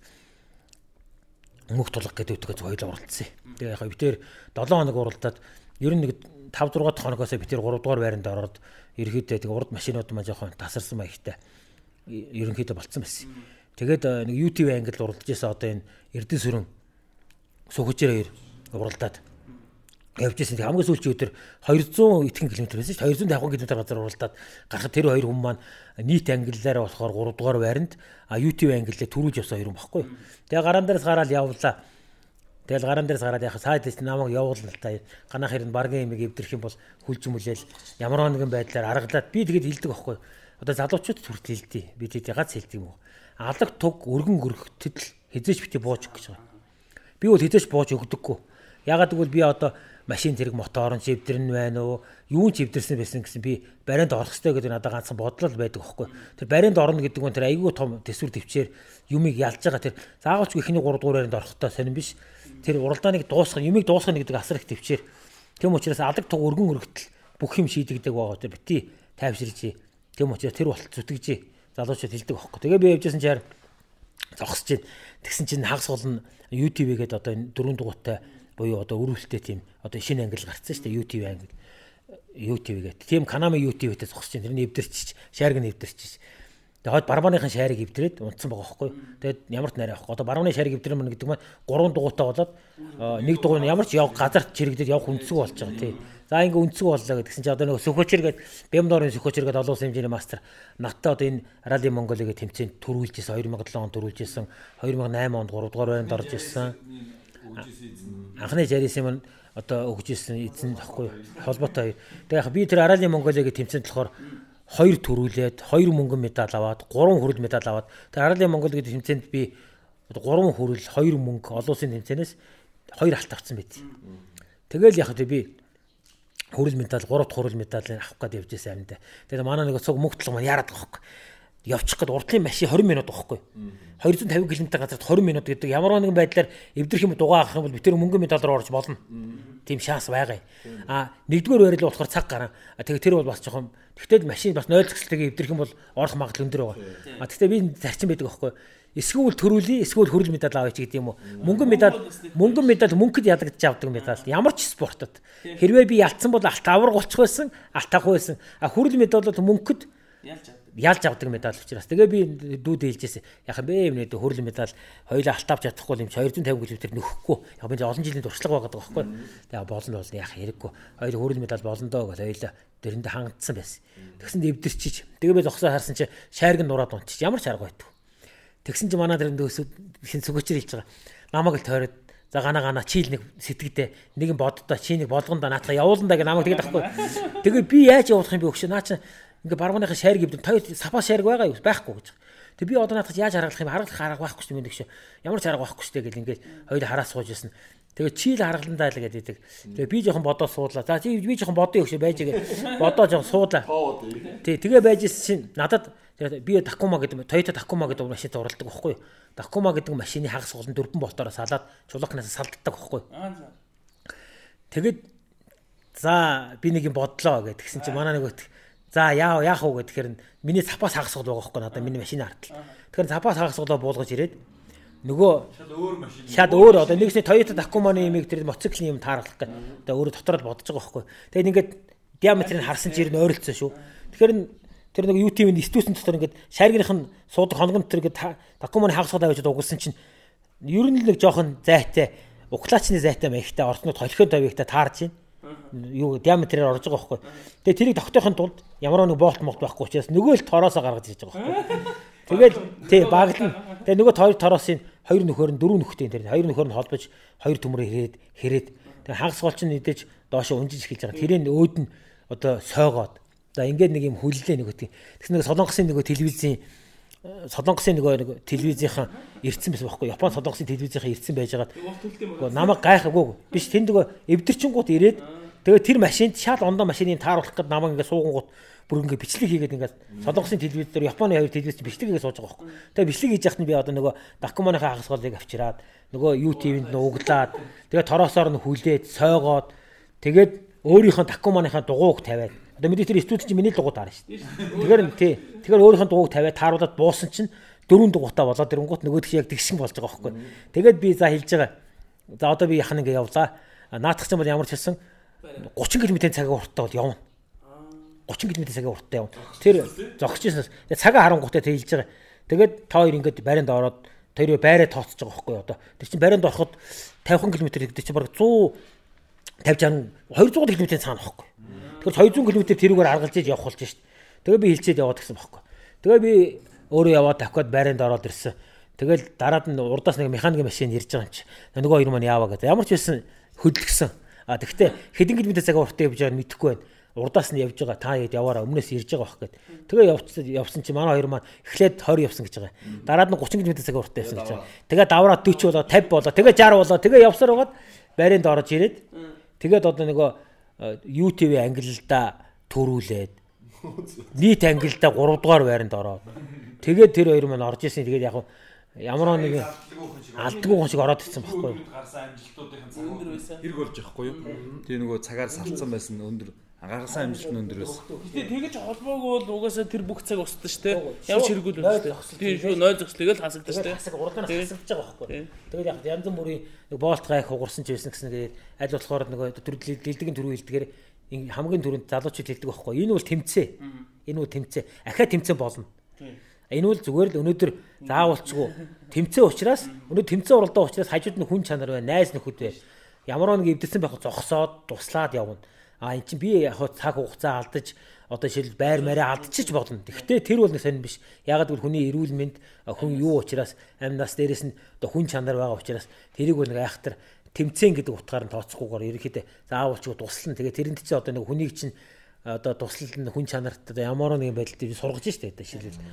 мөх тулах гэдэг үтгэж хоёул уралдсан. Тэгээ яг бид тэр 7 хоног уралдаад ер нь нэг 5 6 дахь хоногоос би тэр 3 дугаар байранд ороод ерөөдөө тэг урд машинууд маань жоохон тасарсан маягтай ерөнхийдөө болцсон байсан. Тэгээд нэг YouTube англи уралдаж байсан одоо энэ Эрдэнэ сүрэн сүхчээр уралдаад явж байсан. Хамгийн сүүлчийн өдөр 200 итгэн км байсан шүү дээ. 250 км газар уралдаад гарахад тэр хоёр хүн маань нийт англиараа болохоор 3 дугаар байранд YouTube англиар төрүүлж явсан хоёр хүн баггүй. Тэгээ гараан дээрээс гараад явлаа. Тэгэл гаран дээрээс гараад яхаа сайд тест намайг явуулна л та. Ганах хэрэг баргийн имийг эвдэрх юм бол хүлж мүлээл ямар нэгэн байдлаар аргалаад би тэгээд хилдэг аахгүй. Одоо залуучууд хүртэл хилдэ. Би тэгээд гац хилдэг юм уу? Алаг туг өргөн өргөтөд л хизээч бити бууж гэж байгаа. Би бол хизээч бууж өгдөггүй. Ягаад гэвэл би одоо машин зэрэг мотор нь чивдэрн байна уу? Юу ч чивдэрсэн байсан гэсэн би баринд орох хэрэгтэй гэдэг надад ганцхан бодлол байдаг аахгүй. Тэр баринд орно гэдэг нь тэр айгүй том төсвөр төвчээр юмыг ялж байгаа тэр заагалч ихний 3 дугаар баринд орохдоо сонирн биш тэр уралдааныг дуусгах, юмыг дуусгах гэдэг асар их төвчээр. Тэм учраас алдаг туг өргөн өргөтөл бүх юм шийдэгдэг байгаа. Тэр бити тайвширч. Тэм учраас тэр болт зүтгэж залуучууд хэлдэг байхгүй. Тэгээ би явжсэн чинь зогсож байна. Тэгсэн чинь хагас гол нь YouTube гээд одоо энэ дөрөв дугуйтай буюу одоо өрөвлөлттэй тийм одоо шинэ англи гарцсан шүү дээ YouTube англи YouTube гээд. Тийм Канами YouTube-тэй зогсож байна. Тэрний эвдэрчиж, шаарг нь эвдэрчиж. Тэгээд хойд барбаныхын шаарыг эвдрээд унтсан байгаа байхгүй. Тэгээд ямар ч нарай авахгүй. Одоо барбаны шаарыг эвдрэх мөн гэдэг маань гурван дугуйтай болоод нэг дугуй нь ямар ч яв газарт чирэгдээд явах үнцэг болж байгаа тий. За ингээ үнцэг боллоо гэдгсэн чинь одоо нэг сөхөчөр гээд Бямдорын сөхөчөр гээд олон улсын хэмжээний мастер надтай одоо энэ Рали Монголигийн тэмцээнд төрүүлжсэн 2007 онд төрүүлжсэн 2008 онд 3 дугаар байранд орж ирсэн. Анхны жарисэн юм одоо өгж ирсэн эзэн тахгүй холбоотой. Тэгээ яг би тэр Аралын Монголиагийн тэмцээнд болохоор хоёр төрүүлээд хоёр мөнгөн медаль аваад гурван хүрэл медаль аваад тэр Аралын Монгол гэдэг тэмцээнд би гурван хүрэл хоёр мөнгө олон улсын тэмцээнээс хоёр алт авсан байт. Тэгэл яг би хүрэл медаль гурав дахь хүрэл медаль авах гээд явж байсан аминдаа. Тэгээд манай нэг цуг мөнгө толгой маань яарад байгаа хөөхгүй явчих гээд урдлын машин 20 минут байхгүй. 250 км газарт 20 минут гэдэг ямар нэгэн байдлаар эвдэрх юм дугаа авах юм бол би тэр мөнгөн медалаар орж болно. Тийм шанс байгаа. А нэгдүгээр байрал болохоор цаг гарan. Тэгээ тэр бол бас жоохон тэгтэл машин бас 0 зэгсэлтэйгээ эвдэрх юм бол орох магадлал өндөр байгаа. А тэгтээ би зарчим байдаг байхгүй. Эсвэл төрүүлээ, эсвэл хөрөл медаль аваач гэдэг юм уу. Мөнгөн медаль, мөнгөн медаль мөнгөд ядагдж авдаг медаль. Ямар ч спортод. Хэрвээ би ялцсан бол алт авраг болчих байсан, алт авах байсан. А хөрөл медаль бол мөнгөд ялж авдаг ялж авдаг медаль учраас. Тэгээ би дүүд хэлжсэн. Яг бэ юм нэ хөрөл медаль хоёулаа алт авч чадахгүй юм чи 250 км нөхөхгүй. Яг би олон жилийн туршлага байгаа байхгүй. Тэгээ болно болно яг хэрэггүй. Хоёр хөрөл медаль болно доо гэж хоёулаа дэрэндээ хангацсан байсан. Тэгсэн дэвдэрчиж. Тэгээ би зогсоо харсан чи шаарг нураад унтчих. Ямар ч арга байдаг. Тэгсэн чи манай дэрэнд өсөд хин сүгөчөр хэлж байгаа. Намаг л тойроод За гана гана чийл нэг сэтгэдээ нэг боддоо чи нэг болгондоо наатах явууландаа гэ намайг тэгээд ахгүй. Тэгээ би яаж явуулах юм бэ өгшөө наа чи ингээ барууныхаа шариг ивдэн хоёр сапа шариг байгаа юу байхгүй гэж. Тэг би одоо наадах яаж харгалах юм харгалах арга байхгүй юм гэж. Ямар ч арга байхгүй штэ гэл ингээд хоёул хараа сууж байсан. Тэгээ чийл харгаландаа л гэдэг. Тэгээ би жоохон бодоо суудлаа. За чи би жоохон бодоо өгшөө байж гээ. Бодоо жоохон суудлаа. Тий тэгээ байж чинь надад би Такума гэдэг Toyota Takuma гэдэг машинтай уралдаг байхгүй юу? Такума гэдэг машины хагас гол нь дөрвөн болтоор салаад чулуухнаас салддаг байхгүй юу? Тэгээд за би нэг юм бодлоо гэдгсэн чинь манай нэг За яа яах вэ гэхээр миний цапаас хагасгал байгаа хөөхгүй надаа миний машины ардл. Тэгэхээр цапаас хагасгалаа буулгаж ирээд нөгөө шал өөр машин шал өөр одоо нэгсний Toyota Tacoma-ны имийг тэр моциклийн юм тааруулах гэх. Одоо өөрөө дотор л бодож байгаа хөөхгүй. Тэгээд ингээд диаметрыг харсан чинь ойролцсон шүү. Тэгэхээр тэр нэг UTV-ийн стүүсэн дотор ингээд шаргийнх нь суудаг хоногт тэр ингээд Tacoma-ны хагасгал аваад угуулсан чинь ер нь л нэг жоохон зайтай уклаачны зайтай маягтай орснууд холхион тавигтай таарж байна юу диаметрээр орж байгаа байхгүй. Тэгээ тэрийг тогтоохын тулд ямар нэг болт молт байхгүй учраас нөгөө л тороосоо гаргаж ирж байгаа байхгүй. Тэгэл тий баглан. Тэгээ нөгөө хоёр тороосын хоёр нөхөр нь дөрөв нөхтэй тэр хоёр нөхөр нь холбож хоёр төмрөө хэрээд хэрээд тэгээ хагас голч нь идэж доошо унжиж эхэлж байгаа. Тэрийн өөд нь одоо сойгоод. За ингээд нэг юм хүллээ нэг үтгий. Тэгс нэг солонгосын нөгөө телевизийн солонгосын нөгөө нэг телевизийнхэн ирцэн байсан байхгүй Япон солонгосын телевизийнхэн ирцэн байжгаад. Намайг гайхаагүй биш тэнд нөгөө эвдэрчингууд ирээд тэгээ тэр машинд шал ондоо машиныг тааруулах гээд намайг ингээ суугангууд бүр ингээ бичлэг хийгээд ингээ солонгосын телевиз дээр Японы хоёр телевиз бичлэг хийгээд сууж байгаа байхгүй тэгээ бичлэг хийж яхад нь би одоо нөгөө документын хагасгалыг авчираад нөгөө YouTube-нд нууглаад тэгээ тороосоор нь хүлээд сойгоод тэгээд өөрийнхөө документынхаа дугуйг тавиад Одоо мэдээ тэр студид чинь миний дугуй таарна шүү дээ. Тэгэхээр тий. Тэгэхээр өөрийнх нь дугуйг тавиад тааруулаад буусан чинь дөрөв дугуйтаа болоод ирэнгуут нөгөөх яг тэгшин болж байгаа байхгүй. Тэгээд би за хэлж байгаа. За одоо би яхан ингээ явлаа. Наадах юм бол ямар ч хэлсэн 30 км-ийн цагийн урттай бол явна. 30 км-ийн цагийн урттай явна. Тэр зогсчихсоос цагаа харангуйтай тэлж байгаа. Тэгээд та хоёр ингээд баринд ороод тэр байраа тооцож байгаа байхгүй одоо. Тэр чинь баринд ороход 50 км гэдэг чинь баг 100 50 60 200 км-ийн цаана байхгүй. Тэгэхээр 200 км тэрүүгээр аргалж иж явах болж шít. Тэгээ би хилцээд яваад гисэн бохоггүй. Тэгээ би өөрөө яваад давхад байранд ороод ирсэн. Тэгэл дараад нь урдаас нэг механикийн машин ирж байгаа юм чи. Нөгөө хоёр маань яаваа гэдэг. Ямар ч байсан хөдөлгсөн. А тэгвэл хэдэн км цаг уртаа явж байгааг мэдэхгүй байна. Урдаас нь явж байгаа та хэд яваараа өмнөөс ирж байгаа бох гэд. Тэгээ явцсан явсан чи манай хоёр маань эхлээд 20 явсан гэж байгаа. Дараад нь 30 км цаг уртаа явсан гэж байгаа. Тэгээ давраа 40 болоо 50 болоо тэгээ 60 болоо тэгээ явсаар байгаад байранд орж ирээд тэгээд одоо нөгөө UTV ангиллда төрүүлээд нийт ангиллда 3 дугаар байранд ороод тэгээд тэр хоёр маань орж исэн. Тэгээд яг ямар нэг алдгүй хүн шиг ороод ирсэн байхгүй юу? Гарсан амжилтуудын цаг өндөр байсан. Хэрэг болж байхгүй юу? Тэгээ нөгөө цагаар салцсан байсан өндөр гаргасан амжилт нь өндөр байсан. Гэтэ тэгэж холбоогүй бол угаасаа тэр бүх цаг устдаа шүү дээ. Ямар ч хэрэггүй л шүү дээ. Тийм шүү 0 зогс тэгэл хасагдаж шүү дээ. Хасаг урд нь хасагдаж байгаа байхгүй. Тэгэл яг янз бүрийн нэг боолт гайх хугарсан ч байсан гэсэн тэгээд аль болохоор нөгөө дэлдгийн төрөө хилдгээр хамгийн түрүүнд залуучууд хэлдэг байхгүй. Энэ бол тэмцээ. Энэ бол тэмцээ. Ахаа тэмцээ болно. Энэ бол зүгээр л өнөөдөр заавалчгүй тэмцээ учраас өнөөдөр тэмцээ уралдаа учраас хажууд нь хүн чанар бай, найз нөхөд бай. Ямар нэг эвдэлсэн байх зогсоод туслаад явна. А эн чинь би яг цаг хугацаа алдаж одоо жишээл байр мараа алдчих болно. Гэхдээ тэр бол нэг сонир биш. Ягаад гэвэл хүний эрүүл мэнд хүн юу учраас амь нас дээрээс нь одоо хүн чанар байгаа учраас тэрийг бол нэг айхтар тэмцээн гэдэг утгаар нь тооцохгүйгээр ерөнхийдөө заавал ч туслан тэгээ тэрэнд чинь одоо нэг хүнийг чинь одоо туслалд нь хүн чанарт одоо ямар нэгэн байдалд би сургаж штэ одоо жишээлбэл.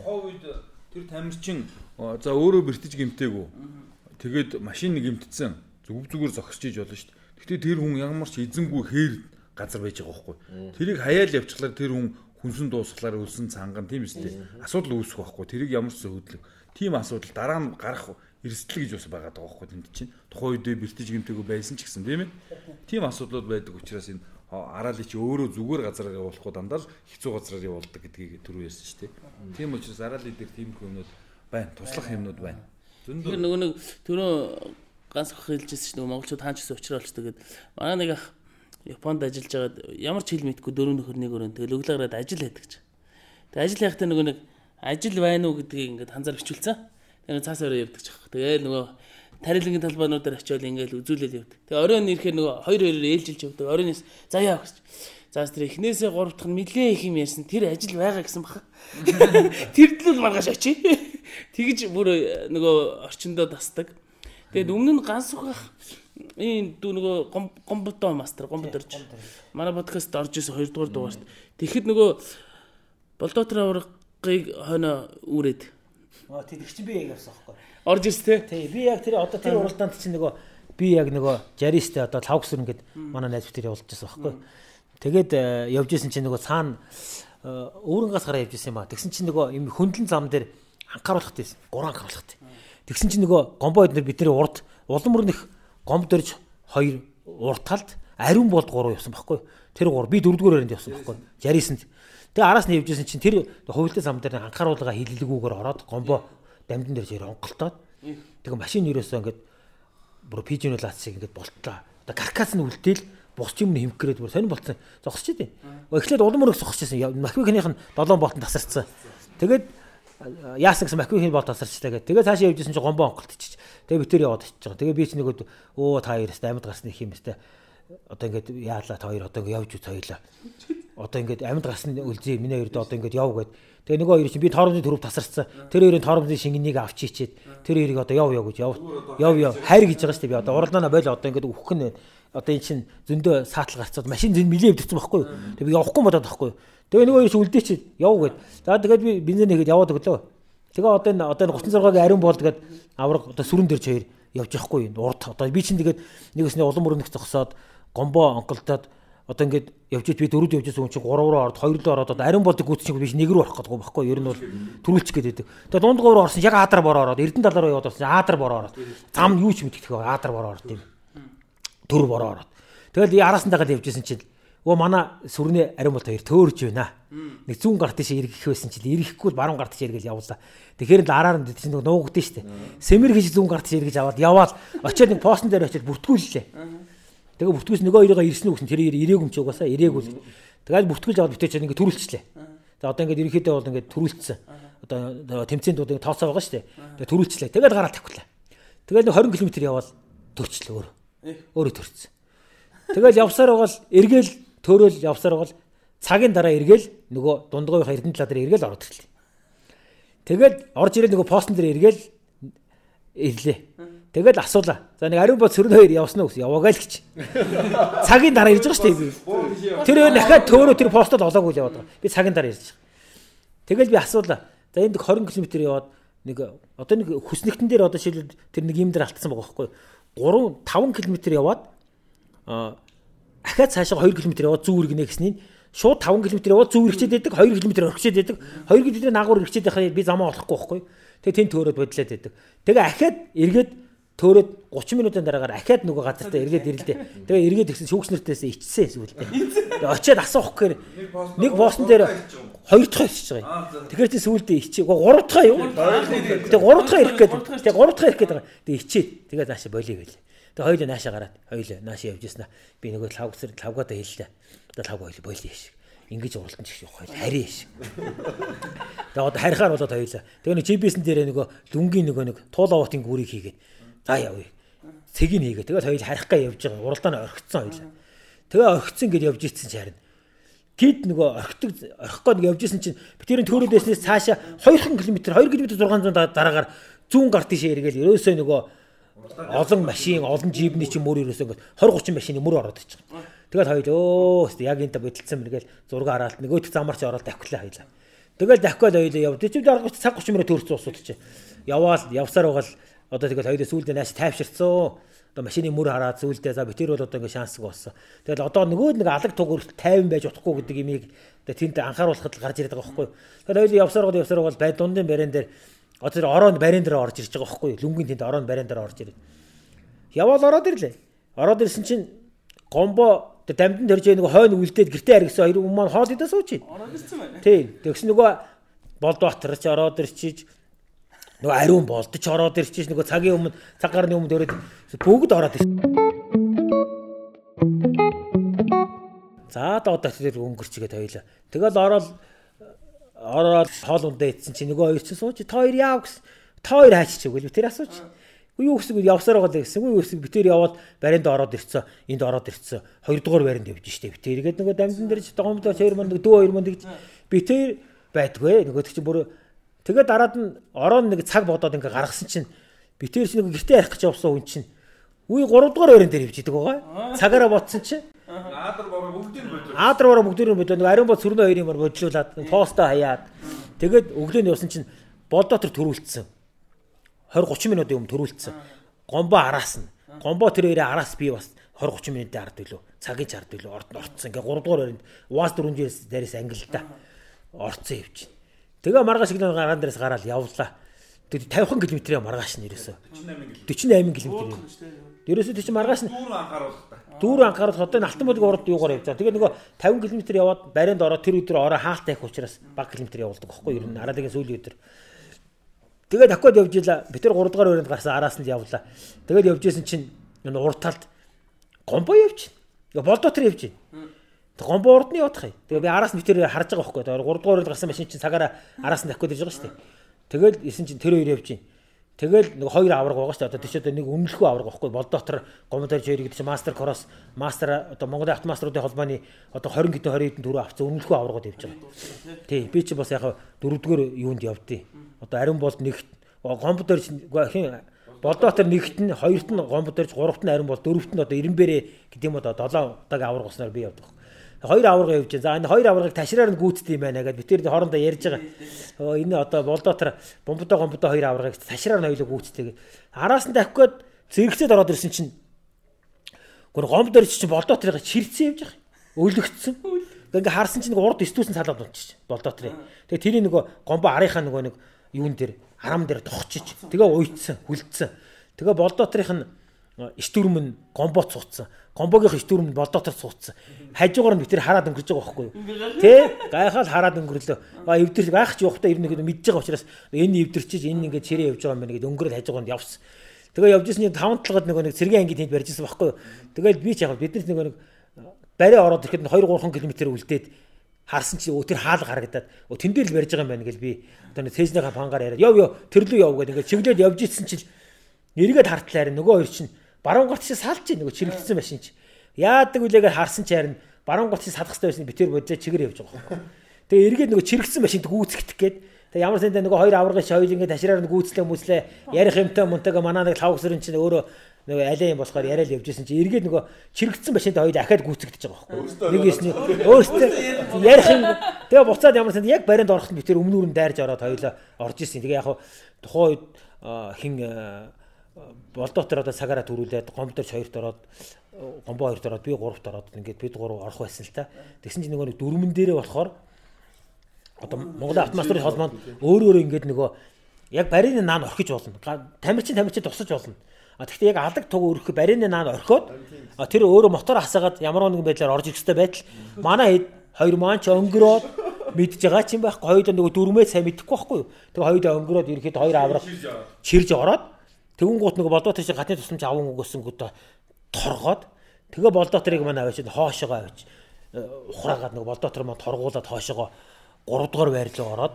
Тухайн үед тэр тамирчин за өөрөө бэртэж гимтээгүү. Тэгээд машин гимтсэн зүг зүгээр зогсож иж болно штэ. Гэхдээ тэр хүн ямар ч эзэнгүй хээр газар байж байгаа байхгүй. Тэрийг хаяал явчихлаар тэр хүн хүнсэн дуусглаар өлсөн цанган тийм үстэй. Асуудал үүсэх байхгүй. Тэрийг ямар ч зөвөдлөг. Тийм асуудал дараа нь гарах эрсдэл гэж бас байгаа даа байхгүй тэнд чинь. Тухайн үед бэртэж гимтэйгөө байсан ч гэсэн тийм ээ. Тийм асуудлууд байдаг учраас энэ араалыг чи өөрөө зүгээр газараар явуулахгүй дандаа л хэцүү газараар явуулдаг гэдгийг түрүү ярьсан шүү дээ. Тийм учраас араалын дээр тийм хүмүүд байна. Туслах юмнууд байна. Зөндөө нөгөө нэг түрүү ганц хэлжсэн чинь монголчууд хаанч гэсэн учраас тэгээд манай нэг ах Японд ажиллаж байгаад ямар ч хэл мэдгүй дөрөв нөхөр нэг өрөө тэгэл өглөөрөөд ажил хийдэг гэж. Тэг ажил хийхдээ нөгөө нэг ажил байна уу гэдгийг ингээд ханзаар бичүүлсэн. Тэгээ цаас өрөө явдаг ч. Тэгээл нөгөө тарилангийн талбаануудаар очиод ингээд үзүүлэл явдаг. Тэгээ оройн ирэхээр нөгөө хоёр хоёроор ээлжилж явдаг. Оройноос заяа гэж. За тэр эхнээсээ гурав дахь нь нилээ их юм ярьсан. Тэр ажил байгаа гэсэн баха. Тэр длүүл маргааш очие. Тэгж бүр нөгөө орчиндөө тасдаг. Тэгээд өмнө нь ганц ухах ийм дүү нөгөө гомбото мастер гомбот орж. манай подкаст орж исэн 2 дугаар дугаарт тэгэхэд нөгөө болдотор аврагыг хойно үүрээд аа тэгч би яг явсан байхгүй. Орж ирс те тий би яг тэр одоо тэр уралдаанд чинь нөгөө би яг нөгөө жаристэй одоо лавгсүр ингээд манай найз бүтээр явуулж байсан байхгүй. Тэгээд э, явж исэн чинь нөгөө цаана өөрөнгөөс гараа явж исэн юм а тэгсэн чинь нөгөө юм хөндлөн зам дээр анхааруулхад байсан гурван анхааруулхад тэгсэн чинь нөгөө гомбойд нар бидний урд улам мөрнөх гом дөрж хоёр урт талд ариун болд гурав явсан байхгүй. Тэр гур би дөрөвдүгээр өрөөнд явсан байхгүй. 69-нд. Тэгээ араас нь явжсэн чинь тэр хувилтын зам дээр анхааруулга хилэлгүүгээр ороод гомбо дамжин дээр жир онголтоод тэгээ машин ерөөсөө ингээд бүр пижинолацыг ингээд болтлоо. Одоо каркас нь үлдээл бус юм хэмгэрээд бүр сонир болцсон. Зогсож идэв. Эхлээд улам өрөх зогсож ирсэн. Махвихных нь 7 болтон тасарцсан. Тэгээд яасан гэсэн Маквихийн бол тасарчлаа гэх. Тэгээ цаашаа явжсэн чинь гомбо онголтчих. Тэгээ битэр яваад очиж байгаа. Тэгээ би ч нэг өө та хоёр өстэй амьд гарсны их юм өстэй. Одоо ингээд яалаа та хоёр одоо ингээд явж үз хоёлаа. Одоо ингээд амьд гарсны үлзий миний хоёрд одоо ингээд яв гээд. Тэгээ нөгөө хоёр чинь би тоормны төрөв тасарцсан. Тэр хоёрын тоормны шингэнийг авч ичээд тэр хоёрыг одоо яв яв гэж яв. Яв яв хайр гэж байгаа шүү дээ. Би одоо уралдаана бойл одоо ингээд үхэх нь одоо эн чин зөндөө саатал гарцаад машин зэн милээ өвдөрсөн байхгүй юу. Тэгээ би явахгүй бодоод байхгүй юу. Тэгээ нөгөө хоёр үлдээ чи яв гээд. За тэгээд би бензин хийгээд яваад өглөө. Тэгээ одоо энэ одоо 36-гийн ариун боол тэгээд авраг одоо сүрэн дээр чаяр явж явахгүй урд одоо би чинь тэгээд нэгэсний улам өрнөх зогсоод гомбо онголтоод одоо ингээд явж ич би дөрөв явж байсан хүн чинь 3 руу ороод 2 руу ороод одоо ариун болдыг гүйцчих биш нэг рүү орох гэдэг юм баггүй ер нь бол төрүүлчих гээд байдаг. Тэгээ дунд гоо руу орсон яг аадар бороо ороод эрдэнэ тал руу яваад орсон аадар бороо ороод зам юу ч мэдэх тэгээ аадар бороо ороод тийм төр бороо ороод. Тэгэл араас нь дагаад явж байсан чинь Өө манай сүрний ариун бол хоёр төөрж байна. Нэг зүүн гарт тийш эргэх байсан чинь эргэхгүй баруун гарт тийш эргэж явуулаа. Тэгэхээр л араар нь тийш нэг нуугдсан шүү дээ. Сэмэр хийж зүүн гарт тийш эргэж аваад яваал очиод нэг постн дээр очиод бүртгүүллээ. Тэгээ бүртгүүлс нөгөө хоёроо ирсэн үгсэн тэр ирээг юм чи угаасаа ирээгүй. Тэгээд бүртгүүлж аваад битээч ингээд төрүүлчихлээ. За одоо ингээд ерөнхийдөө бол ингээд төрүүлсэн. Одоо тэмцээнд бол тооцоо байгаа шүү дээ. Тэгээ төрүүлчихлээ. Тэгээд гараад тавьлаа. Тэгээд нэг 20 км яваал төрчлөө өөр. Өөрөө төрчихсөн. Тэгэл явсаар байгаа л эргээл төөрөөл явсаар бол цагийн дараа эргээл нөгөө дундгойн эрдэнэ талаа дээр эргээл ороод ирлээ. Тэгэл орж ирээд нөгөө постн дээр эргээл ирлээ. Тэгэл асуулаа. За нэг ариун бод сөрөн хоёр явсан уу гэсэн яваагаа л гэж. Цагийн дараа ирж байгаа шүү дээ. Тэр өөр дахиад төөрөө тэр постод олоогүй л яваад байгаа. Би цагийн дараа ирж байгаа. Тэгэл би асуулаа. За энд 20 км яваад нэг одоо нэг хүснэгтэн дээр одоо шилэл тэр нэг юм дээр алтсан байгаа байхгүй. 3 5 км яваад а ахаад цаашаа 2 км яваад зүүн үргэнэ гэсний шууд 5 км яваад зүүн үргэчээд байдаг 2 км орхичээд байдаг 2 км наагур үргэчээд байхад би замаа олохгүй байхгүй. Тэгээ тэнд төөрөөд бодлоод байдаг. Тэгээ ахаад эргээд төөрөөд 30 минутын дараагаар ахаад нөгөө газартаа эргээд ирэлдэ тэгээ эргээд ирсэн шүүгч нартээс ичсэн тэгээ очиад асуух гэхээр нэг боосон дээр хоёр дахь ичж байгаа тэгэхээр чи сүүлдээ ичээ. Гурав дахь юу? Тэгээ гурав дахь ирэх гээд тэгээ гурав дахь ирэх гээд байгаа тэгээ ичээд. Тэгээ наашаа болиё гэлээ Тэгээ хоёул наашаа гараад хоёул наашаа явж яснаа. Би нөгөө лавгсэр лавгада хэллээ. Одоо лавга хоёул бойлоо шиг. Ингиж уралдан чих явах хоёул харин шиг. Тэгээ одоо харихаар болоод хоёулаа. Тэгээ нэг GPS-н дээр нөгөө дүнгийн нөгөө нэг туулаватын гүрийг хийгээд за явъя. Цэгийг хийгээд тэгээ хоёул харих га явж байгаа. Уралдааны орхицсон хоёулаа. Тэгээ орхицсон гэж явж ицсэн харин Тэд нөгөө орхидог орхих гээд явж исэн чинь битэрийн төөрөөд байснаас цаашаа 2 км 2 км 600 дараагаар зүүн гарт тишээ эргээл ерөөсөө нөгөө олон машин, олон жибний чинь мөр ерөөсөө ингээд 20 30 машины мөр ороод байгаа. Тэгэл хоёул өө яг энэ бодолцсон мэргээл зураг хараалт нөгөөт замарч ороод давхлаа хоёлаа. Тэгэл давхиад хоёул явд. Чи дараагаар цаг 30 минут төрсөн усууд чи. Яваал явсаар байгаа л одоо тэгэл хоёул сүүлдээ нааш тайвширцсан. Одоо машины мөр хараад сүүлдээ за битэр бол одоо ингээ шансг болсон. Тэгэл одоо нөгөө нэг алаг туг 50 байж утахгүй гэдэг имийг тэнд анхааруулахад л гарч ирээд байгаа байхгүй. Тэгэл хоёул явсаар гол явсаар гол бай дундын барин дээр Одоо ороонд барин дээр орж ирж байгаа байхгүй юу? Лүнгийн тэнд ороонд барин дээр орж ирээд. Яваал ороод ирлээ. Ороод ирсэн чинь гомбо дамдын төрж нэг хойно үлдээд гэртээ харгасан хоёр хүмүүс маань хоол идэ байна. Ороод ирсэн байна. Тийм. Тэгс нөгөө болдбатарч ороод ирчиж нөгөө ариун болдож ороод ирчиж нөгөө цагийн өмнө цаг гарны өмнө өрөөд бүгд ороод ирсэн. За одоо тэр өнгөрчгээд хоёлаа. Тэгэл ороод ороод хоол ундаа идсэн чи нөгөө хоёр чинь сууж та хоёр яав гэсэн. Та хоёр хаачих чиг үгүй тэр асууж. Юу гэсэн үг явсаар байгаа гэсэн. Үгүй гэсэн битэр яваад баринд ороод ирцэн. Энд ороод ирцэн. Хоёрдугаар баринд явж штэ битэр. Тэгээд нөгөө дамжин дээр ч гомдоо хоёр манд дөө хоёр манд гэж битэр байдгүй. Нөгөө чинь бүр тэгээд дараад нь ороод нэг цаг бодоод ингээ гаргасан чинь битэр чинь нөгөө гэртээ ярих гэж явсан хүн чинь Үгүй 3 дугаар өрөөнд дээр хөвчидэг байгаа. Цагаараа ботсон чинь Аадар бороо бүгдийг нь бодлоо. Аадар бороо бүгдийг нь бодлоо. Нэг ариун бод сөрнөө хоёрын мөр бодлуулад постоо хаяад тэгээд өглөөнд явсан чинь болдоо төр төрүүлсэн. 20 30 минутын өмнө төрүүлсэн. Гомбо араас нь. Гомбо тэр хоёрын араас би бас 20 30 минутын ард билүү. Цагийн чард билүү. Орд орцсон. Ингээ 3 дугаар өрөөнд УАЗ 400 дээрээс ангилдаа орцсон явж байна. Тэгээ маргааш шигнээ гараан дээрээс гараад явлаа. Тэгээд 50 км-ийн маргааш нь ерөөсөө 48 км. Ерөөсөө тийч маргааш нь Дүүрэн анхааруулах та. Дүүрэн анхаарал одоо алтан болог урд юугаар явж байгаа. Тэгээ нөгөө 50 км яваад баринд ороод тэр өдөр ороо хаалттай их учраас баг км явуулдаг байхгүй юу? Ер нь араалыгийн сүүлийн өдөр. Тэгээд аквад явж илаа. Би тэр 3 дугаар өрөөнд гарсан араас нь явлаа. Тэгээд явж исэн чинь энэ урд талд гомбо явж. Болдоо тэр явж байна. Гомбо урд нь явах юм. Тэгээ би араас нь тэр харж байгаа байхгүй юу? 3 дугаар өрөөнд гарсан машин чинь цагаараа араас нь аквад ирж байгаа шүү дээ. Тэгэл исэн чинь тэр хоёр явж байна. Тэгэл нэг хоёр авраг байгаа шүү дээ. Одоо тийч одоо нэг өмнөлхөө авраг байхгүй бол дотор гомдор жир гэдэг чинь мастер кросс, мастер одоо Монголын автомаструудын холбооны одоо 20 хэдэн 20 хэдэн төрөө авсан өмнөлхөө аврагууд явж байгаа. Тий, би чи бас яг дөрөвдүгээр юунд явдیں۔ Одоо ариун болд нэгт гомдор хин болдотор нэгт нь хоёрт нь гомдорж гуравт нь ариун бол дөрөвт нь одоо ирэмбэрэ гэдэг юм одоо 7 удаагийн авраг уснаар би явдаг. Хоёр аврага явж байна. За энэ хоёр аврагыг ташраар нь гүйцдэг юм байна гэдэг бид тэр хоорондоо ярьж байгаа. Оо энэ одоо болдотор бомбодоо гомбодоо хоёр аврагыг ташраар нь хоёулаа гүйцдэг. Араас нь давхиад зэрэгцээд ороод ирсэн чинь гөр гомбодор чинь болдоторыг чирцсэн явж байгаа. Өлөгцсөн. Ингээ харсан чинь нэг урд стүүсэн салаад унчиж болдоторыг. Тэгээ тэрийг нөгөө гомбо арийнхаа нөгөө нэг юун дээр арам дээр тогчиж тэгээ уйцсан, хүлдсэн. Тэгээ болдоторынх нь нь гомбот цуцсан. Гомбогийн нь болдотор цуцсан. Хажуугаар нь битэр хараад өнгөрж байгаа байхгүй юу? Тэ? Гайхаад хараад өнгөрлөө. А эвдэр гайхаж явахдаа ер нь мэдж байгаа учраас энэ эвдэрчиж энэ ингэ чирээ явж байгаа юм байна гэдэг өнгөрөл хажуугаар нь явсан. Тэгээ явж ирсний таван талгад нөгөө нэг цэргийн анги тэнд барьжсэн байхгүй юу? Тэгэл би ч яг бид нар нөгөө нэг барай ороод ирэхэд 2 3 км үлдээд харсан чи өө тэр хаал харагдаад өө тэн дээр л барьж байгаа юм байна гэл би одоо нэг цэжнийхаа пангаар яриад яв яв тэрлүү яв гэдэг ингээд чиглээд явж ирсэн чинь эргээд хартлаар нөгөө хоёр чинь баруун галт чи салж чинь нөгөө чирэгдсэн машин чи. Яадаг үлээгээр харсан чи харин баруун галт чи салах хэрэгтэй байсан битэр бодлоо чигээр явж байгаа байхгүй. Тэгээ эргээд нөгөө чирэгдсэн машинд гүйцэхдэх гээд Тэгээ ямар сэнтэй нөгөө хоёр аврагын шойл ингээд ташраар гүйцлээ мүслээ ярих юмтай мунтайгаа манаа нэг лав өсрөн чинь өөрөө нөгөө алей юм болохоор яриад явж исэн чи. Эргээд нөгөө чирэгдсэн машинд хоёул ахаад гүйцэгдэж байгаа байхгүй. Нэг юм өөртөө ярих юм. тэгээ буцаад ямар сэнтэй яг баринд ороход би тэр өмнүүр нь дайрж ороод хоёулаа орж исэн тэгээ яг тухайн үед хин болдотор одоо цагаараа төрүүлээд гомдорч хоёрт ороод гомбо хоёрт ороод би гуравт ороод ингээд бид гурав орох байсан л та тэгсэн чинь нөгөө дөрмөн дээрээ болохоор одоо Монголын автомастрын холбоонд өөр өөр ингээд нөгөө яг барины наан орхиж болно. Тамирчин тамирчин тусаж болно. А тэгвэл яг алаг туг өрөх барины наан орхиод тэр өөрөө мотор хасаагаад ямар нэгэн байдлаар орж ирэх хэрэгтэй байтал манай хэд хоёр маань ч өнгөрөөд мэдж байгаа ч юм байхгүй хоёулаа нөгөө дөрмөө сайн мэдэхгүй байхгүй юу. Тэгээ хоёулаа өнгөрөөд ирэхэд хоёр аврах чирж ороод тэгүн гут нөгөө болдоо тийш гатны тусламж аван өгөөсөнгөд торгоод тэгээ болдоо тэрийг манай аваач хоошоогоо аваач. Ухраагаад нөгөө болдоо тэр маань торгуулаад хоошоогоо 3 дугаар байр руу ороод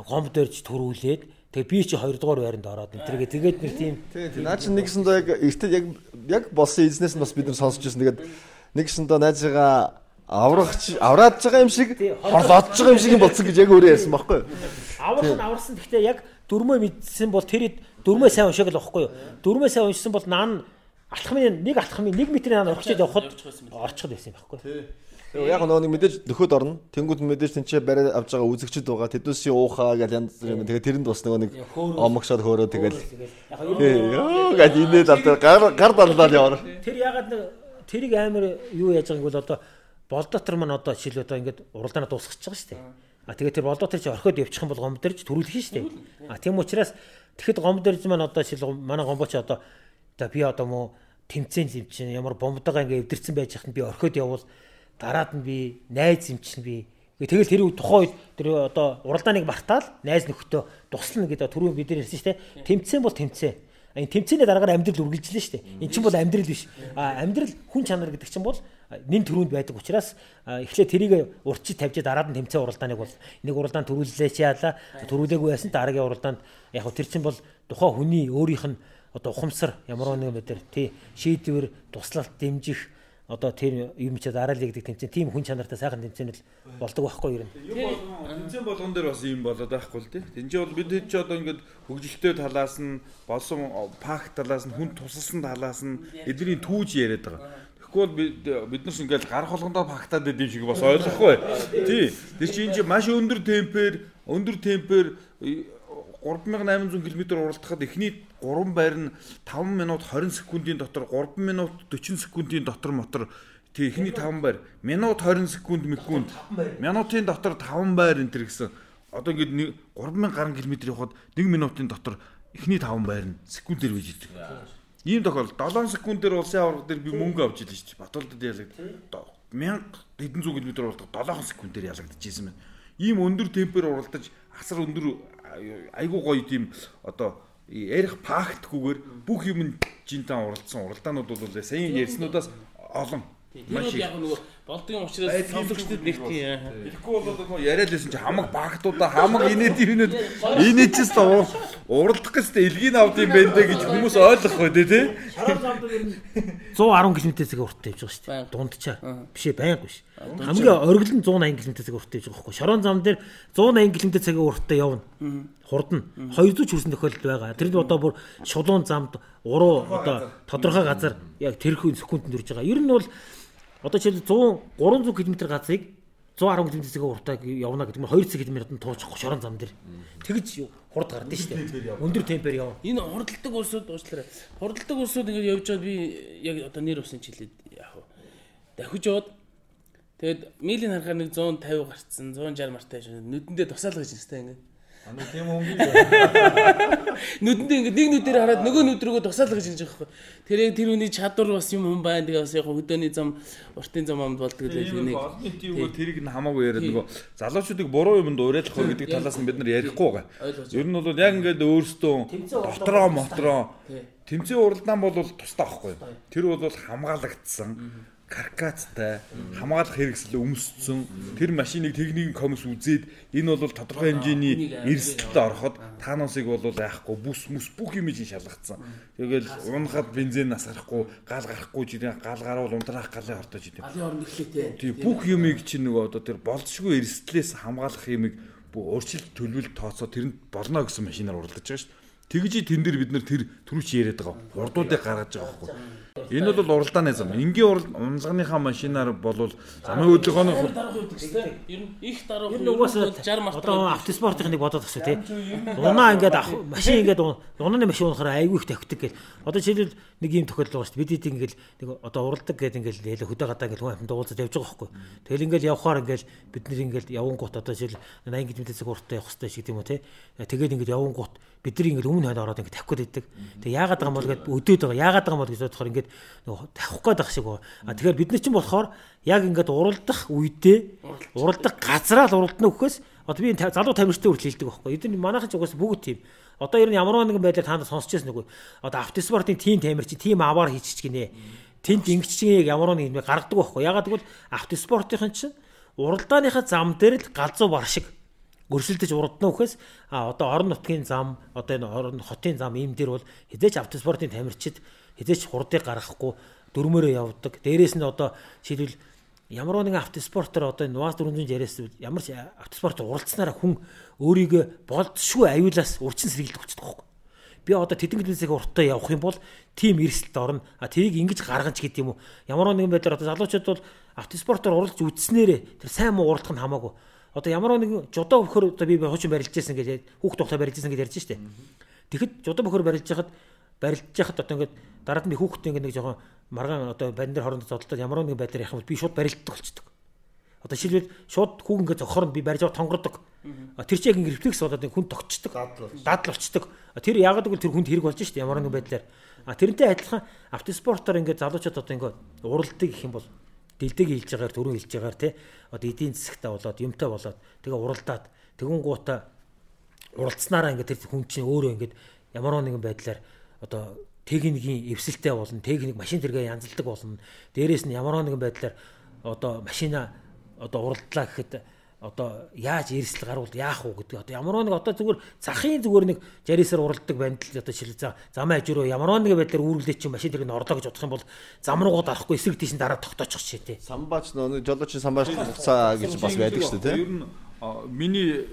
гомд дээрч төрүүлээд тэгээ би чи 2 дугаар байранд ороод энэ тэргээ тэгээд нэг тийм. Наа чи нэгсэндээ яг эртээ яг яг болсон эзнээс нь бас бид нар сонсч ирсэн. Тэгээд нэгсэндээ найзыгаа аврагч авраад байгаа юм шиг хорлоод байгаа юм шиг болсон гэж яг өөрөө ярьсан байхгүй юу? Аврах нь аварсан гэхдээ яг дөрмөө мэдсэн бол тэр Дөрмөө сайн уншааг л واخгүй юу. Дөрмөө сайн уншсан бол наан алхмын нэг алхмын 1 метрийн наан орчиход явхад орчиход байсан байхгүй юу. Тэгээ яг нөгөө нэг мэдээж нөхөд орно. Тэнгүүд мэдээж тэнцээ барай авж байгаа үзэгчд байгаа. Тэдүүсийн уухаа гэж янз бүр юм. Тэгээ тэрэнд бас нөгөө нэг омогшоод хөөрөө тэгэл. Яа гад инээд авдаг гар гар даллаад явна. Тэр ягаад нэг тэрийг амар юу яаж байгааг бол одоо бол дотор мань одоо жишээл одоо ингээд уралдаанаа дуусчихж байгаа шүү дээ. А тэгээ тэр бол дотор чи орхиод явчих юм бол гомдэрж төрүүлэх шүү дээ. А тийм учраас тэгэхэд гомдөрж маань одоо жишээл манай гомбоч одоо за би одоо мó тэмцээн зэмчин ямар бомбдгаа ингээд эвдэрсэн байж хахад би орхиод явбал дараад нь би найз юм чинь би тэгэл тэр тухайн үед тэр одоо уралдааныг мартаал найз нөхөдөө туслана гэдэг түрүү бид нар ярьсан шүү дээ. Тэмцээн бол тэмцээн. Энэ тэмцээний дараагаар амьдрал үргэлжлэнэ шүү дээ. Эн чинь бол амьдрал биш. А амьдрал хүн чанар гэдэг чинь бол нин төрөнд байдаг учраас эхлээ тэрийг урчид тавьж дараад нь тэмцээн уралдааныг бол нэг уралдаан төрүүллээ чи яалаа. Төрүүлээгүй байсан дараагийн уралдаанд яг тэр чинь бол тухайн хүний өөрийнх нь одоо ухамсар ямар нэгэн мэдэр тий шийдвэр туслалт дэмжих одоо тэр юм чи дараалал гэдэг тэмцээн тийм хүн чанартай сайхан тэмцээн л болдог байхгүй юу? Тэмцээн болгон дээр бас юм болоод байхгүй л тий. Тэнцээ бол бид хэд ч одоо ингээд хөгжилтэй талаас нь болсон пак талаас нь хүн тусалсан талаас нь эдний түүж яриад байгаа. Тэгэхгүй бол бид нар ингээд гар холгондоо пактаад байд юм шиг бас ойлгохгүй. Тий. Тэр чинь энэ маш өндөр темпээр өндөр темпээр 3800 км уралдахад эхний 3 байр нь 5 минут 20 секундын дотор 3 минут 40 секундын дотор мотор тий эхний 5 байр минут 20 секунд секунд минутын дотор 5 байр энэ төр гэсэн одоо ингээд 3000 гаруй км явахад 1 минутын дотор эхний 5 байр нь секундээр бийж идэг. Ийм тохиол. 7 секундээр улсын аварга дээр би мөнгө авч ийлээ шүү дээ. Батуулдад ялагдав. 1000 хэдэн зуун км уралдах 7 секундээр ялагдчихсэн байна. Ийм өндөр темпээр уралдаж асар өндөр айгуу гоё тийм одоо ярих фактгүйгээр бүх юм жинтан уралдсан. Уралдаанууд бол саяын ярьснуудаас олон. Их. яг нөгөө болдгийн учраас сонсогчдод нэг тийм тэгэхгүй бол нөгөө яриад лсэн чи хамаг багтуудаа хамаг инээд юмнууд инээчээс уралдах гэстэй элгийн авд юм байна дэ гэж хүмүүс ойлгох бай тээ 110 км/цаг урттай явж байгаа шүү дээ. Дундчаар биш ээ байнга биш хамгийн оргил нь 180 км/цаг урттай явж байгаа байхгүй. Шорон зам дээр 180 км/цаг урттай явна. Хурдна 200 ч хүрсэн тохиолдол байгаа. Тэр нь одоо бүр шулуун замд уруу одоо тодорхой газар яг тэр хүн секундэд үрж байгаа. Ер нь бол Одоо жишээл 100 300 км газрыг 110 км-ийн уртаа явна гэдэг нь 2 цаг км-д тууж шорон зам дээр. Тэгж хурд гардаг шүү дээ. Өндөр темпээр явна. Энэ хурдлагдаг улсууд уучлаарай. Хурдлагдаг улсууд ингэж явж байгаад би яг одоо нэр усын чилээд яг дахиж яваад тэгээд милийн харахаар нэг 150 гарцсан 160 мартай шүү. Нүдэндээ тусаалгаж ирстэй ингэ. Ана тийм юм би. Нүдэндээ ингээд нэг нүдээр хараад нөгөө нүд рүүгээ тусаалга гэж хэлж байгаа байхгүй. Тэр яг тэр үний чадвар бас юм хүн байна. Тэгээ бас яг хөдөөний зам, уртын зам амд болдог гэдэг нэг. Олонний тийм үгүй тэрийг нь хамаагүй яриад нөгөө залуучуудыг буруу юмд уриалах гэдэг талаас нь бид нар ярихгүй байгаа. Ер нь бол яг ингээд өөрсдөө дотроо мотроо тэмцээн уралдаан бол тустай байхгүй. Тэр бол хамгаалагдсан каркацтай хамгаалах хэрэгсэл өмсцсөн тэр машиныг техникийн комисс үзээд энэ бол тодорхой хэмжээний эрсдэлд ороход тааносыг бол яахгүй бүс мүс бүх юм чинь шалгацсан. Тэгэл унахад бензин насгарахгүй гал гарахгүй жирийн гал гарвал унтраах галын хортож идэв. Галын орон гэхлээ тий. бүх юмыг чинь нөгөө одоо тэр болцшгүй эрсдлээс хамгаалах юмыг өөрчлөлт төлөвлөлт тооцоо тэрэнд болно гэсэн машинаар уралдаж байгаа шүү. Тэгж тэн дээр бид нар тэр түрүүч яриад байгаа. Урдуудыг гаргаж байгаа байхгүй. Энэ бол уралдааны зам. Энгийн унзганыхаа машинаар болвол замын хөдөлгөөний. Ер нь их дарах үед 60 март одоо автоспортын нэг бодоод тахсаа тий. Унаа ингээд машин ингээд унааны машин унахаар айгүй их тавьдаг гэл. Одоо жишээлбэл нэг юм тохиолдол байгаа шүү дээ. Бид хэд ингээд нэг одоо уралдаг гэдэг ингээд хэлээ хөдөө гадаа ингээд хүн амьд уулзаж явж байгаа байхгүй. Тэгэл ингээд явхаар ингээд бид нэр ингээд явангуут одоо жишээл 80 км цаг уртаа явах хэрэгтэй шиг тийм үү тий. Тэгээд ингээд явангуут бид нар ингээд өмнө хойд ороод ингээд тавих гээд байдаг. Тэгээ яагаад байгаа юм бол гээд өдөөд байгаа. Яагаад байгаа юм бол гэж бодохоор ингээд нөгөө тавих гээд байх шиг байна. А тэгэхээр бид нар чинь болохоор яг ингээд уралдах үедээ уралдах газраа л уралдана өгөхөөс одоо би залуу тамирчтай хүртэл хэлдэг байхгүй. Эдгээр манайхан ч угаас бүгд тийм. Одоо ер нь ямар нэгэн байдлаар таанд сонсч байсан үгүй. Одоо автоспортын тим тамирч тим аваар хийчих гинэ. Тэнд ингэчгийн яг ямар нэг юм гаргадаг байхгүй. Ягаад гэвэл автоспортын чинь уралдааныхаа зам дээр л галзуу бар шиг өрсөлдөж урдна үхээс а одоо орон нутгийн зам одоо энэ орон хотын зам ийм дээр бол хизээч автоспортын тамирчид хизээч хурдыг гаргахгүй дөрмөөрөө явдаг. Дээрээс нь одоо жишээлбэл ямар нэгэн автоспортоор одоо НУАЗ 460-аас ямар ч автоспорт уралцсанараа хүн өөрийгөө болдшгүй аюулаас урчин сэргийлдэг болчихдог байхгүй. Би одоо тэдэн километрийн уртаа явах юм бол тим эрсдэлд орно. А тийг ингэж гаргаж гэдэг юм уу? Ямар нэгэн байдлаар одоо залуучууд бол автоспортоор уралж үдснээрээ тэр сайн муу уралдах нь хамаагүй. Одоо ямар нэгэн жудаа бөхөр одоо би хуучин барилж байсан гэж хүүхд тухтай барилж байсан гэж ярьж штэ. Тэгэхэд жудаа бөхөр барилж хахад барилж хахад одоо ингээд дараад нь хүүхдтэй ингээд нэг жоохон маргаан одоо банд дээр хоорондоо зодтолдод ямар нэгэн байдлаар явах юм бол би шууд барилддаг болчдөг. Одоо шилбэл шууд хүүг ингээд зохорнд би барьж аваад тонгордог. Тэр чинь яг ингэ рефлекс болоод хүн тогтчдөг. Дадал болчдөг. Тэр яагаад гэвэл тэр хүнд хэрэг болж штэ ямар нэгэн байдлаар. А тэрнтэй адилхан автоспортоор ингээд залуучууд одоо ингээд уралдаг гэх юм бол дэлдэг хийж байгаагаар түрүү хийж байгаагаар те одоо эдийн засагтаа болоод юмтай болоод тэгээ уралдаад тэгүн гуута уралцснараа ингээд тэр хүн чинь өөрөө ингээд ямар нэгэн байдлаар одоо техникийн эвсэлтэй болно техник машин тэргээ янзалдаг болно. Дээрээс нь ямар нэгэн байдлаар одоо машина одоо уралдлаа гэхэд одоо яаж эрсэл гарвал яах уу гэдэг одоо ямар нэг одоо зүгээр захын зүгээр нэг жарисаар уралдаг бандл одоо шил за замын хажуу руу ямар нэг байдлаар үүрглээ чинь машин тэрэг нь орлоо гэж бодох юм бол зам руугаа дарахгүй эсрэг тийш дараа тогтоочих шээ тий. Самбаач нэг жолооч самбаач хугацаа гэж бас байдаг шүү дээ тий. Ер нь миний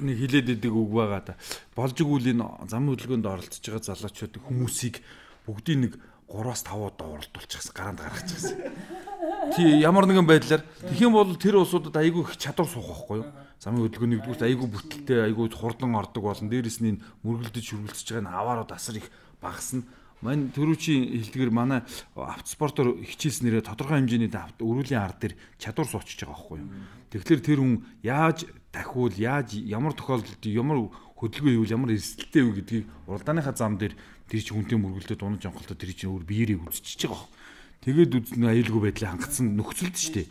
нэг хилээд идэг үг байгаа да. Болж игүүл энэ замын хөдөлгөөнд оролцож байгаа залуучууд хүмүүсийг бүгдийг нэг 3-аас 5 удаа уралдуулчихсан гараанд гаргачихсан. Тий ямар нэгэн байдлаар юм бол тэр улсуудад айгүй их чадвар суух байхгүй юу? Замын хөдөлгөөний нэгдүгээр айгүй бүтэлтэй айгүй хурдан ордог болон дээрэс нь мөргөлдөж хөргөлдөж байгаа н аваарууд асар их багасна. Мань төрүүчийн хэлдгэр манай автоспортоор хичээлснээрээ тодорхой хэмжээний өрүүлийн ард дээр чадвар суучж байгаа байхгүй юу? Тэгэхээр тэр хүн яаж дахиул яаж ямар тохиолдолд ямар хөдөлгөөн ивэл ямар эрсдэлтэй вэ гэдгийг уралдааныхаа зам дээр тэр чинь хүнтэй мөргөлдөд унаж онголтоо тэр чинь өөр биеэрээ үзчихэж байгаа. Тэгээд үзнэ аюулгүй байдлыг хангацсан нөхцөлд шүү дээ.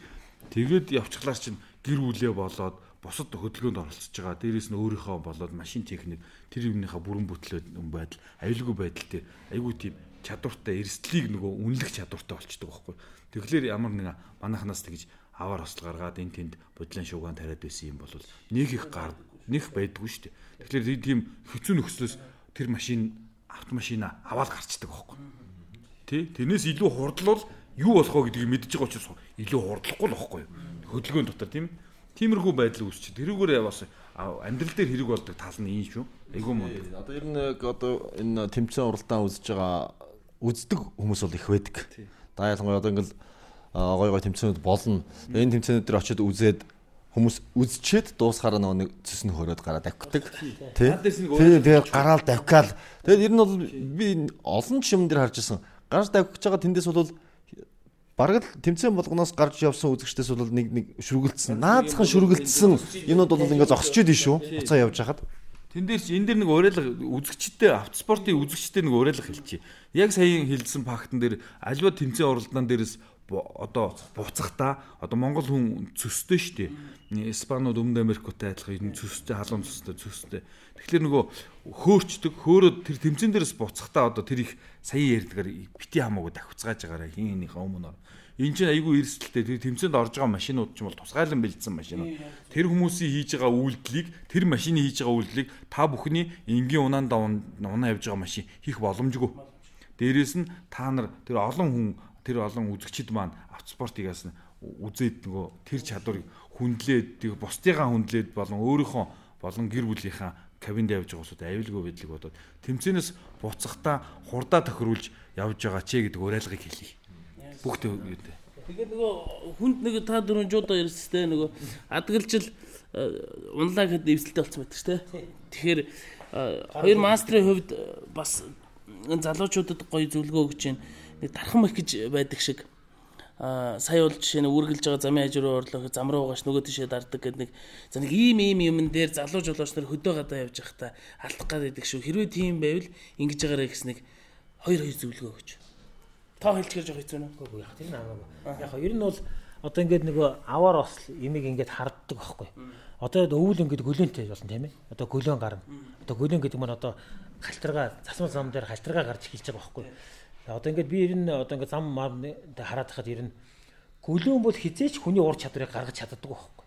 Тэгээд явчихлаар чинь гэр бүлээ болоод бусад хөдөлгөөнд оролцож байгаа. Дээрээс нь өөрийнхөө болоод машин техник тэр юмныхаа бүрэн бүтлээд байдал аюулгүй байдал дээр айгүй тийм чадвартай эрсдлийг нөгөө үнэлэх чадвартай болчдөг байхгүй. Тэгэхээр ямар нэг манайхнаас тэгж аваар хосол гаргаад эн тэнд бодлын шуугаан тариад байсан юм бол нэг их гар нэг байдгүй шүү дээ. Тэгэхээр тийм хэцүү нөхцлөөс тэр машин автомашина аваад гарчдаг байхгүй. Тэ? Тэрнээс илүү хурдлал юу болох вэ гэдгийг мэдж байгаа учраас илүү хурдлахгүй л байхгүй юу? Хөдөлгөөний дотор тийм тиймэрхүү байдал үүсч. Тэрүүгээр бас амьдрал дээр хэрэг болдог тал нь ийм шүү. Айгуу мод. Одоо ер нь одоо энэ тэмцээн уралдаан үзэж байгаа үздэг хүмүүс бол их байдаг. Да ялангуяа одоо ингээл гой гой тэмцээнүүд болно. Энэ тэмцээнүүд дээр очиод үзээд хүмүүс үзчихэд дуусахаараа нөгөө нэг цэс нь хөрөөд гараад давхдаг. Тий. Тэгээд гараал давхгаал. Тэгээд ер нь бол би олон юм дээр харж ирсэн. Гарч давхиж байгаа тэндээс бол бараг л тэмцээн болгоноос гарч явсан үзэгчдээс бол нэг нэг шүргэлцсэн. Наацхан шүргэлцсэн юмуд бол ингээд зогсож идэв шүү. Буцаа явж хахад. Тэн дээр чи энэ дэр нэг уриалга үзэгчтэй автоспортын үзэгчтэй нэг уриалга хэлчихье. Яг саяхан хэлсэн фактн дээр альва тэмцээн уралдаан дээрээс одоо буцахта одоо монгол хүн цөстэй шүү дээ. Испанууд өмнөд Америктэй адилхан цөстэй халуун цөстэй цөстэй. Тэгэхээр нөгөө хөөрчдөг хөөрөд тэр тэмцэн дээрээс буцахта одоо тэр их сая ярьдгаар бити хамаагүй давхцгааж байгаараа хинхнийхээ өмнө. Энд чинь айгүй эрсдэлтэй тэр тэмцэнд орж байгаа машинууд ч юм бол тусгайлан бэлдсэн машинууд. Тэр хүмүүсийн хийж байгаа үйлдэлийг тэр машины хийж байгаа үйлдэлийг та бүхний энгийн унаан даван унаа явж байгаа машин хийх боломжгүй. Дээрээс нь та нар тэр олон хүн тэр олон үзэгчид маань автоспортыгаас үзээд нөгөө тэр чадварыг хүндлээд тэг бусдыгаа хүндлээд болон өөрийнхөө болон гэр бүлийнхаа кабинд явж байгаа усуд аюулгүй байдлыг бодоод тэмцэнээс буцахтаа хурдаа тохируулж явж байгаа ч гэдэг уриалгыг хэлье. Бүх төвөдөө. Тэгээд нөгөө хүнд нэг та дөрөв жуудаа ярьстэй нөгөө адгалжил унлаа гэхэд эвсэлтэй болсон байдаг шүү дээ. Тэгэхээр хоёр мастрын хувьд бас залуучуудад гоё зөвлөгөө өгч байна нэг дархан мэх гэж байдаг шиг сая бол жишээ нь үргэлж байгаа замын хажуу руу орлоо зам руу угааш нөгөө тишээ дарддаг гэдэг нэг за нэг ийм ийм юмн дээр залуу жолооч нар хөдөө гадаа явж байхдаа алдах гэдэг шүү. Хэрвээ тийм байвал ингэж байгаарэ гэс нэг хоёр хоёр зөвлөгөө өгч та хэлж гэрж байгаа хэцүү нөө? Үгүй яг тийм аа яг ер нь бол одоо ингээд нөгөө аваар осл имийг ингээд харддаг байхгүй. Одоо өвөл ингээд гөлөөнтэй болно тийм ээ. Одоо гөлөөн гарна. Одоо гөлөөн гэдэг маань одоо халтаргаа засмал зам дээр халтаргаа гарч эхэлж байгаа байхгүй Одоо ингээд би ер нь одоо ингээд зам хараад хахад ер нь гөлөөн бол хизээч хүний ур чадварыг гаргаж чаддаг байхгүй.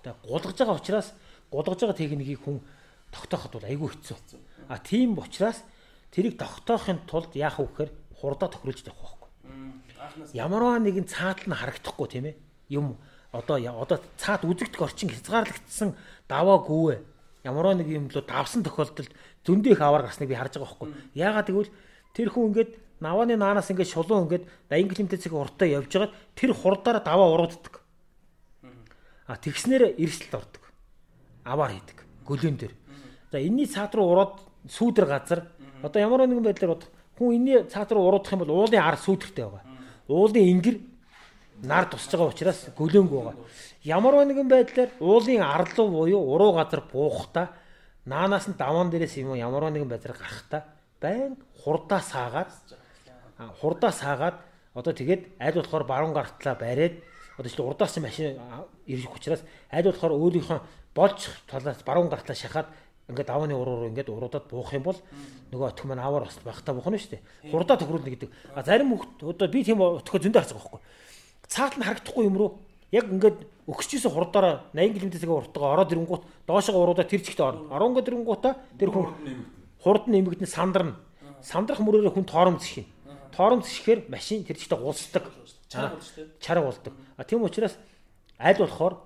Тэгээ гулгаж байгаа учраас гулгаж байгаа техникийг хүн тогтооход бол айгүй хэцүү. А тийм учраас тэрийг тогтоохын тулд яах вэ гэхээр хурдаа тохируулж тавих байхгүй. Ямарваа нэгэн цаатал нь харагдахгүй тийм ээ. юм одоо одоо цаад үзэгдэх орчин хязгаарлагдсан даваа гүвэ ямар нэг юм лөө давсан тохиолдолд зөндөө их аваар гарсныг би харж байгаа байхгүй. Яагаад гэвэл тэр хүн ингээд навааны наанаас ингээд шулуун ингээд 80 км-ийн уртаа явж байгаад тэр хурдаараа даваа урууддаг. А тэгснээр эрсэлт ордог. Аваар хийдэг. Гөлөн дээр. За энэний цаад руу ураад сүүдэр газар одоо ямар нэгэн байдлаар бодох хүн энэний цаад руу уруудах юм бол уулын ар сүүдэртэй байгаа. Уулын ингэр нар тусж байгаа учраас гөлөөнгөө байгаа. Ямар нэгэн байдлаар уулын арлуу буюу уруу газар буухта наанаас нь даваан дээрээс юм ямар нэгэн байдлаар гарахта байн хурдаа саагаад хурдаа саагаад одоо тэгээд аль болохоор баруун гартлаа бариад одоо ч урдаас машин ирэх учраас аль болохоор өөрийнхөө болж талаас баруун гартлаа шахаад ингээд давааны уруу руу ингээд уруудаад буух юм бол нөгөө отх маань аваар бас багтаа буух нь шүү дээ. Хурдаа тохируулна гэдэг. А зарим хөлт одоо би тийм отхоо зөндөө харж байгаа байхгүй. Цаатал нь харагдахгүй юм руу яг ингээд өгсөжсэн хурдаараа 80 км/цаг уртгаа ороод ирэнгуут доошоо уруудаа тэр чигт орно. 10 км ирэнгуутаа тэр хүн хурд нь нэмэгдэн сандарна. Сандрах мөрөөрөө хүн торомц шин торомц шихээр машин тэр чигтээ гулсдаг. Чарга болдог. А тийм учраас аль болохоор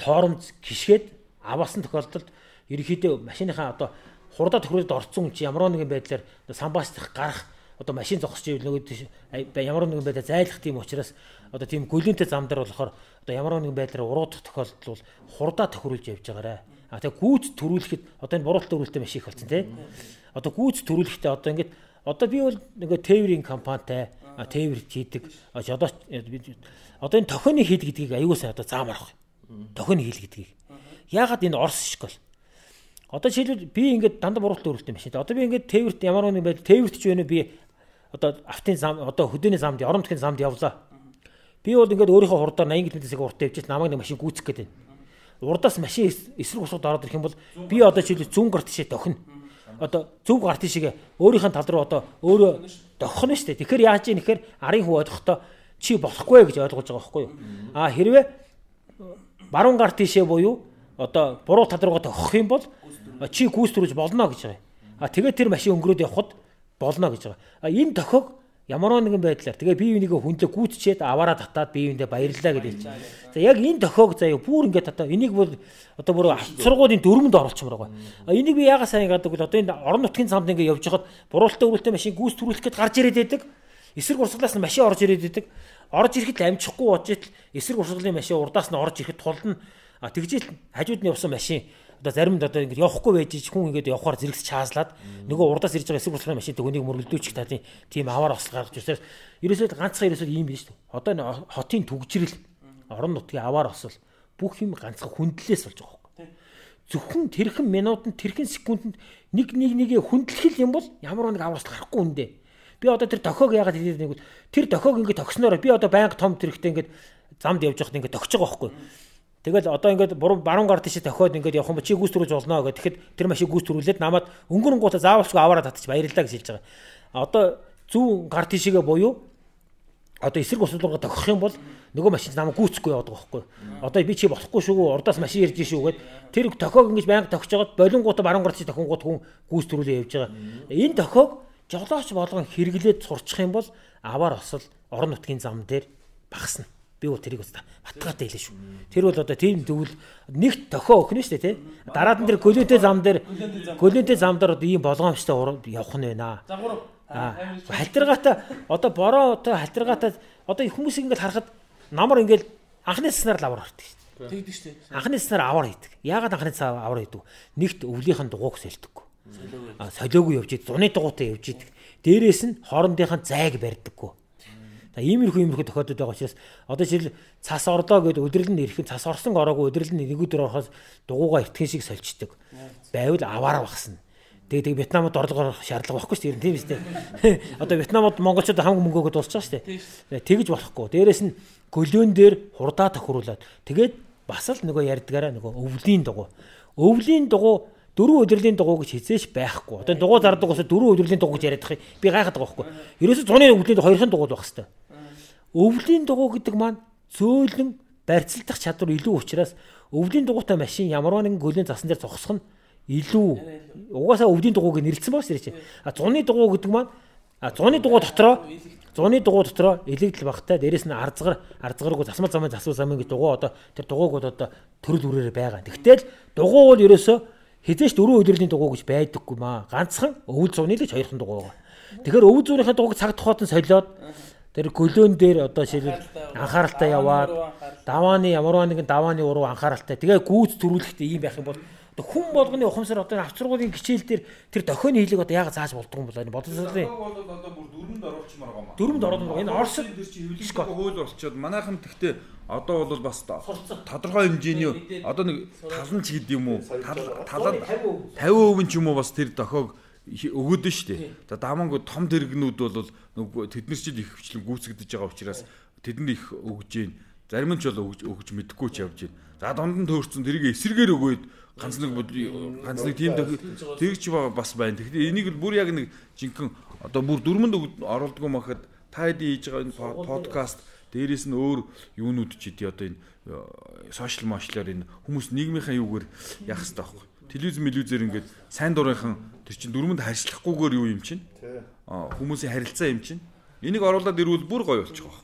торомц гიშгээд аваасан тохиолдолд ерөнхийдөө машиныхаа одоо хурдаа тохируулд орцсон чи ямар нэгэн байдлаар самбаасдах гарах одоо машин зогсож ивэл нөгөө ямар нэгэн байдлаар зайлах тийм учраас одоо тийм гөлөнтэй зам дээр болохоор одоо ямар нэгэн байдлаар уруудах тохиолдол бол хурдаа тохируулж явж байгаарэ. А тэгээ гүйц төрүүлэхэд одоо энэ буруулт төрүүлэлттэй маш их болсон тий. Одоо гүйц төрүүлэхдээ одоо ингээд Одоо би бол нөгөө тээврийн компанитай тээвэр хийдэг. Одоо одоо энэ тохионы хил гэдгийг аюулсаа одоо заамарах. Тохионы хил гэдгийг. Яагаад энэ Орос шиг бол? Одоо жишээлбэл би ингээд дандаа буруулт өөрөлттэй машин. Одоо би ингээд тээвэрт ямар нэгэн байд тээвэрт ч байна би одоо автын зам одоо хөдөөний замд орон нутгийн замд явлаа. Би бол ингээд өөрийнхөө хурдаар 80 км/цаг уртаа явж намайг нэг машин гүйцэх гээд байна. Урдаас машин эсрэг усууд ороод ирэх юм бол би одоо жишээлбэл зүүн гарт тишээ тохино одоо зөв гарт тийшээ өөрийнх нь тал руу одоо өөрөө дохох нь шүү дээ. Тэгэхээр яаж ийм нэхэр арын хүү ойлгохдоо чи болохгүй гэж ойлгож байгаа байхгүй юу? А хэрвээ баруун гарт тийшээ буюу одоо буруу тал руугаа тохих юм бол чи гүйс төрөж болно гэж байгаа. А тэгээд тэр машин өнгөрөөд явхад болно гэж байгаа. А энэ тохиог ямар нэгэн байдлаар тэгээ бие бинийгээ хүндлээ гүйтчихэд аваараа татаад бие биендээ баярлалаа гэж хэлж. За яг энэ тохиог заяа бүр ингээд одоо энийг бол одоо бүр сургуулийн дөрмөнд оруулчмаар байгаа. Энийг би яагаад сайн гадаг бол одоо энэ орон нутгийн замд ингээд явж хахад буруултаа өрөлтөө машин гүйс төрүүлэх гээд гарч ирээд байдаг. Эсрэг урсгалаас нь машин орж ирээд байдаг. Орж ирэхэд амжихгүй болж итэл эсрэг урсгалын машин урдаас нь орж ирэхэд тулна. А тэгжэл хажууд нь явсан машин одоо заримд одоо ингэ явахгүй байж хүн ингэ явахаар зэрэгс чааслаад нөгөө урдаас ирж байгаа эсрэг урсгалын машинтай хүнийг мөргөлдөөчих та тийм аваар ослол гаргаж ирсээр ерөөсөө ганцхан ерөөсөө ийм биш шүү. Одоо энэ хотын төгжрэл орон нутгийн аваар осол бүх юм ганцхан хүндлээс болж байгаа байхгүй. Зөвхөн тэрхэн минутанд тэрхэн секундэд нэг нэг нэгэ хүндлэх юм бол ямар нэг аваар ослол гарахгүй үндэ. Би одоо тэр дохиог яагаад хэлээд нэг тэр дохиог ингэ тогсноор би одоо байнга том тэрэгтэй ингэ замд явж байхад ингэ тогч байгаа байхгүй. Тэгэл одоо ингээд баруун гар тийш тохиод ингээд явах юм чи гүйс төрүүлж болно гэх. Тэгэхэд тэр машин гүйс төрүүлээд намайг өнгөрөн гута заавалчгүй аваараа татчих баярлалаа гэж хэлж байгаа. Одоо зүүн гар тийшээгээ буюу одоо эсрэг усуулга тохих юм бол нөгөө машин намайг гүйцэхгүй яваад байгаа байхгүй. Одоо би чи болохгүй шүү урдаас машин ирж шүү гэд тэр тохиог ингэж байнга тохиж жагаад болонгуудаа баруун гар тийш тохингууд хүн гүйс төрүүлээ явж байгаа. Энэ тохиог жолооч болгон хэрэглээд сурчих юм бол аваар осол орон нутгийн зам дээр багасна. Би бол тэрийг өстө батгаатай хэлээ шүү. Тэр бол одоо тийм тэгвэл нэгт тохио өгнө шүү дээ тий. Дараад нь тэр гөлөөтэй зам дээр гөлөөтэй зам дээр одоо ийм болгоомжтой явах нь байна. Аа халтиргаатай одоо бороо одоо халтиргаатай одоо хүмүүс ингээд харахад намар ингээд анхны цаснаар л аваар хардаг шүү. Тэгдэг шүү. Анхны цаснаар аваар хийдэг. Яагаад анхны цаснаар аваар хийдэг? Нэгт өвлийнхэн дугууг сэлдэггүй. Солиогүй явж идэг, зуны дугуйтай явж идэг. Дээрээс нь хоорондынхаа зайг барьдаггүй Иймэрхүү иймэрхүү тохиолдод байгаа учраас одоо жишээл цас орлоо гэд өдрөл нь ирэхэд цас орсон ороогүй өдрөл нь нэг өдөр орохоос дугуугаа эртхэн шиг сольчдөг. Байвал аваараа багсна. Тэгээ тэгээ Вьетнамд орлогоор шаардлага байхгүй шүү дээ. Тийм үстэй. Одоо Вьетнамд монголчууд хамгийн мөнгө өгöd дуусах шүү дээ. Тэгж болохгүй. Дээрээс нь гөлөөн дээр хурдаа тохируулаад тэгээд бас л нөгөө ярьдгаараа нөгөө өвлийн дугуй. Өвлийн дугуй дөрвөн удирдлийн дугуй гэж хизээш байхгүй. Одоо дугуй зардаг ус дөрвөн удирдлийн дугуй гэж яриад байгаа. Би гайхаад байгаа байхгүй. Ерөөсө зуны өвлийн хоёрхан дугуй байх хэвээр өвлийн дугуй гэдэг маань зөөлөн барьцалдах чадвар илүү учраас өвлийн дугуйтай машин ямар нэгэн гөлийн засан дээр зогсох нь илүү угаасаа өвлийн дугуйг нэрлэлсэн баас тэр чинь. А зуны дугуй гэдэг маань А 100-ны дугуй дотроо 100-ны дугуй дотроо элегдэл багтай дээрэс нь арзгар арзгаргүй засмал замын засвал замын гэж дугуй одоо тэр дугуйг бол одоо төрөл үрээр байгаа. Тэгтэл дугуй бол ерөөсөө хизээш дөрөв удирдлийн дугуй гэж байдаггүй маа. Ганцхан өвөл зууны л хоёрхан дугуй байгаа. Тэгэхээр өвөл зуурийнхаа дугуйг цаг тухайд нь солиод тэр гөлөөн дээр одоо шилбэл анхааралтай яваад давааны ямарваа нэгэн давааны уруу анхааралтай. Тэгээ гүйц төрүүлэхдээ ийм байх юм бол одоо хүн болгоны ухамсар одоо авцрагуулын хичээл дээр тэр дохионы хийлэг одоо яагаад зааж болдгоо юм бол боловсролын бол одоо бүр дөрөнд оруулчмаар маа. дөрөнд байгаа. Энэ Оросд тэр чинь хөвлөг хууль болчиход манайхан тэгтээ одоо бол бас тодорхой хэмжээний одоо нэг талан ч гэдэг юм уу? Талан 50% ч юм уу бас тэр дохиог өгөөд нь штэ. За даманг том тэрэгнүүд бол нөгөө тэд нар ч их хвчлэн гүйцэгдэж байгаа учраас тэдэнд их өгж гин. Зарим нь ч бол өгж өгж мэдэхгүй ч явж гин. За дунд нь төөрцөн тэрийг эсэргээр өгөөд ганц нэг ганц нэг тийм тэгж бас байна. Тэгэхээр энийг бүр яг нэг жинхэнэ одоо бүр дөрмөнд оруулдгүй махад та хэд хийж байгаа энэ подкаст дээрээс нь өөр юунууд ч идэв одоо энэ сошиал мошлоор энэ хүмүүс нийгмийнхаа юугаар яах хэрэгтэй байхгүй телевиз мэлүүзээр ингээд сайн дурынхан тэр чин дөрмөнд харьцлахгүйгээр юу юм чинь? Аа хүмүүсийн харилцаа юм чинь. Энийг оруулаад ирвэл бүр гоё болчих واخ.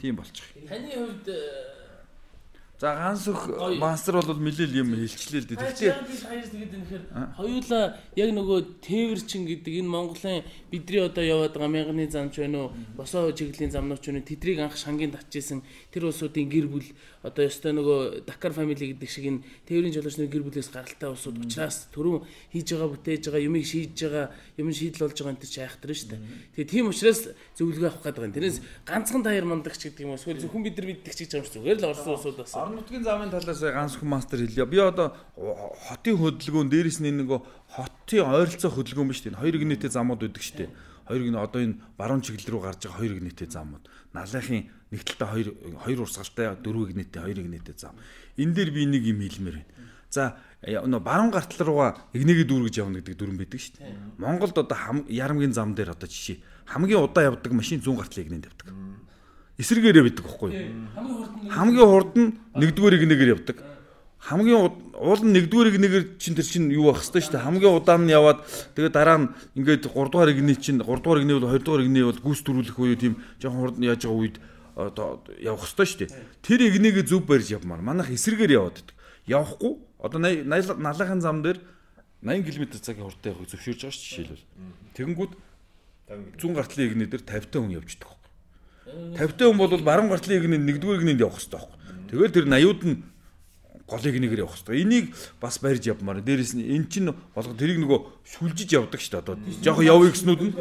Тийм болчих. Таны хувьд За ганс өх мастер бол нэлээл юм хэлчлээ л дээ. Тэгтээ хоёр тэгээд үнэхээр хоёулаа яг нөгөө тээвэрчин гэдэг энэ Монголын бидний одоо яваад байгаа мянганы замч байна уу? Босоо чиглэлийн замнууч байна уу? Тэдрийг анх шангийн татчихсан тэр улсуудын гэр бүл одоо ёстой нөгөө Dakar family гэдэг шиг энэ тээврийн жолоочны гэр бүлээс гаралтай улсууд учраас түрүүн хийж байгаа бүтээж байгаа юмыг шийдэж байгаа юм шийдэл болж байгаа энэ чи айхтар шүү дээ. Тэгээ тийм учраас зөвлөгөө авах гэдэг юм. Тэрнээс ганцхан даяар мандагч гэдэг юм уу? Эсвэл зөвхөн бид нар мэддэг ч гэж юм зүгээр л орсон улсууд бас орон нутгийн замын талаас ганц хүн мастер хэлье. Би одоо хотын хөдөлгөөн дээрээс нь нэг хотын ойролцоо хөдөлгөөн биш тийм хоёр гинэтэй замууд байдаг шүү дээ. Хоёр гинэ одоо энэ баруун чиглэл рүү гарч байгаа хоёр гинэтэй замууд. Налахын нэг талдаа хоёр хоёр урсгалтай дөрвөн гинэтэй хоёр гинэтэй зам. Энэ дээр би нэг юм хэлмээр байна. За нөө баруун гартал руугаа игнэгээ дүүргэж явна гэдэг дүрэн байдаг шүү дээ. Монголд одоо ярамгийн зам дээр одоо жишээ хамгийн удаа явдаг машин зүүн гартлын игнэнд явдаг эсэргээрээ бидэг байхгүй юу? Хамгийн хурд нь нэгдүгээр игнэгээр явдаг. Хамгийн уул нь нэгдүгээр игнэгээр чинь тэр чинь юу байх хэвчтэй шүү дээ. Хамгийн удаан нь яваад тэгээд дараа нь ингээд 3 дугаар игний чинь 3 дугаар игний бол 2 дугаар игний бол гүйс төрүүлэх үе тийм жоохон хурд нь яаж байгаа үед одоо явах хэвчтэй шүү дээ. Тэр игнэгээ зөв барьж явмаар. Манайх эсэргээр яваад байдаг. Явахгүй одоо налахын зам дээр 80 км цагийн хурдтай явахыг зөвшөөрж байгаа шүү жишээлбэл. Тэгэнгүүт зүүн гартлын игнээ дээр 50 та хүн явждаг 50 та хүн бол баруун гартлын игнэнд нэгдүгээр игнэнд явах хэрэгтэй байхгүй. Тэгэл тэр 80-ууд нь голыг нэгээр явах хэрэгтэй. Энийг бас барьж явмаар. Дээрээс нь эн чинь болго тэрийг нөгөө сүлжиж явдаг шүү дээ. Одоо жоох явъя гэснүүд нь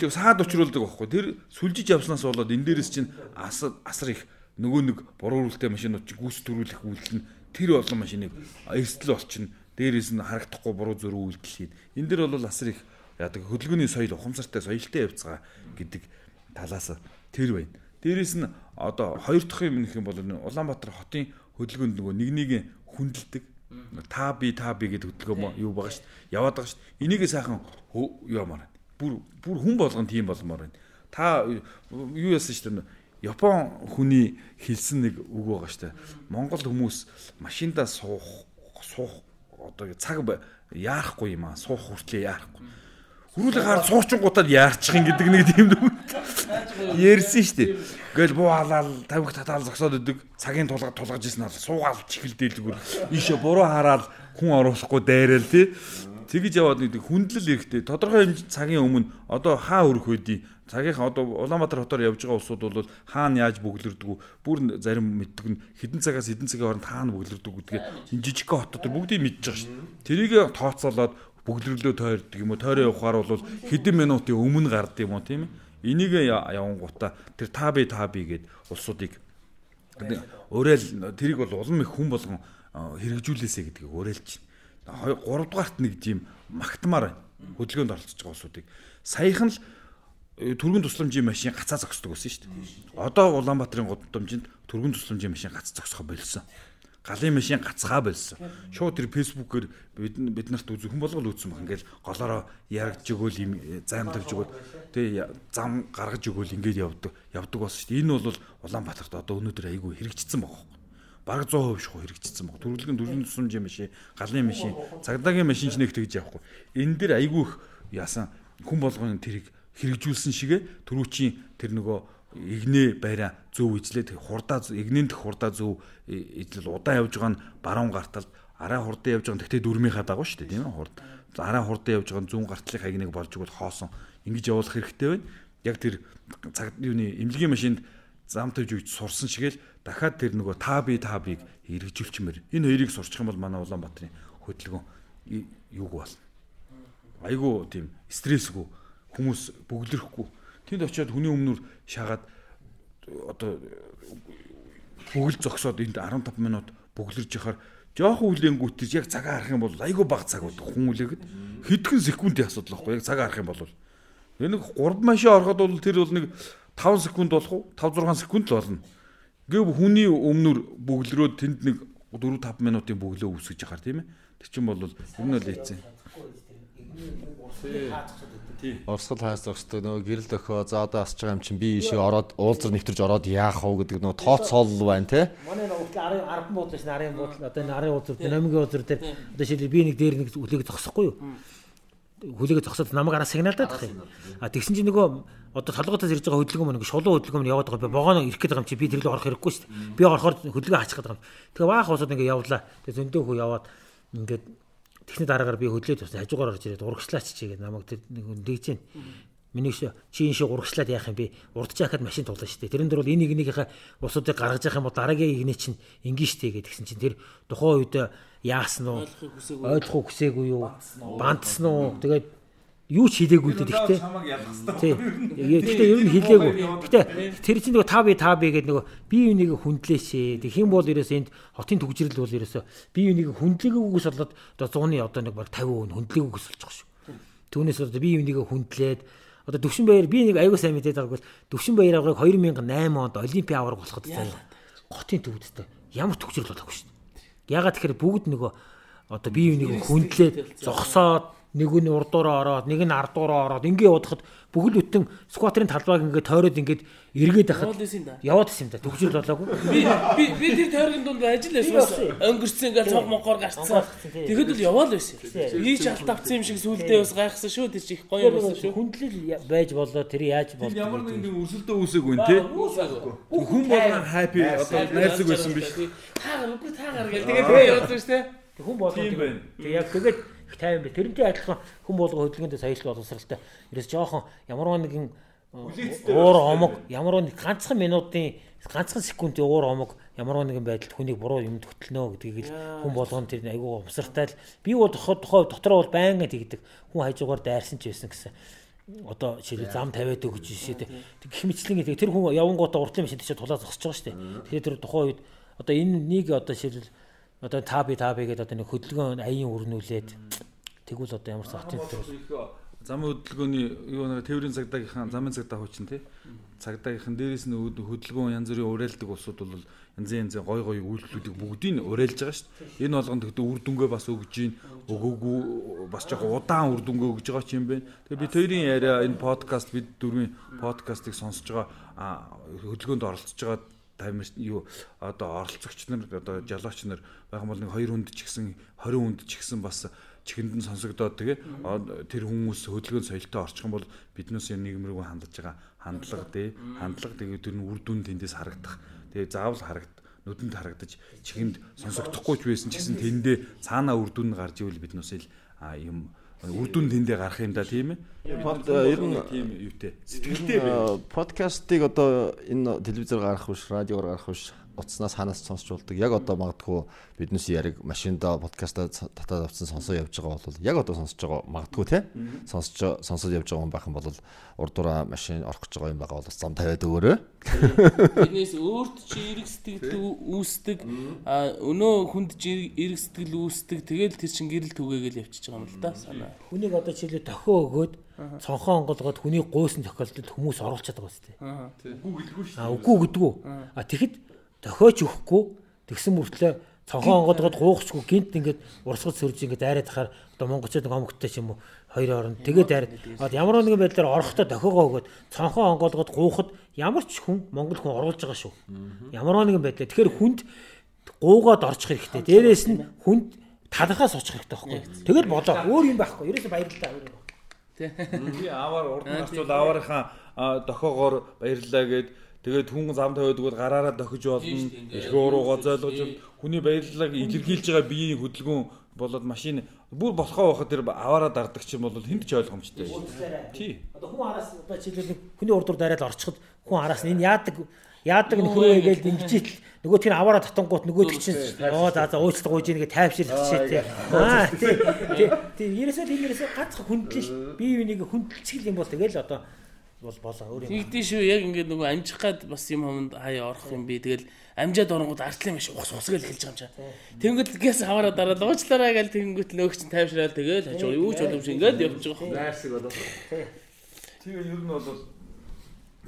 тэг саад учруулдаг байхгүй. Тэр сүлжиж явснаас болоод энэ дээрээс чинь асар асар их нөгөө нэг буруултай машинууд чи гүйс төрүүлэх үйлдэл нь тэр олон машиныг эрсдэл болчихно. Дээрээс нь харагдахгүй буруу зөрүү үйлдэл хийн. Энэ дэр бол асар их яадаг хөдөлгөөний соёл ухамсартай соёлтой явцгаа гэдэг талаас Тэр байна. Дээрээс нь одоо хоёр дахь юм нэх юм бол Улаанбаатар хотын хөдөлгөөнд нөгөө нэг нэг хүндэлдэг та би та би гэдэг хөдөлгөөн юу байгаа шүү дээ. Яваад байгаа шүү дээ. Энийг сайхан юу ямар байна. Бүр бүр хүн болгон тийм болмоор байна. Та юу яасан шүү дээ. Япон хүний хэлсэн нэг үг байгаа шүү дээ. Монгол хүмүүс машиндаа суух суух одоо цаг яарахгүй юм аа. Суух хүртлээ яарахгүй Хөрүүлэг хаар суучингуудад яарчих юм гэдэг нэг тийм дүн. Ярьсан шүү дээ. Ингээл буу халаал тавих татаал зогсоод идэг. Цагийн тулгад тулгаж исэн аа суугаал чихэлдээлгүр. Ийшээ буруу хараад хүн оруулахгүй дайраал тий. Тэгэж яваад нэг хүндлэл эрэхтэй тодорхой хэмжээ цагийн өмнө одоо хаа өрөх үдий цагийнхаа одоо Улаанбаатар хотоор явж байгаа улсууд бол хаана яаж бөглөрдөг бүр зарим мэддэг нь хідэн цагаас хідэн цагийн хооронд хаана бөглөрдөг гэдгээ энэ жижиг хотод бүгдийг мэдж байгаа шүү. Тэрийг тооцоолоод бөглөрлөө тойрдог юм уу? Тойроо явахаар бол хэдэн минутын өмнө гардаг юм уу тийм ээ? Энийг явангуудаа тэр та би та би гэд улсуудыг уриал тэрийг бол улам их хүн болгон хэрэгжүүлээсэ гэдгийг уриалж байна. 3 дугаарт нэг тийм магтмаар байна хөдөлгөөнд оролцож байгаа улсуудыг. Саяхан л э, түргэн тусламжийн машин гацаа зогсдог байсан шүү дээ. Одоо Улаанбаатарын гудамжинд түргэн тусламжийн машин gaц зогсохо болсон галын машин гацгаа болсон. Шууд тэр фэйсбүүкээр бид бид нарт үзэх хүн болгол үзсэн баг. Ингээл голоороо яргаж өгөөл юм займдагж өгöd тэгээ зам гаргаж өгөөл ингээд явдаг явдаг болсон шүү дээ. Энэ бол Улаанбаатарт одоо өнөөдөр айгүй хэрэгжчихсэн юм. Бараг 100% шахуу хэрэгжчихсэн баг. Төрөлгөн дөрвөн тусламжийн машин, галын машин, цагдаагийн машин ч нэг тэгж явахгүй. Энэ дэр айгүй их яасан хүн болгоны тэрийг хэрэгжүүлсэн шигэ түрүүчийн тэр нөгөө игнээ байраа зөв ижлээд хурдаа игнэн дэх хурдаа зөв ижлэл удаан явж байгаа нь баруун гартал. Араа хурдан явж байгаа нь тэгтээ дөрмийнхаа дагуу шүү дээ тийм ээ хурд. Араа хурдан явж байгаа нь зүүн гартлын хагныг болж игэл хоосон. Ингэж явуулах хэрэгтэй байна. Яг тэр цаг юуны эмнэлгийн машинд зам тавьж үйж сурсан шигээл дахиад тэр нөгөө та би та биг хэрэгжүүлчмээр энэ хоёрыг сурчих юм бол манай Улаанбаатарын хөдөлгөөн юуг болно. Айгу тийм стрессгүй хүмүүс бөглөрөхгүй тэнд очиод хүний өмнөр шагаад одоо бүгэл зогсоод энд 15 минут бөглөрж яхаар жоохон хүлээнгүүт яг цагаа харах юм бол айгүй бага цаг болдог хүн үлээгэд хэдхэн секундын асуудал байхгүй яг цагаа харах юм бол. Нэг 3 машин ороход бол тэр бол нэг 5 секунд болох уу? 5 6 секунд л болно. Гэв хүний өмнөр бөглөрөөд тэнд нэг 4 5 минутын бөглөө үсгэж яхаар тийм ээ. Тэр чинь бол ер нь л ийцэн Орсгол хайс зогсдог нөгөө гэрэл дөхөө за одоо асч байгаа юм чинь би ийшээ ороод уулзар нэвтэрж ороод яах вэ гэдэг нөгөө тооцоол байна те. Манай нөгөө 10 10 буудлаа шин 10 буудлаа одоо энэ 10 уулзар динамикийн уулзар дээр одоо шийдэл би нэг дээр нэг хүлээг зогсохгүй юу? Хүлээг зогсоод намайг араа сигналдаад тах юм. А тэгсэн чинь нөгөө одоо толгойтоос ирж байгаа хөдөлгөөн мөн шулуун хөдөлгөөн яваад байгаа би богоно ирэх байгаа юм чи би тэр лөө орох хэрэггүй шүү дээ. Би орохоор хөдөлгөөн хаачих байгаа юм. Тэгээ баах усаад ингээ явлаа. Тэгээ зөндөө хөө яваад ингээд Тэгсний дараагаар би хөдлөөд тусна хажуугаар орж ирээд урагшлаач чигээд намайг тэр нэг дэгж чинь. Миний чи энэ шиг урагшлаад яах юм бэ? Урдч яхад машин тулаа штэ. Тэрэн дээр бол энэ нэгнийхээ усуудыг гаргаж явах юм бол дараагийн игнэ чинь ингээ штэ гэдгсэн чинь тэр тухайн үед яасан уу? Ойлгох хүсээгүй юу? Бандсан уу? Тэгээд юу ч хийлээгүй л дээ гэхдээ. Гэхдээ ер нь хийлээгүй. Гэхдээ тэр чинь нөгөө та би та би гэдэг нөгөө бие биенийг хүндлээч. Тэг хин бол ерөөсөө энд хотын төгжрэл бол ерөөсөө бие биенийг хүндлээгүйгээс болоод одоо 100-ны одоо нэг баг 50% хүндлээгүйгээс болж байгаа шүү. Түүнээс одоо бие биенийг хүндлээд одоо Төвшин баяр би нэг аягүй сайн мэдээд байгаагүй Төвшин баяр аврыг 2008 онд Олимпийн авраг болоход заяа. Хотын төвдтэй ямар төгжрэл болоогүй шүү. Ягаад тэгэхээр бүгд нөгөө одоо бие биенийг хүндлээд зогсоод нэг нь урдуураа ороод нэг нь ардуураа ороод ингээ явахад бүгд бүтэн скватрын талбайг ингээ тойроод ингээд эргээд ахад яваад исэн юм да. Төгжрөл болоогүй. Би би би тэр тойргийн дунд ажил байсан өнгөрцөн ингээ цог монгоор гарцсан. Тэгэхэд л яваал байсан. Ийч алт авсан юм шиг сүулдээ бас гайхсан шүү. Тэр чих гоё байсан шүү. хүндлэл байж болоо тэр яаж болов ямар нэгэн өрсөлдөө үүсээгүй нэ тий? Хүн болгон хаппи одоо найрсаг байсан биш. Таагаар үгүй таагаар гэл. Тэгээд тэгээ явуулсан шүү те хүн болгон тэгээ яг тэгээд тайван бай. Тэрнтэй адилхан хүн болго хөдөлгөөндөө саялал боловсралтай. Ерөөс жоохон ямар нэгэн уур омог ямар нэг ганцхан минутын ганцхан секундын уур омог ямар нэгэн байдалд хүнийг буруу юмд хөтлөнө гэдгийг л хүн болгоно тэр айгүй умсартай л. Би бол тухай дотроо бол байнга тэгдэг. Хүн хажуугаар дайрсан ч байсан гэсэн. Одоо жишээ зам тавиад өгч шээ гэх мэтлэн тэр хүн явангуудаа уртлын машин тийч тулаа зогсож байгаа шүү дээ тэгэхээр тэр тухайн үед одоо энэ нэг одоо жишээ одоо та би та би гэдэг одоо нэг хөдөлгөөн аян өрнүүлээд тэгвэл одоо ямар сахтын дотор замын хөдөлгөөний юу нэг тээврийн цагдаагийнхаа замын цагдаа хүчин тий цагдаагийнхан дээрээс нь хөдөлгөөн янз бүрийн уриалдаг улсууд бол янзын янзын гой гой үйлдэлүүдийг бүгдийг уриалж байгаа шүү дээ. Энэ болгонд тэгтээ үр дүнгээ бас өгж гин өгөөгүй бас жоохон удаан үр дүнгээ өгж байгаа ч юм бэ. Тэгээ бид хоёрын яриа энэ подкаст бид дөрвийн подкастыг сонсож байгаа хөдөлгөөнд оролцож байгаа тамир юу одоо оролцогч нар одоо жалооч нар байх бол нэг 2 хүнд ч гэсэн 20 хүнд ч гэсэн бас чихэнд нь сонсогдоод тэгээ тэр хүмүүс хөдөлгөөн соёлтой орчих юм бол биднээс нийгэм рүү хандж байгаа. Хандлага тий. Хандлага тэгээ тэр нь үр дүн тэндээс харагдах. Тэгээ заавал харагд нүдэнд харагдаж чихэнд сонсогдохгүй ч байсан ч гэсэн тэндээ цаанаа үр дүн гарч ивэл биднээс л юм үр дүн тэндээ гарах юм да тийм ээ. Под ер нь тийм юутэй. Сэтгэлтэй подкастыг одоо энэ телевизээр гарах биш, радиогоор гарах биш утаснаас ханаас сонсч болдог. Яг одоо магадгүй биднээс яриг машинда подкаста татаад авсан сонсоо явж байгаа бол яг одоо сонсож байгаа магадгүй те сонсож сонсоод явж байгаа хүн байх юм бол урдуура машин орох гэж байгаа юм байгаа бол зам тавиад өгөөрэй. Энэс өөрт чи эрг сэтгэл үүсдэг өнөө хүнд чи эрг сэтгэл үүсдэг тэгэл тэр чин гэрэл түгээгээл явчихж байгаа юм л да санаа. Хүнийг одоо чилээ тохио өгөөд цонхоо онгоолгоод хүний гуйсан тохиолдолд хүмүүс оруулчихад байгаа сте. Аа. Үгүй гэдгүү шүү. Аа үгүй гэдгүү. А тэгэхэд дохиоч өгөхгүй. Тэгсэн мөртлөө цонхоо онгодгод гуухчгүй гинт ингээд урсгал сөрж ингээд дайраад тахаар одоо монголчууд нэг хомогттой ч юм уу хоёр хооронд тэгээд дайраад одоо ямар нэгэн байдлаар орохдоо дохиогоо өгөөд цонхоо онгодгод гуухад ямар ч хүн монгол хүн оруулж байгаа шүү. Ямар нэгэн байдлаар. Тэгэхээр хүнд гуугаад орчих хэрэгтэй. Дээрээс нь хүнд талхаас очих хэрэгтэй байхгүй. Тэгэл болоо. Өөр юм байхгүй. Ерөөсө баярлалаа. Би аваар урд нь гарчвал аваарынхаа дохоогоор баярлалаа гэд тэгээд хүн зам тавиад өгвөл гараараа дохиж болно. Эрх уруугаа зойлгож хүний баярлалааг илэрхийлж байгаа биеийн хөдөлгөөн болоод машин бүр болохоо байхад тэр аваараа дардагч юм бол хүнд ч ойлгомжтой. Тий. Одоо хүн араас одоо жишээлбэл хүний урд дараад орчиход хүн араас энэ яадаг яадаг нөхрөө гээл ингэж нөгөө тэр аваараа татангуут нөгөө чинь оо за за уучлалт гуйж ийнгээ тайвширлах шээ тий. Аа тий. Тий ерөөсөө тийм ерөөсөө ганцхан хүндлэл бие биенийг хүндэлцгэл юм бол тэгэл одоо бол болоо өөр юм. Тэгдэж шүү яг ингээд нөгөө амжих гад бас юм хамд хаяа орох юм би тэгэл амжаад оронгууд артлын маш ухс ус гэл хэлж байгаа юм чаа. Тэнгүүд гэс аваараа дараад уучлаарай гэл тэнгүүд нөгөөч чинь тайвшраал тэгэл хажуу юу ч боломж ингээд явж байгаа юм. Найрсаг болоо. Тэгээ ер нь бол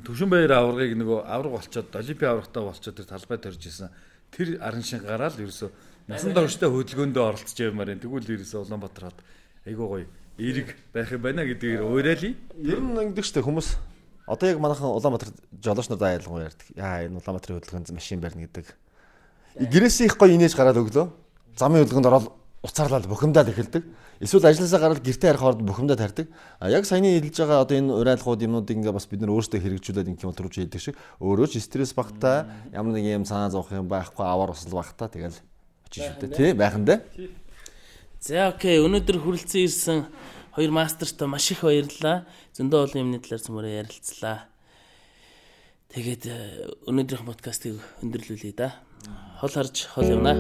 Төвшин баяр аваргыг нөгөө авраг болчоод Олимпийн аврагтаа болчоод тэр талбай төрж исэн. Тэр арын шин гараал ерөөсө насан турштай хөдөлгөөндөө оролцож явмаар юм. Тэгвэл ерөөсө Улаанбаатар хад айгуу гоё эерэг байх юм байна гэдгээр уурайлаа. Ер нь ингэдэг штэ хүмүүс одоо яг манайхан Улаанбаатар жолооч нар айлгуу ярьдаг. Яа энэ Улаанбаатарын хөдөлгөөнд машин барьна гэдэг. Гэрээсээ их гоё инээж гараад өглөө. Замын хөдөлгөөнд ороод уцаарлал бухимдаад эхэлдэг. Эсвэл ажилласаа гараад гэртээ харах хооронд бухимдаад хардаг. А яг саяны хэлж байгаа одоо энэ урайлгууд юмнуудыг ингээ бас бид нар өөрсдөө хэрэгжүүлээд ингээ төрөвч хийдэг шиг өөрөө ч стресс багтаа ямар нэг юм санаа зовх юм байхгүй аваар усал багтаа тэгэл очиж шүү дээ тий байхан дээ. За окей өнөөдөр хүрэлцэн ирсэн хоёр мастертаа маш их баярлалаа. Зөндөө олон юмны талаар цөмөрөө ярилцлаа. Тэгээд өнөөдрийнх подкастыг өндөрлүүлье да. Хол харж хол явнаа.